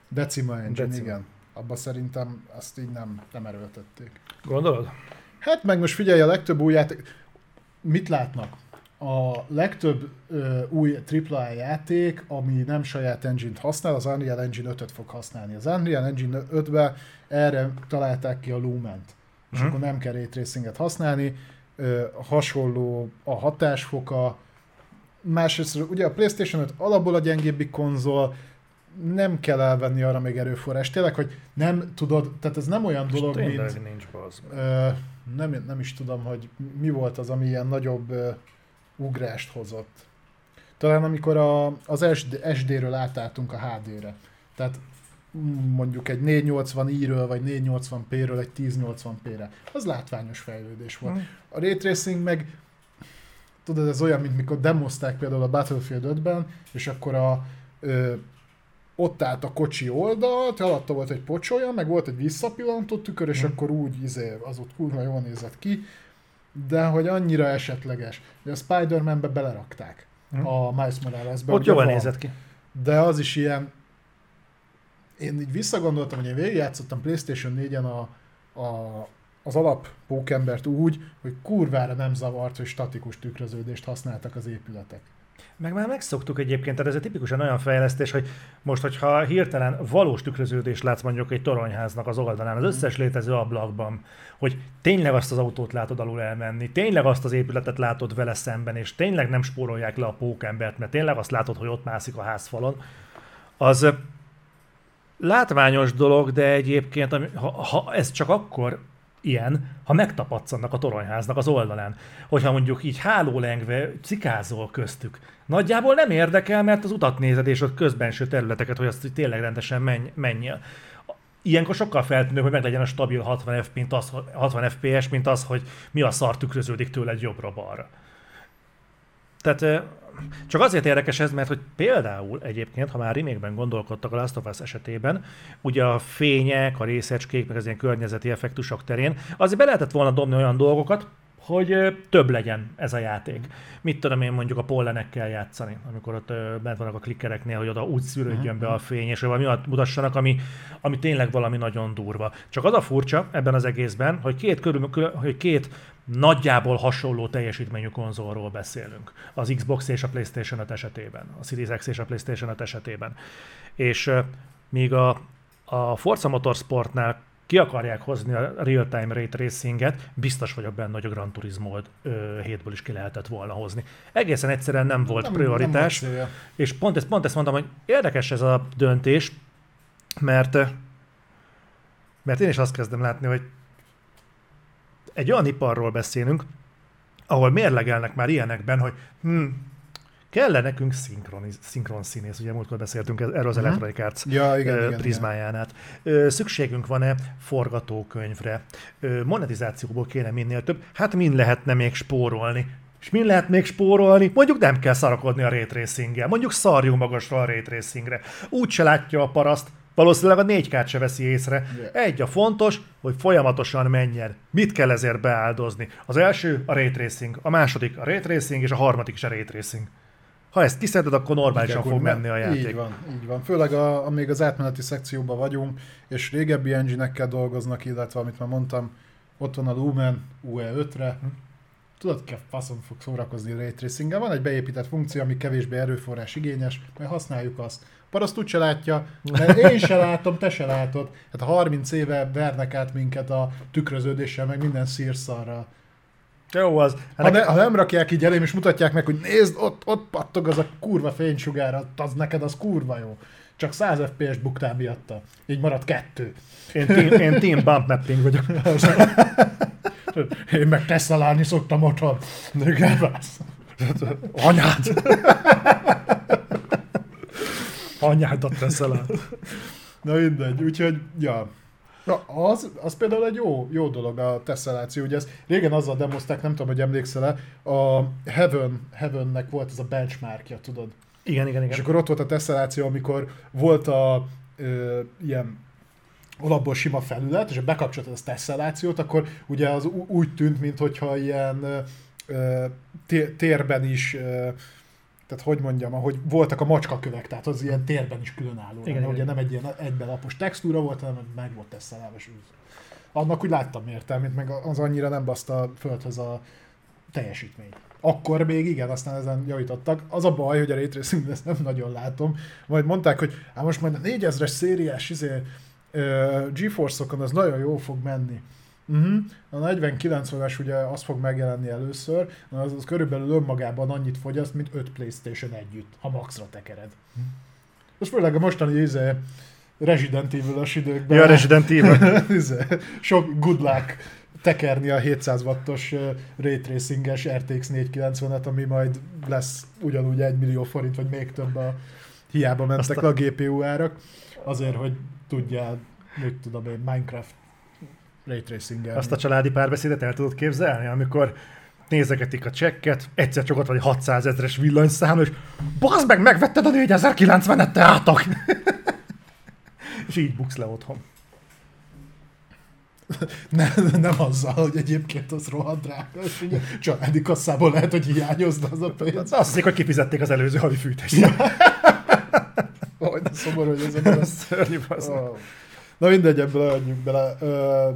Decima Engine. Decima. igen. Abba szerintem azt így nem, nem erőltették. Gondolod? Hát meg most figyelj, a legtöbb új játék... Mit látnak? A legtöbb ö, új AAA játék, ami nem saját engine-t használ, az Unreal Engine 5-öt fog használni. Az Unreal Engine 5-ben erre találták ki a Lument. És Mhm. akkor nem kell ray tracinget használni. Ö, hasonló a hatásfoka. Másrészt ugye a PlayStation 5 alapból a gyengébbi konzol, nem kell elvenni arra még erőforrás. Tényleg, hogy nem tudod, tehát ez nem olyan dolog, mint... Nincs. Ö, nem, nem is tudom, hogy mi volt az, ami ilyen nagyobb ö, ugrást hozott. Talán amikor a, az SD, SD-ről átálltunk a HD-re. Tehát mm, mondjuk egy 480 i-ről vagy 480p-ről egy 1080p-re. Az látványos fejlődés volt. Hm. A Ray Tracing meg, tudod, ez olyan, mint mikor demozták például a Battlefield 5-ben, és akkor a, ö, ott állt a kocsi oldalt, alatta volt egy pocsolya, meg volt egy visszapillantó tükör, és Mhm. akkor úgy izé, az ott kurva jól nézett ki, de hogy annyira esetleges, hogy a Spider-Man-be belerakták Mhm. a Miles Morales-be. Ott jól van. nézett ki. De az is ilyen, én így visszagondoltam, hogy én végigjátszottam Playstation 4-en a, a, az alap pókembert úgy, hogy kurvára nem zavart, hogy statikus tükröződést használtak az épületek. Meg már megszoktuk egyébként, tehát ez egy tipikusan olyan fejlesztés, hogy most, hogyha hirtelen valós tükröződést látsz mondjuk egy toronyháznak az oldalán, az összes létező ablakban, hogy tényleg azt az autót látod alul elmenni, tényleg azt az épületet látod vele szemben, és tényleg nem spórolják le a pókembert, mert tényleg azt látod, hogy ott mászik a házfalon, az látványos dolog, de egyébként ha, ha ez csak akkor ilyen, ha megtapadsz a toronyháznak az oldalán. Hogyha mondjuk így hálólengve cikázol köztük. Nagyjából nem érdekel, mert az utat nézed, és ott közbenső területeket, hogy azt hogy tényleg rendesen menj, menjél. Ilyenkor sokkal feltűnő, hogy meg legyen a stabil 60, F, mint az, 60 FPS, mint az, hogy mi a szar tükröződik tőled jobbra-balra. Tehát csak azért érdekes ez, mert hogy például egyébként, ha már remake gondolkodtak a Last of Us esetében, ugye a fények, a részecskék, meg az ilyen környezeti effektusok terén, azért be lehetett volna dobni olyan dolgokat, hogy több legyen ez a játék. Mit tudom én mondjuk a pollenekkel játszani, amikor ott bent vannak a klikkereknél, hogy oda úgy szűrődjön be a fény, és valami olyat mutassanak, ami, ami tényleg valami nagyon durva. Csak az a furcsa ebben az egészben, hogy két, körül, hogy két nagyjából hasonló teljesítményű konzolról beszélünk. Az Xbox és a PlayStation 5 esetében, a Series X és a PlayStation 5 esetében. És míg a, a Forza Motorsportnál ki akarják hozni a real-time ray tracinget, biztos vagyok benne, hogy a Gran Turismo 7-ből is ki lehetett volna hozni. Egészen egyszerűen nem volt nem, prioritás. Nem volt. És pont ezt, pont ezt mondtam, hogy érdekes ez a döntés, mert, mert én is azt kezdem látni, hogy egy olyan iparról beszélünk, ahol mérlegelnek már ilyenekben, hogy hm, kell nekünk szinkron, szinkron színész, ugye múltkor beszéltünk erről az Mhm. Electronic Arts Ja, igen, igen, igen. prizmáján át. Ö, Szükségünk van-e forgatókönyvre? Monetizációból kéne minél több? Hát mind lehetne még spórolni? És mind lehet még spórolni? Mondjuk nem kell szarakodni a ray tracing Mondjuk szarjunk magasra a ray tracingre. Úgy se látja a paraszt, valószínűleg a 4K-t se veszi észre. Yeah. Egy a fontos, hogy folyamatosan menjen. Mit kell ezért beáldozni? Az első a ray tracing, a második a ray tracing, és a harmadik is a ray tracing. Ha ezt kiszeded, akkor normálisan Igen, fog menni a játék. Így van, így van. Főleg a, amíg az átmeneti szekcióban vagyunk, és régebbi engine dolgoznak, illetve amit már mondtam, ott van a Lumen UE5-re, Hm. tudod, ki a faszom fog szórakozni a Ray tracing Van egy beépített funkció, ami kevésbé erőforrás igényes, majd használjuk azt. Paraszt úgy se látja, *laughs* mert én se látom, te se látod. Hát a 30 éve vernek át minket a tükröződéssel, meg minden szírszarral. Jó, az. Hát Ha, ne, ha nem rakják így elém, és mutatják meg, hogy nézd, ott, ott pattog az a kurva fénysugár, az neked az kurva jó. Csak 100 FPS buktál miatta. Így marad kettő. Én team, én team bump mapping vagyok. *laughs* Én meg tesztelálni szoktam otthon. Gábász. Anyád! *laughs* Anyádat teszel el. Na mindegy, úgyhogy, ja. Na, az, az például egy jó, jó dolog a teszeláció, ugye ezt régen azzal demozták, nem tudom, hogy emlékszel-e, a Heaven, Heavennek volt ez a benchmarkja, tudod? Igen, igen, És igen. akkor ott volt a teszeláció, amikor volt a ö, ilyen alapból sima felület, és bekapcsoltad a teszelációt, akkor ugye az úgy tűnt, mintha ilyen ö, ö, té- térben is ö, tehát hogy mondjam, ahogy voltak a macskakövek, tehát az ilyen térben is különálló. Igen, Igen, ugye nem egy ilyen egybelapos textúra volt, hanem meg volt úgy. Annak úgy láttam értelmét, meg az annyira nem baszta a földhöz a teljesítményt. Akkor még igen, aztán ezen javítottak. Az a baj, hogy a Ray Tracing ezt nem nagyon látom. Majd mondták, hogy hát most majd a 4000-es szériás izé, uh, GeForce-okon az nagyon jól fog menni. Uh-huh. A 4090-es ugye az fog megjelenni először, az, az körülbelül önmagában annyit fogyaszt, mint 5 Playstation együtt, ha maxra tekered. Ez főleg a mostani izé, Resident Evil-ös időkben. Ja, Resident Evil. *laughs* Izé, Sok good luck tekerni a 700 wattos Ray Tracing-es RTX 490-et, ami majd lesz ugyanúgy 1 millió forint, vagy még több a hiába mentek Azt le a GPU árak, azért, hogy tudjál, mit tudom én, Minecraft Ray tracing Azt a családi párbeszédet el tudod képzelni, amikor nézegetik a csekket, egyszer csak ott vagy 600 ezeres villanyszám, és bazd meg, megvetted a 4090-et, te átok! *laughs* és így buksz le otthon. *laughs* nem, nem azzal, hogy egyébként az rohadt drága, és ugye családi kasszából lehet, hogy hiányozna az a pénz. Azt hiszik, hogy kifizették az előző havi fűtést. Hogy *laughs* de szomorú, hogy ez a szörnyű. Oh. Na mindegy, ebből adjunk bele. Ö,